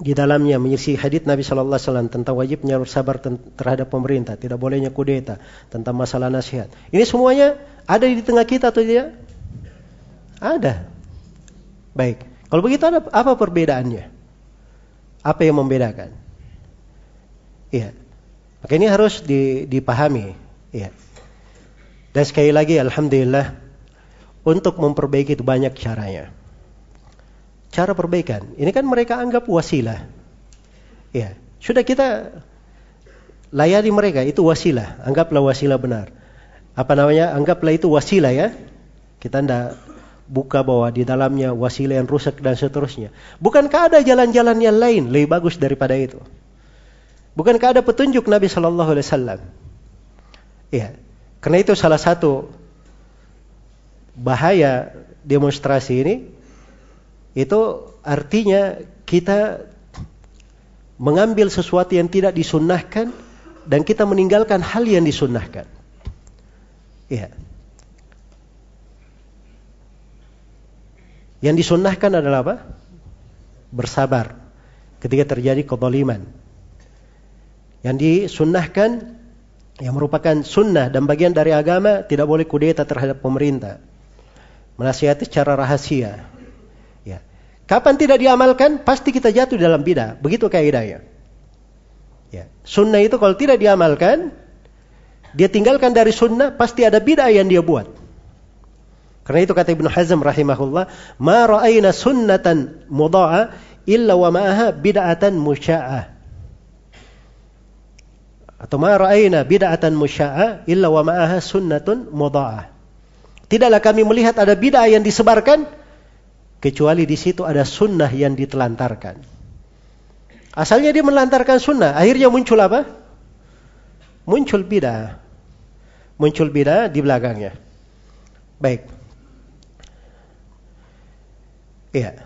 di dalamnya menyelisih hadits Nabi Shallallahu Alaihi Wasallam tentang wajibnya bersabar terhadap pemerintah, tidak bolehnya kudeta, tentang masalah nasihat. Ini semuanya ada di tengah kita atau tidak? Ada. Baik. Kalau begitu ada apa perbedaannya? Apa yang membedakan? Iya. Maka ini harus dipahami. Iya. Dan sekali lagi Alhamdulillah untuk memperbaiki itu banyak caranya. Cara perbaikan. Ini kan mereka anggap wasilah. Ya, sudah kita layani mereka itu wasilah. Anggaplah wasilah benar. Apa namanya? Anggaplah itu wasilah ya. Kita tidak buka bahwa di dalamnya wasilah yang rusak dan seterusnya. Bukankah ada jalan-jalan yang lain lebih bagus daripada itu? Bukankah ada petunjuk Nabi Shallallahu Alaihi Wasallam? Iya. Karena itu salah satu bahaya demonstrasi ini itu artinya kita mengambil sesuatu yang tidak disunnahkan dan kita meninggalkan hal yang disunnahkan. Iya. Yang disunnahkan adalah apa? Bersabar ketika terjadi kezaliman. Yang disunnahkan yang merupakan sunnah dan bagian dari agama tidak boleh kudeta terhadap pemerintah. Menasihati secara rahasia. Ya. Kapan tidak diamalkan, pasti kita jatuh dalam bidah. Begitu kaidahnya. Ya. Sunnah itu kalau tidak diamalkan, dia tinggalkan dari sunnah, pasti ada bidah yang dia buat. Karena itu kata Ibnu Hazm rahimahullah, "Ma ra'ayna sunnatan muda'a illa wa ma'aha bid'atan musya'ah." Atau ma ra'ayna bid'atan musya'a illa wa ma'aha sunnatun mudha'ah. Tidaklah kami melihat ada bid'ah yang disebarkan kecuali di situ ada sunnah yang ditelantarkan. Asalnya dia melantarkan sunnah, akhirnya muncul apa? Muncul bid'ah. Muncul bid'ah di belakangnya. Baik. Iya.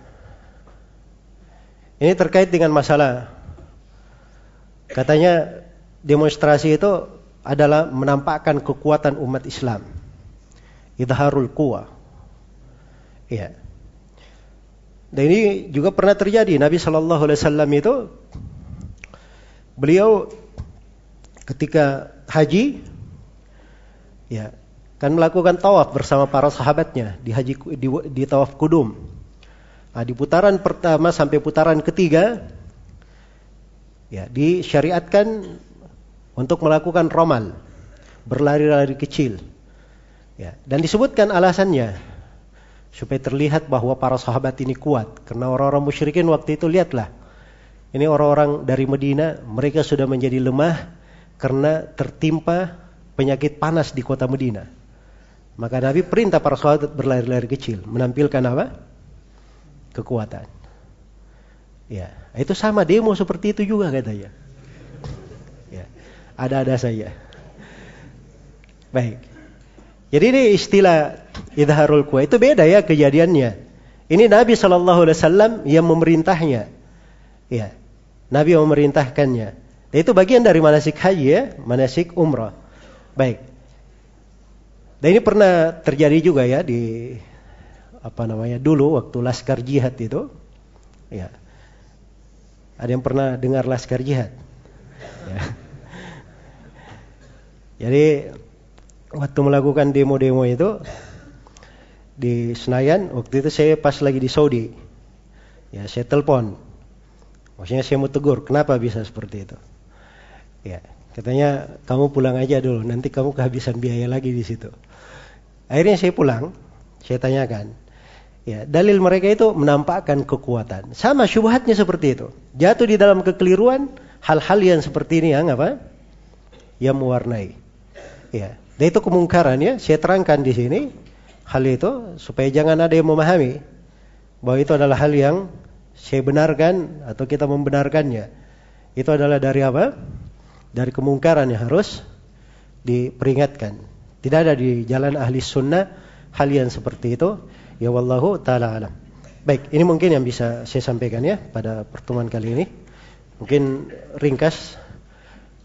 Ini terkait dengan masalah katanya demonstrasi itu adalah menampakkan kekuatan umat Islam. Idharul kuwa. Iya. Dan ini juga pernah terjadi. Nabi Shallallahu Alaihi Wasallam itu beliau ketika haji, ya kan melakukan tawaf bersama para sahabatnya di haji di, di tawaf kudum. Nah, di putaran pertama sampai putaran ketiga, ya disyariatkan untuk melakukan romal, berlari-lari kecil. Ya, dan disebutkan alasannya supaya terlihat bahwa para sahabat ini kuat karena orang-orang musyrikin waktu itu lihatlah ini orang-orang dari Medina mereka sudah menjadi lemah karena tertimpa penyakit panas di kota Medina. Maka Nabi perintah para sahabat berlari-lari kecil, menampilkan apa? Kekuatan. Ya, itu sama demo seperti itu juga katanya ada-ada saja. Baik. Jadi ini istilah idharul kuwa itu beda ya kejadiannya. Ini Nabi Shallallahu Alaihi Wasallam yang memerintahnya. Ya, Nabi yang memerintahkannya. Dan itu bagian dari manasik haji ya, manasik umrah. Baik. Dan ini pernah terjadi juga ya di apa namanya dulu waktu laskar jihad itu. Ya. Ada yang pernah dengar laskar jihad? Ya. Jadi waktu melakukan demo-demo itu di Senayan, waktu itu saya pas lagi di Saudi. Ya, saya telepon. Maksudnya saya mau tegur, kenapa bisa seperti itu? Ya, katanya kamu pulang aja dulu, nanti kamu kehabisan biaya lagi di situ. Akhirnya saya pulang, saya tanyakan. Ya, dalil mereka itu menampakkan kekuatan. Sama syubhatnya seperti itu. Jatuh di dalam kekeliruan hal-hal yang seperti ini yang apa? Yang mewarnai. Ya, dan itu kemungkaran ya. Saya terangkan di sini hal itu supaya jangan ada yang memahami bahwa itu adalah hal yang saya benarkan atau kita membenarkannya. Itu adalah dari apa? Dari kemungkaran yang harus diperingatkan. Tidak ada di jalan ahli sunnah hal yang seperti itu. Ya wallahu taala alam. Baik, ini mungkin yang bisa saya sampaikan ya pada pertemuan kali ini. Mungkin ringkas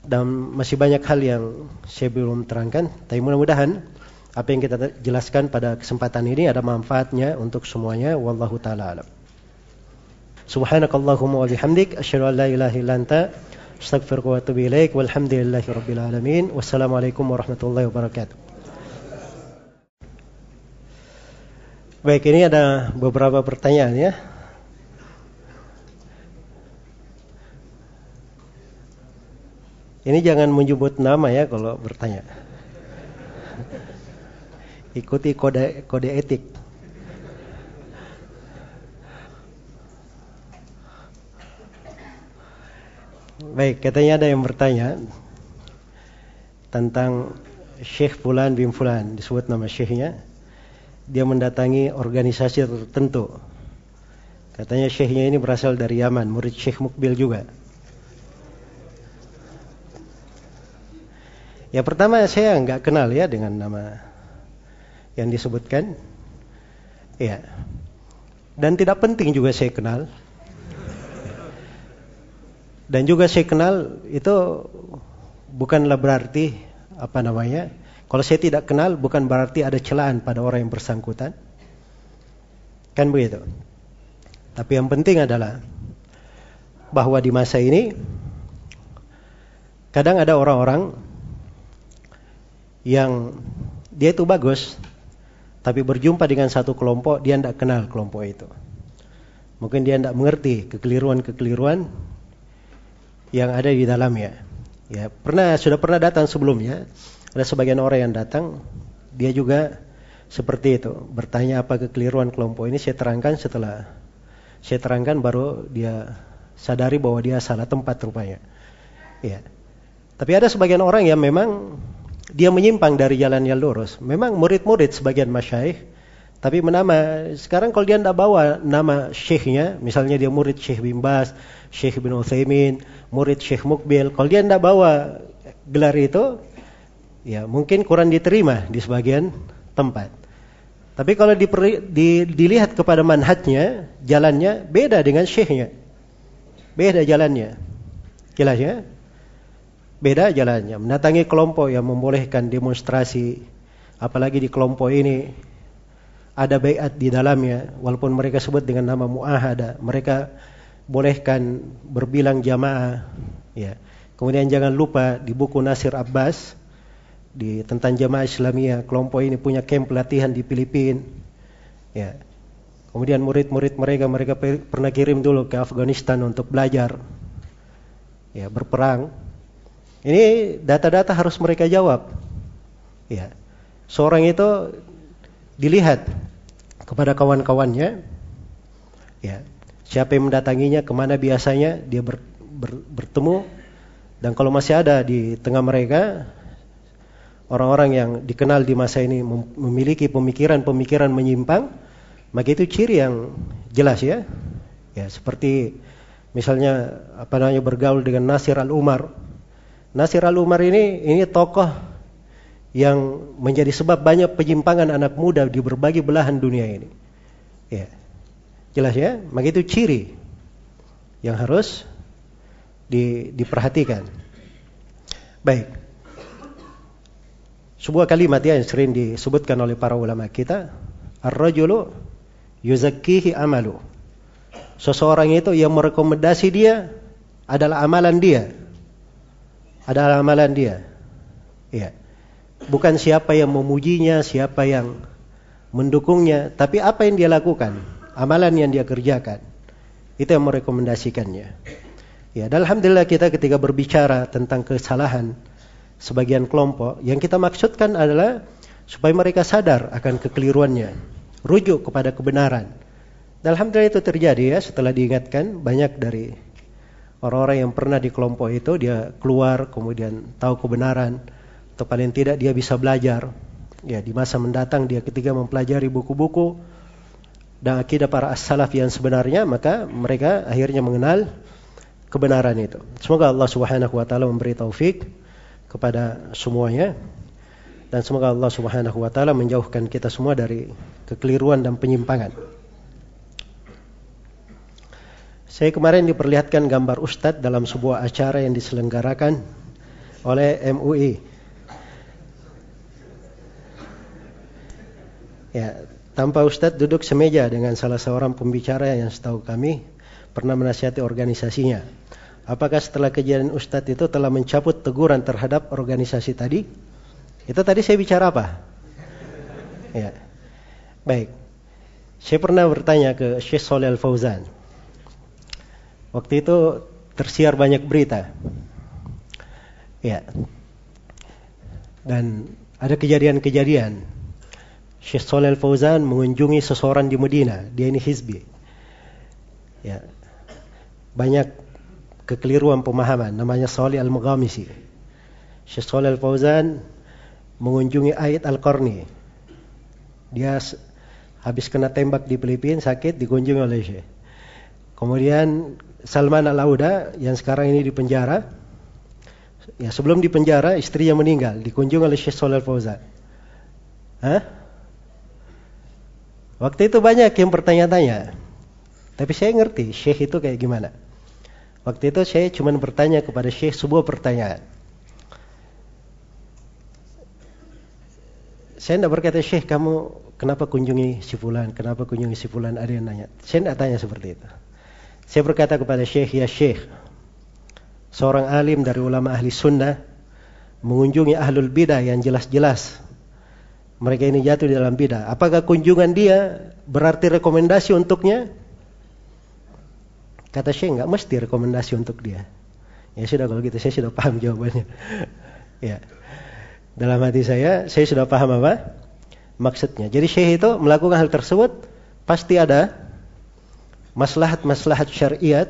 dan masih banyak hal yang saya belum terangkan tapi mudah-mudahan apa yang kita jelaskan pada kesempatan ini ada manfaatnya untuk semuanya wallahu taala alam. Subhanakallahumma wa bihamdik asyhadu an la ilaha illa anta astaghfiruka wa atubu ilaik walhamdulillahi rabbil alamin. Wassalamualaikum warahmatullahi wabarakatuh. Baik, ini ada beberapa pertanyaan ya. Ini jangan menyebut nama ya kalau bertanya. Ikuti kode kode etik. Baik, katanya ada yang bertanya tentang Syekh Fulan bin Fulan, disebut nama syekhnya. Dia mendatangi organisasi tertentu. Katanya syekhnya ini berasal dari Yaman, murid Syekh Mukbil juga. Ya pertama saya nggak kenal ya dengan nama yang disebutkan. Ya. Dan tidak penting juga saya kenal. Dan juga saya kenal itu bukanlah berarti apa namanya. Kalau saya tidak kenal bukan berarti ada celaan pada orang yang bersangkutan. Kan begitu. Tapi yang penting adalah bahwa di masa ini kadang ada orang-orang yang dia itu bagus, tapi berjumpa dengan satu kelompok dia tidak kenal kelompok itu. Mungkin dia tidak mengerti kekeliruan-kekeliruan yang ada di dalamnya. Ya, pernah sudah pernah datang sebelumnya. Ada sebagian orang yang datang, dia juga seperti itu, bertanya apa kekeliruan kelompok ini. Saya terangkan setelah saya terangkan baru dia sadari bahwa dia salah tempat rupanya. Ya. Tapi ada sebagian orang yang memang dia menyimpang dari jalan yang lurus. Memang murid-murid sebagian masyaikh tapi menama, sekarang kalau dia tidak bawa nama syekhnya, misalnya dia murid Syekh bin Bas, Syekh bin Uthaymin, murid Syekh Mukbil, kalau dia tidak bawa gelar itu, ya mungkin kurang diterima di sebagian tempat. Tapi kalau diperi, di, dilihat kepada manhajnya, jalannya beda dengan syekhnya. Beda jalannya. Jelas ya? Beda jalannya. Mendatangi kelompok yang membolehkan demonstrasi, apalagi di kelompok ini ada bayat di dalamnya walaupun mereka sebut dengan nama muahada mereka bolehkan berbilang jamaah ya kemudian jangan lupa di buku Nasir Abbas di tentang jamaah Islamiyah kelompok ini punya camp pelatihan di Filipina ya. Kemudian murid-murid mereka mereka pernah kirim dulu ke Afghanistan untuk belajar. Ya berperang. Ini data-data harus mereka jawab. Ya. Seorang itu dilihat kepada kawan-kawannya. Ya. Siapa yang mendatanginya ke mana biasanya dia ber, ber, bertemu. Dan kalau masih ada di tengah mereka orang-orang yang dikenal di masa ini memiliki pemikiran-pemikiran menyimpang maka itu ciri yang jelas ya ya seperti misalnya apa namanya bergaul dengan Nasir Al-Umar Nasir Al-Umar ini ini tokoh yang menjadi sebab banyak penyimpangan anak muda di berbagai belahan dunia ini. Ya. Jelas ya? Maka itu ciri yang harus di, diperhatikan. Baik. Sebuah kalimat ya yang sering disebutkan oleh para ulama kita, ar-rajulu yuzakkihi amalu. Seseorang itu yang merekomendasi dia adalah amalan dia. Adalah amalan dia. Iya. Bukan siapa yang memujinya, siapa yang mendukungnya, tapi apa yang dia lakukan, amalan yang dia kerjakan. Itu yang merekomendasikannya. Ya, dan alhamdulillah kita ketika berbicara tentang kesalahan sebagian kelompok, yang kita maksudkan adalah supaya mereka sadar akan kekeliruannya, rujuk kepada kebenaran. Dan alhamdulillah itu terjadi ya setelah diingatkan banyak dari orang-orang yang pernah di kelompok itu dia keluar kemudian tahu kebenaran atau paling tidak dia bisa belajar ya di masa mendatang dia ketika mempelajari buku-buku dan akidah para as-salaf yang sebenarnya maka mereka akhirnya mengenal kebenaran itu. Semoga Allah Subhanahu wa taala memberi taufik kepada semuanya dan semoga Allah Subhanahu wa taala menjauhkan kita semua dari kekeliruan dan penyimpangan. Saya kemarin diperlihatkan gambar ustadz dalam sebuah acara yang diselenggarakan oleh MUI Ya, tanpa Ustadz duduk semeja dengan salah seorang pembicara yang setahu kami pernah menasihati organisasinya. Apakah setelah kejadian Ustadz itu telah mencabut teguran terhadap organisasi tadi? Itu tadi saya bicara apa? Ya. Baik. Saya pernah bertanya ke Syekh Soleh Al-Fauzan. Waktu itu tersiar banyak berita. Ya. Dan ada kejadian-kejadian. Syekh Soleh Al-Fauzan mengunjungi seseorang di Medina. Dia ini hizbi. Ya. Banyak kekeliruan pemahaman namanya Salih Al-Mughamisi. Syekh Salih Al-Fauzan mengunjungi ayat Al-Qarni. Dia habis kena tembak di Filipina sakit dikunjungi oleh Syekh. Kemudian Salman Al-Auda yang sekarang ini di penjara. Ya, sebelum di penjara istrinya meninggal, dikunjungi oleh Syekh Salih Al-Fauzan. Hah? Waktu itu banyak yang bertanya-tanya. Tapi saya ngerti Syekh itu kayak gimana. Waktu itu saya cuma bertanya kepada Syekh sebuah pertanyaan. Saya tidak berkata, Syekh kamu kenapa kunjungi si Fulan, kenapa kunjungi si Fulan, ada yang nanya. Saya tidak tanya seperti itu. Saya berkata kepada Syekh, ya Syekh, seorang alim dari ulama ahli sunnah, mengunjungi ahlul bidah yang jelas-jelas mereka ini jatuh di dalam bidah. Apakah kunjungan dia berarti rekomendasi untuknya? Kata Syekh nggak mesti rekomendasi untuk dia. Ya sudah kalau gitu saya sudah paham jawabannya. *laughs* ya. Dalam hati saya, saya sudah paham apa maksudnya. Jadi Syekh itu melakukan hal tersebut pasti ada maslahat-maslahat syariat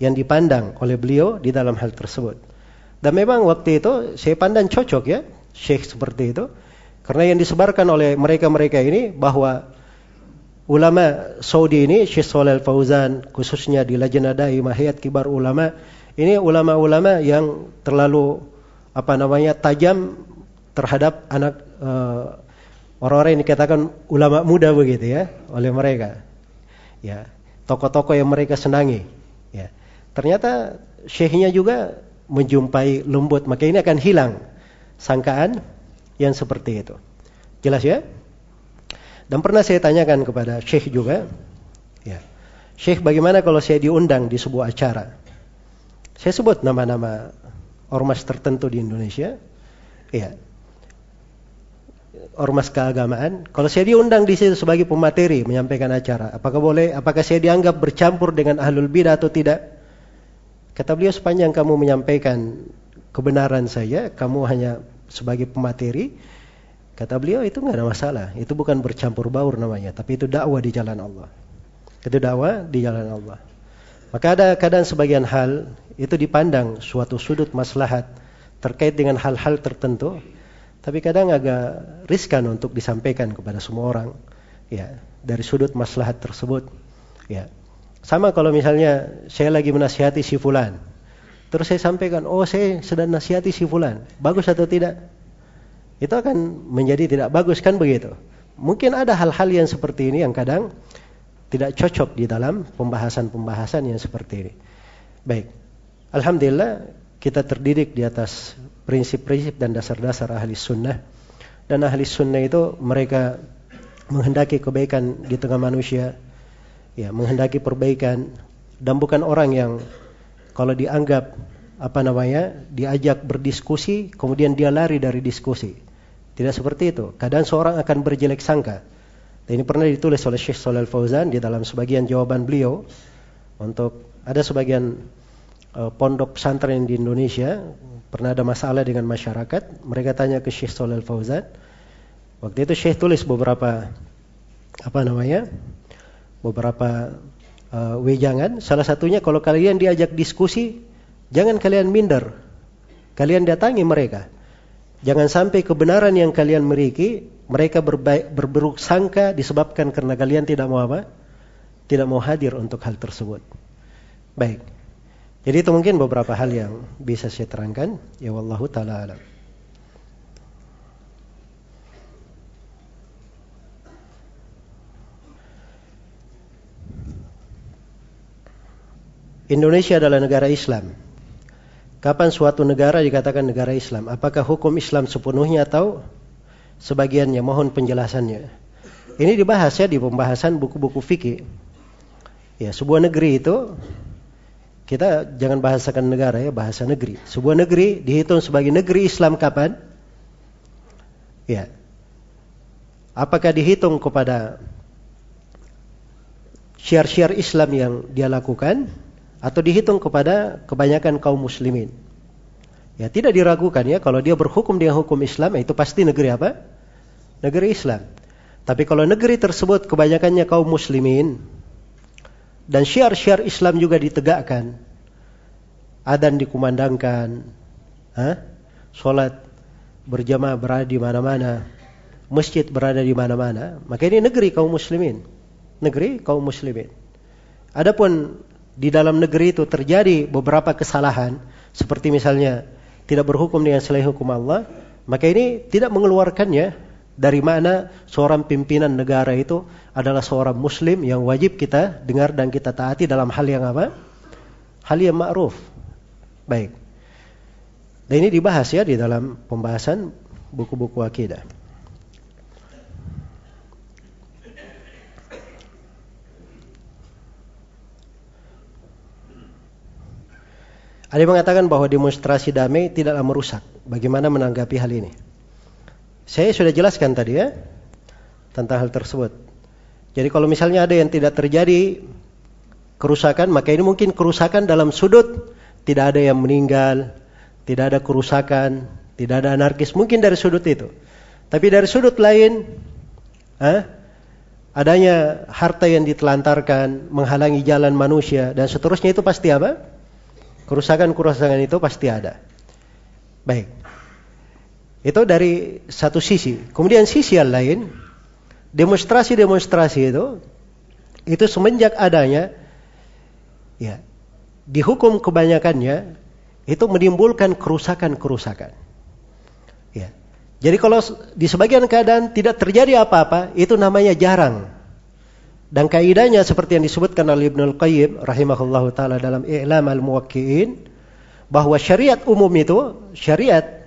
yang dipandang oleh beliau di dalam hal tersebut. Dan memang waktu itu saya pandang cocok ya Syekh seperti itu. Karena yang disebarkan oleh mereka-mereka ini bahwa ulama Saudi ini Syekh Shalal Fauzan khususnya di Lajnah Daimah Hayat Kibar Ulama ini ulama-ulama yang terlalu apa namanya tajam terhadap anak uh, orang-orang yang dikatakan ulama muda begitu ya oleh mereka. Ya tokoh-tokoh yang mereka senangi. Ya ternyata syekhnya juga menjumpai lembut maka ini akan hilang sangkaan yang seperti itu. Jelas ya dan pernah saya tanyakan kepada Syekh juga, ya, Syekh bagaimana kalau saya diundang di sebuah acara? Saya sebut nama-nama ormas tertentu di Indonesia, ya, ormas keagamaan. Kalau saya diundang di situ sebagai pemateri menyampaikan acara, apakah boleh? Apakah saya dianggap bercampur dengan ahlul bidah atau tidak? Kata beliau sepanjang kamu menyampaikan kebenaran saya, kamu hanya sebagai pemateri, Kata beliau itu nggak ada masalah. Itu bukan bercampur baur namanya, tapi itu dakwah di jalan Allah. Itu dakwah di jalan Allah. Maka ada kadang sebagian hal itu dipandang suatu sudut maslahat terkait dengan hal-hal tertentu, tapi kadang agak riskan untuk disampaikan kepada semua orang. Ya, dari sudut maslahat tersebut. Ya. Sama kalau misalnya saya lagi menasihati si fulan. Terus saya sampaikan, "Oh, saya sedang nasihati si fulan." Bagus atau tidak? Itu akan menjadi tidak bagus kan begitu. Mungkin ada hal-hal yang seperti ini yang kadang tidak cocok di dalam pembahasan-pembahasan yang seperti ini. Baik. Alhamdulillah kita terdidik di atas prinsip-prinsip dan dasar-dasar ahli sunnah. Dan ahli sunnah itu mereka menghendaki kebaikan di tengah manusia. Ya, menghendaki perbaikan dan bukan orang yang kalau dianggap apa namanya diajak berdiskusi kemudian dia lari dari diskusi tidak seperti itu. Kadang seorang akan berjelek sangka. Dan ini pernah ditulis oleh Syekh Shalal Fauzan di dalam sebagian jawaban beliau untuk ada sebagian uh, pondok pesantren di Indonesia. Pernah ada masalah dengan masyarakat. Mereka tanya ke Syekh Shalal Fauzan. Waktu itu Syekh tulis beberapa apa namanya beberapa uh, wejangan. Salah satunya kalau kalian diajak diskusi Jangan kalian minder. Kalian datangi mereka. Jangan sampai kebenaran yang kalian miliki mereka berbaik, berburuk sangka disebabkan karena kalian tidak mau apa? Tidak mau hadir untuk hal tersebut. Baik. Jadi itu mungkin beberapa hal yang bisa saya terangkan. Ya wallahu taala alam. Indonesia adalah negara Islam. Kapan suatu negara dikatakan negara Islam? Apakah hukum Islam sepenuhnya atau sebagiannya? Mohon penjelasannya. Ini dibahas ya di pembahasan buku-buku fikih. Ya, sebuah negeri itu kita jangan bahasakan negara ya, bahasa negeri. Sebuah negeri dihitung sebagai negeri Islam kapan? Ya. Apakah dihitung kepada syiar-syiar Islam yang dia lakukan atau dihitung kepada kebanyakan kaum muslimin? Ya, tidak diragukan ya kalau dia berhukum dengan hukum Islam itu pasti negeri apa? Negeri Islam. Tapi kalau negeri tersebut kebanyakannya kaum muslimin dan syiar-syiar Islam juga ditegakkan, adan dikumandangkan, ha? sholat berjamaah berada di mana-mana, masjid berada di mana-mana, maka ini negeri kaum muslimin. Negeri kaum muslimin. Adapun di dalam negeri itu terjadi beberapa kesalahan, seperti misalnya tidak berhukum dengan selain hukum Allah, maka ini tidak mengeluarkannya dari mana seorang pimpinan negara itu adalah seorang muslim yang wajib kita dengar dan kita taati dalam hal yang apa? Hal yang ma'ruf. Baik. Dan ini dibahas ya di dalam pembahasan buku-buku akidah. Ada mengatakan bahwa demonstrasi damai tidaklah merusak. Bagaimana menanggapi hal ini? Saya sudah jelaskan tadi ya tentang hal tersebut. Jadi kalau misalnya ada yang tidak terjadi kerusakan, maka ini mungkin kerusakan dalam sudut tidak ada yang meninggal, tidak ada kerusakan, tidak ada anarkis, mungkin dari sudut itu. Tapi dari sudut lain, eh, adanya harta yang ditelantarkan, menghalangi jalan manusia dan seterusnya itu pasti apa? Kerusakan-kerusakan itu pasti ada. Baik. Itu dari satu sisi. Kemudian sisi yang lain, demonstrasi-demonstrasi itu itu semenjak adanya ya dihukum kebanyakannya itu menimbulkan kerusakan-kerusakan. Ya. Jadi kalau di sebagian keadaan tidak terjadi apa-apa, itu namanya jarang. Dan kaidahnya seperti yang disebutkan oleh Ibnu Al-Qayyim rahimahullahu taala dalam I'lam al-Muwaqqi'in bahwa syariat umum itu, syariat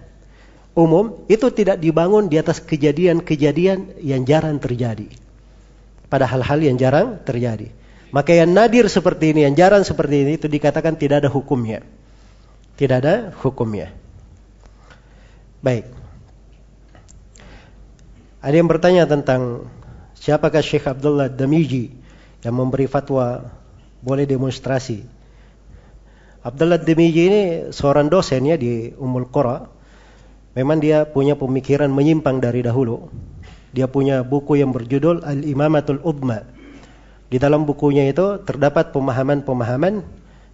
umum itu tidak dibangun di atas kejadian-kejadian yang jarang terjadi. Pada hal-hal yang jarang terjadi. Maka yang nadir seperti ini, yang jarang seperti ini itu dikatakan tidak ada hukumnya. Tidak ada hukumnya. Baik. Ada yang bertanya tentang Siapakah Syekh Abdullah Damiji yang memberi fatwa boleh demonstrasi? Abdullah Damiji ini seorang dosen ya di Ummul Qura. Memang dia punya pemikiran menyimpang dari dahulu. Dia punya buku yang berjudul Al-Imamatul Udma. Di dalam bukunya itu terdapat pemahaman-pemahaman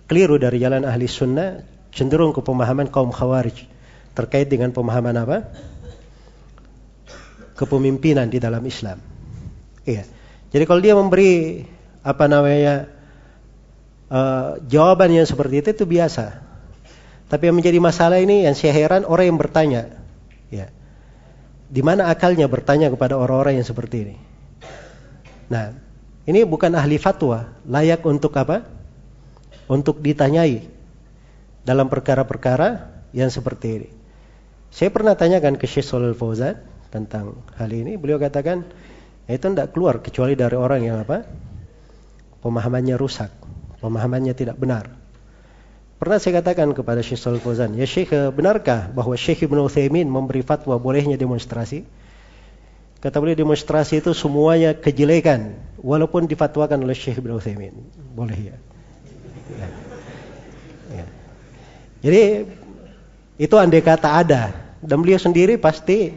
keliru dari jalan ahli sunnah cenderung ke pemahaman kaum khawarij terkait dengan pemahaman apa? Kepemimpinan di dalam Islam. Iya. Jadi kalau dia memberi apa namanya uh, jawaban yang seperti itu itu biasa. Tapi yang menjadi masalah ini yang saya heran orang yang bertanya, ya, di mana akalnya bertanya kepada orang-orang yang seperti ini. Nah, ini bukan ahli fatwa, layak untuk apa? Untuk ditanyai dalam perkara-perkara yang seperti ini. Saya pernah tanyakan ke Syekh Shalal Fauzan tentang hal ini. Beliau katakan, itu tidak keluar kecuali dari orang yang apa? Pemahamannya rusak, pemahamannya tidak benar. Pernah saya katakan kepada Syekh Shalal ya Syekh, benarkah bahwa Syekh Ibn Uthaymin memberi fatwa bolehnya demonstrasi? Kata beliau demonstrasi itu semuanya kejelekan, walaupun difatwakan oleh Syekh Ibn Uthaymin. Boleh ya. ya. ya. Jadi itu andai kata ada, dan beliau sendiri pasti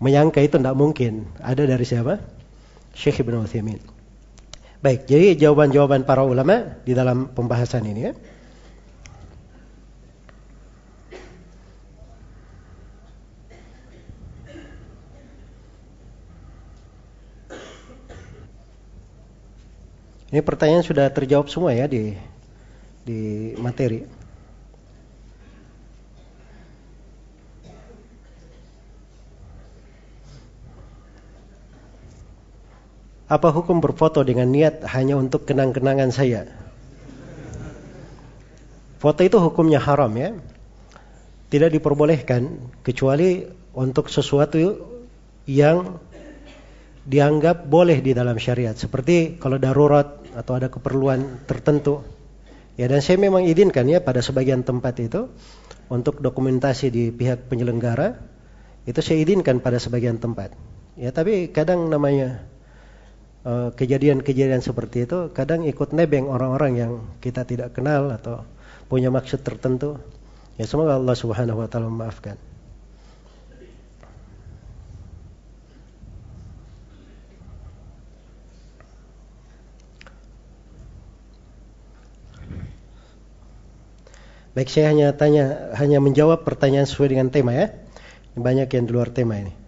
menyangka itu tidak mungkin. Ada dari siapa? Syekh Ibn Uthaymin. Baik, jadi jawaban-jawaban para ulama di dalam pembahasan ini ya. Ini pertanyaan sudah terjawab semua ya di di materi. Apa hukum berfoto dengan niat hanya untuk kenang-kenangan saya? Foto itu hukumnya haram ya. Tidak diperbolehkan kecuali untuk sesuatu yang dianggap boleh di dalam syariat. Seperti kalau darurat atau ada keperluan tertentu. Ya dan saya memang izinkan ya pada sebagian tempat itu untuk dokumentasi di pihak penyelenggara itu saya izinkan pada sebagian tempat. Ya tapi kadang namanya kejadian-kejadian uh, seperti itu kadang ikut nebeng orang-orang yang kita tidak kenal atau punya maksud tertentu. Ya semoga Allah Subhanahu wa taala memaafkan. Baik, saya hanya tanya, hanya menjawab pertanyaan sesuai dengan tema ya. Banyak yang di luar tema ini.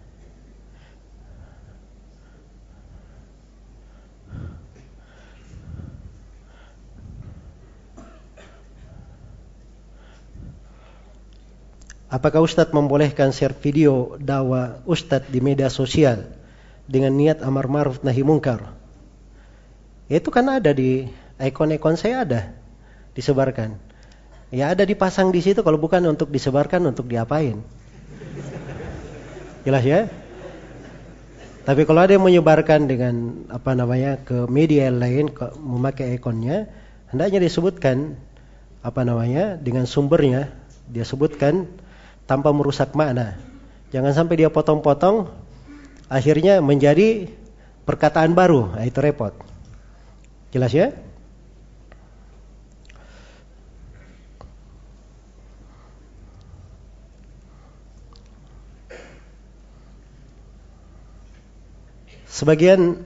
Apakah Ustadz membolehkan share video dakwah Ustadz di media sosial dengan niat amar ma'ruf nahi mungkar? Itu kan ada di ikon-ikon saya ada disebarkan. Ya ada dipasang di situ kalau bukan untuk disebarkan untuk diapain? Jelas ya? Tapi kalau ada yang menyebarkan dengan apa namanya ke media lain ke, memakai ikonnya, hendaknya disebutkan apa namanya dengan sumbernya, dia sebutkan tanpa merusak makna. Jangan sampai dia potong-potong akhirnya menjadi perkataan baru, nah, itu repot. Jelas ya? Sebagian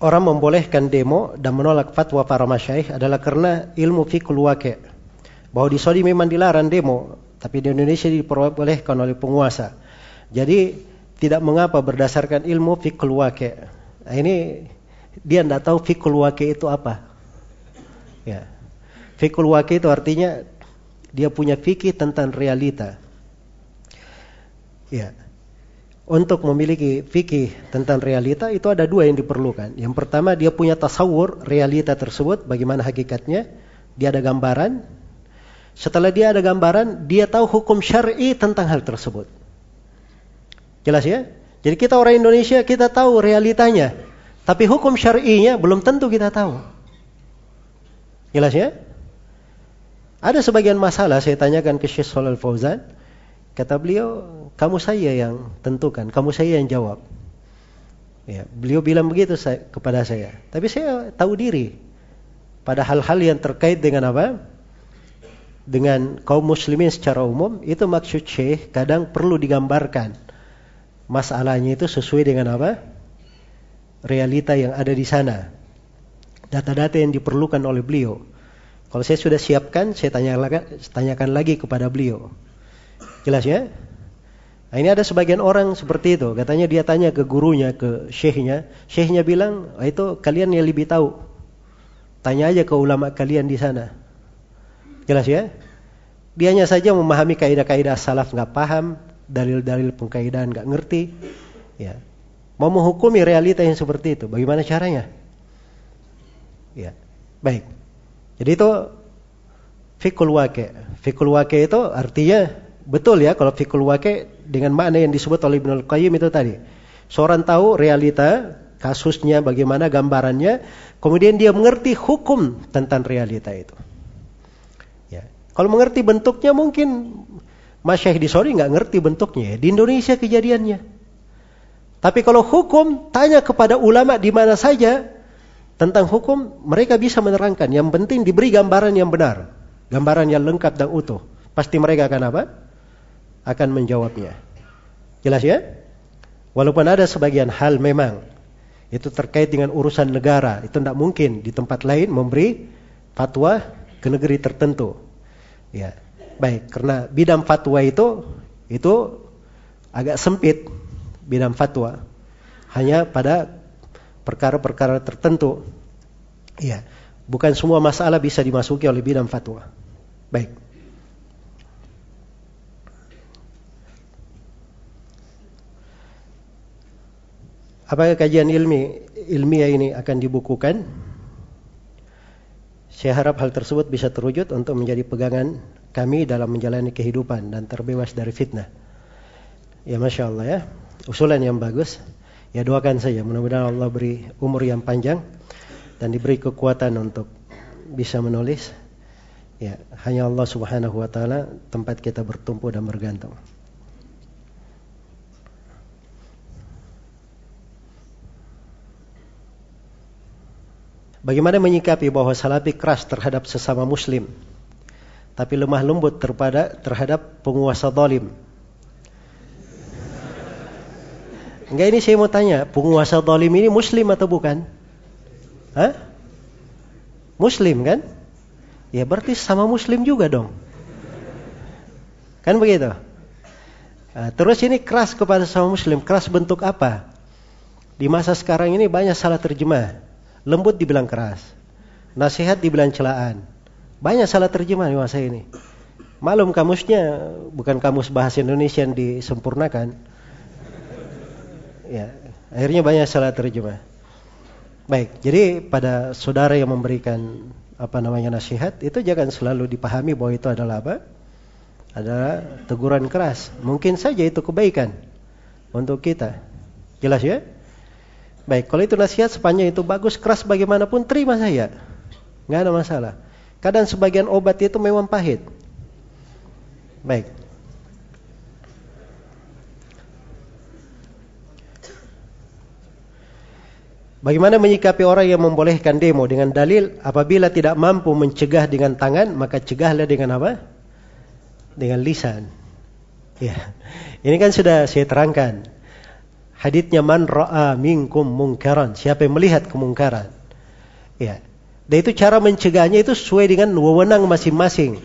orang membolehkan demo dan menolak fatwa para masyaikh adalah karena ilmu fikul waqi'. Bahwa di Saudi memang dilarang demo, tapi di Indonesia diperbolehkan oleh penguasa. Jadi tidak mengapa berdasarkan ilmu fikul waqi'. Nah, ini dia tidak tahu fikul waqi' itu apa. Ya. Fikul waqi' itu artinya dia punya fikih tentang realita. Ya untuk memiliki fikih tentang realita itu ada dua yang diperlukan. Yang pertama dia punya tasawur realita tersebut, bagaimana hakikatnya. Dia ada gambaran. Setelah dia ada gambaran, dia tahu hukum syar'i tentang hal tersebut. Jelas ya? Jadi kita orang Indonesia kita tahu realitanya, tapi hukum syar'inya belum tentu kita tahu. Jelas ya? Ada sebagian masalah saya tanyakan ke Syekh Shalal Fauzan, kata beliau kamu saya yang tentukan, kamu saya yang jawab. Ya, beliau bilang begitu saya, kepada saya. Tapi saya tahu diri pada hal-hal yang terkait dengan apa? Dengan kaum muslimin secara umum, itu maksud syekh kadang perlu digambarkan. Masalahnya itu sesuai dengan apa? Realita yang ada di sana. Data-data yang diperlukan oleh beliau. Kalau saya sudah siapkan, saya tanyakan, tanyakan lagi kepada beliau. Jelas ya? Nah, ini ada sebagian orang seperti itu. Katanya dia tanya ke gurunya, ke syekhnya. Syekhnya bilang, oh, itu kalian yang lebih tahu. Tanya aja ke ulama kalian di sana. Jelas ya? Dianya saja memahami kaidah-kaidah salaf nggak paham, dalil-dalil pengkaidahan nggak ngerti. Ya. Mau menghukumi realita yang seperti itu, bagaimana caranya? Ya. Baik. Jadi itu fikul wake. Fikul wake itu artinya betul ya kalau fikul wake dengan makna yang disebut oleh Ibnu Al-Qayyim itu tadi. Seorang tahu realita, kasusnya bagaimana gambarannya, kemudian dia mengerti hukum tentang realita itu. Ya. Kalau mengerti bentuknya mungkin Masyaih di Saudi nggak ngerti bentuknya. Di Indonesia kejadiannya. Tapi kalau hukum, tanya kepada ulama di mana saja tentang hukum, mereka bisa menerangkan. Yang penting diberi gambaran yang benar. Gambaran yang lengkap dan utuh. Pasti mereka akan apa? akan menjawabnya. Jelas ya? Walaupun ada sebagian hal memang itu terkait dengan urusan negara, itu tidak mungkin di tempat lain memberi fatwa ke negeri tertentu. Ya, baik. Karena bidang fatwa itu itu agak sempit bidang fatwa, hanya pada perkara-perkara tertentu. Ya, bukan semua masalah bisa dimasuki oleh bidang fatwa. Baik. Apakah kajian ilmi ilmiah ini akan dibukukan? Saya harap hal tersebut bisa terwujud untuk menjadi pegangan kami dalam menjalani kehidupan dan terbebas dari fitnah. Ya Masya Allah ya, usulan yang bagus. Ya doakan saja mudah-mudahan Allah beri umur yang panjang dan diberi kekuatan untuk bisa menulis. Ya, hanya Allah Subhanahu wa taala tempat kita bertumpu dan bergantung. Bagaimana menyikapi bahwa salafi keras terhadap sesama muslim tapi lemah lembut terhadap terhadap penguasa zalim? Enggak ini saya mau tanya, penguasa zalim ini muslim atau bukan? Hah? Muslim kan? Ya berarti sama muslim juga dong. Kan begitu? Nah, terus ini keras kepada sama muslim, keras bentuk apa? Di masa sekarang ini banyak salah terjemah. Lembut dibilang keras. Nasihat dibilang celaan. Banyak salah terjemah di masa ini. Malum kamusnya bukan kamus bahasa Indonesia yang disempurnakan. Ya, akhirnya banyak salah terjemah. Baik, jadi pada saudara yang memberikan apa namanya nasihat itu jangan selalu dipahami bahwa itu adalah apa? Adalah teguran keras. Mungkin saja itu kebaikan untuk kita. Jelas ya? Baik, kalau itu nasihat sepanjang itu bagus, keras bagaimanapun terima saya. Nggak ada masalah. Kadang sebagian obat itu memang pahit. Baik. Bagaimana menyikapi orang yang membolehkan demo dengan dalil apabila tidak mampu mencegah dengan tangan maka cegahlah dengan apa? Dengan lisan. Ya. Ini kan sudah saya terangkan. Haditnya man ra'a minkum mungkaran. Siapa yang melihat kemungkaran. Ya. Dan itu cara mencegahnya itu sesuai dengan wewenang masing-masing.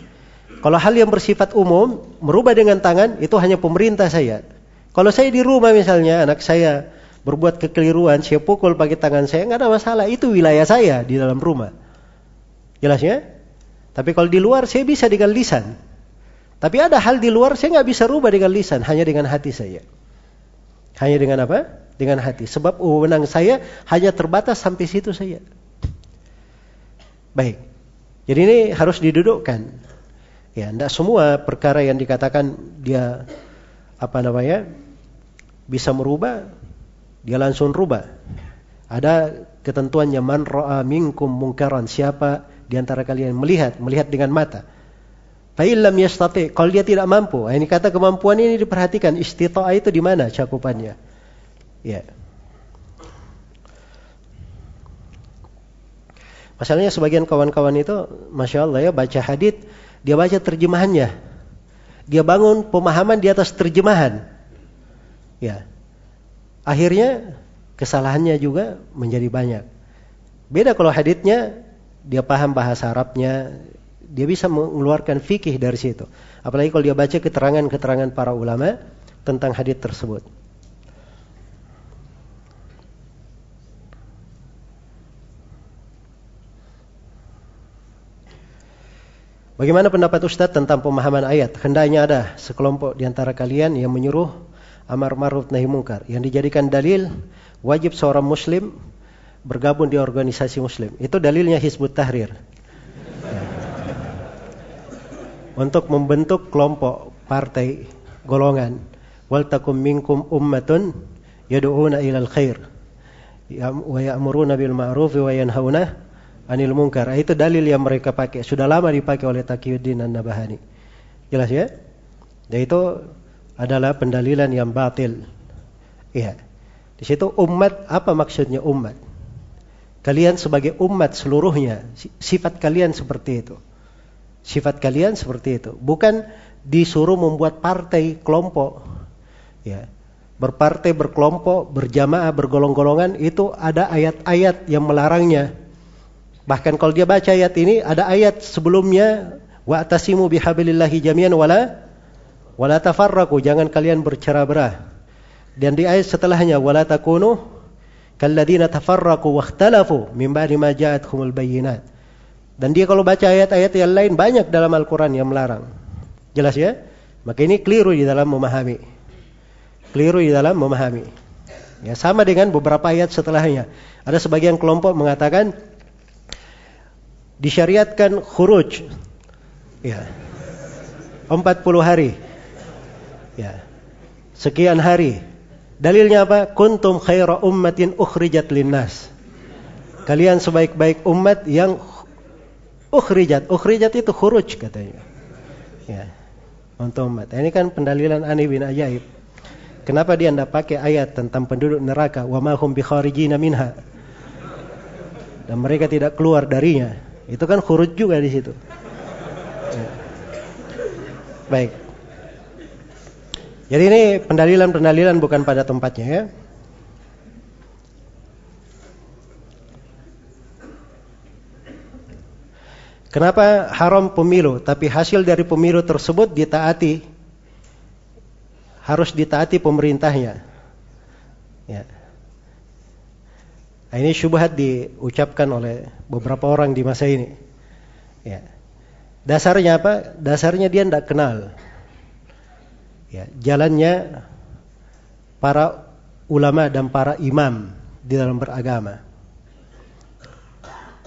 Kalau hal yang bersifat umum, merubah dengan tangan, itu hanya pemerintah saya. Kalau saya di rumah misalnya, anak saya berbuat kekeliruan, saya pukul pakai tangan saya, nggak ada masalah. Itu wilayah saya di dalam rumah. Jelas ya? Tapi kalau di luar saya bisa dengan lisan. Tapi ada hal di luar saya nggak bisa rubah dengan lisan, hanya dengan hati saya. Hanya dengan apa? Dengan hati. Sebab wewenang saya hanya terbatas sampai situ saja. Baik. Jadi ini harus didudukkan. Ya, tidak semua perkara yang dikatakan dia apa namanya bisa merubah dia langsung rubah. Ada ketentuannya man ra'a minkum mungkaran siapa di antara kalian melihat, melihat dengan mata. Fa'ilam yastati, kalau dia tidak mampu. Ini kata kemampuan ini diperhatikan istita'a itu di mana cakupannya. Ya. Masalahnya sebagian kawan-kawan itu, masya Allah ya baca hadit, dia baca terjemahannya. Dia bangun pemahaman di atas terjemahan. Ya, Akhirnya kesalahannya juga menjadi banyak. Beda kalau haditnya dia paham bahasa Arabnya, dia bisa mengeluarkan fikih dari situ. Apalagi kalau dia baca keterangan-keterangan para ulama tentang hadit tersebut. Bagaimana pendapat Ustadz tentang pemahaman ayat? Hendaknya ada sekelompok di antara kalian yang menyuruh amar ma'ruf nahi mungkar yang dijadikan dalil wajib seorang muslim bergabung di organisasi muslim. Itu dalilnya Hizbut Tahrir. Untuk membentuk kelompok, partai, golongan. Wal takum minkum ummatun yad'una ilal khair wa ya'muruna bil ma'ruf wa yanhauna 'anil munkar. Itu dalil yang mereka pakai. Sudah lama dipakai oleh Taqiyuddin An-Nabahani. Jelas ya? Dan itu adalah pendalilan yang batil. Iya. Di situ umat apa maksudnya umat? Kalian sebagai umat seluruhnya, sifat kalian seperti itu. Sifat kalian seperti itu. Bukan disuruh membuat partai kelompok. Ya. Berpartai, berkelompok, berjamaah, bergolong-golongan itu ada ayat-ayat yang melarangnya. Bahkan kalau dia baca ayat ini ada ayat sebelumnya wa atasimu bihablillahi jami'an wala Wala tafarraqu, jangan kalian bercerah-berah. Dan di ayat setelahnya wala takunu kalladzina tafarraqu wakhtalafu min ba'di ma ja'atkumul bayyinat. Dan dia kalau baca ayat-ayat yang lain banyak dalam Al-Qur'an yang melarang. Jelas ya? Maka ini keliru di dalam memahami. Keliru di dalam memahami. Ya, sama dengan beberapa ayat setelahnya. Ada sebagian kelompok mengatakan disyariatkan khuruj. Ya. 40 hari. Ya. Sekian hari Dalilnya apa? Kuntum khaira ummatin ukhrijat linnas. Kalian sebaik-baik umat yang ukhrijat. Ukhrijat itu khuruj katanya. Ya. Untuk umat. Ini kan pendalilan Ani bin Ajaib. Kenapa dia tidak pakai ayat tentang penduduk neraka? Wa ma hum bikharijina minha. Dan mereka tidak keluar darinya. Itu kan khuruj juga di situ. Ya. Baik. Jadi ini pendalilan-pendalilan bukan pada tempatnya ya. Kenapa haram pemilu tapi hasil dari pemilu tersebut ditaati harus ditaati pemerintahnya. Ya. Nah, ini syubhat diucapkan oleh beberapa orang di masa ini. Ya. Dasarnya apa? Dasarnya dia tidak kenal. Ya, jalannya para ulama dan para imam di dalam beragama.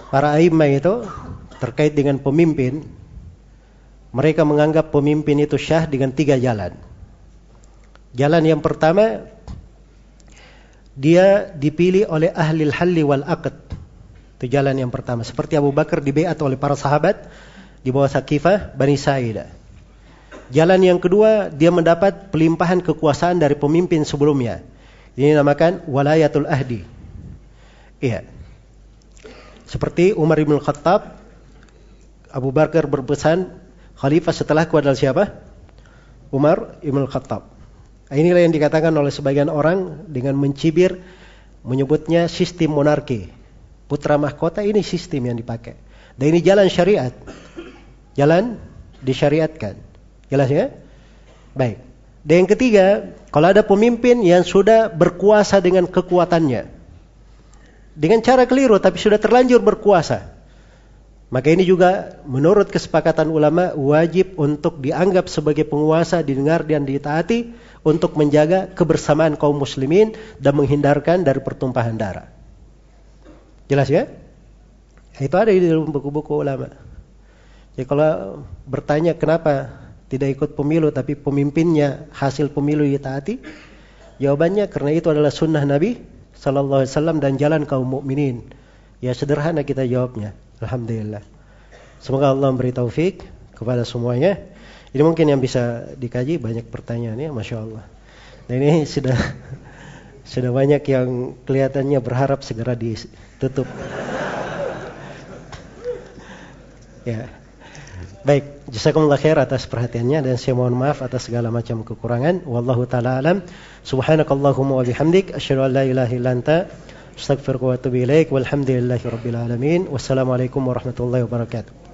Para imam itu terkait dengan pemimpin, mereka menganggap pemimpin itu syah dengan tiga jalan. Jalan yang pertama, dia dipilih oleh ahli halli wal aqd. Itu jalan yang pertama. Seperti Abu Bakar dibeat oleh para sahabat di bawah Sakifah Bani Sa'idah. Jalan yang kedua, dia mendapat pelimpahan kekuasaan dari pemimpin sebelumnya. Ini dinamakan walayatul ahdi. Iya. Seperti Umar bin Khattab Abu Bakar berpesan khalifah setelahku adalah siapa? Umar Ibn Khattab. Inilah yang dikatakan oleh sebagian orang dengan mencibir menyebutnya sistem monarki. Putra mahkota ini sistem yang dipakai. Dan ini jalan syariat. Jalan disyariatkan. Jelas ya? Baik. Dan yang ketiga, kalau ada pemimpin yang sudah berkuasa dengan kekuatannya. Dengan cara keliru tapi sudah terlanjur berkuasa. Maka ini juga menurut kesepakatan ulama wajib untuk dianggap sebagai penguasa, didengar dan ditaati untuk menjaga kebersamaan kaum muslimin dan menghindarkan dari pertumpahan darah. Jelas ya? Itu ada di dalam buku-buku ulama. Jadi kalau bertanya kenapa tidak ikut pemilu tapi pemimpinnya hasil pemilu ditaati, jawabannya karena itu adalah sunnah Nabi Sallallahu Alaihi Wasallam dan jalan kaum mukminin. Ya sederhana kita jawabnya. Alhamdulillah. Semoga Allah memberi taufik kepada semuanya. Ini mungkin yang bisa dikaji banyak pertanyaan ya, masya Allah. Nah ini sudah *laughs* sudah banyak yang kelihatannya berharap segera ditutup. ya. Baik, jazakumullah khair atas perhatiannya dan saya mohon maaf atas segala macam kekurangan. Wallahu taala alam. Subhanakallahumma wa bihamdik asyhadu an la ilaha illa anta أستغفرك وأتوب إليك والحمد لله رب العالمين والسلام عليكم ورحمة الله وبركاته.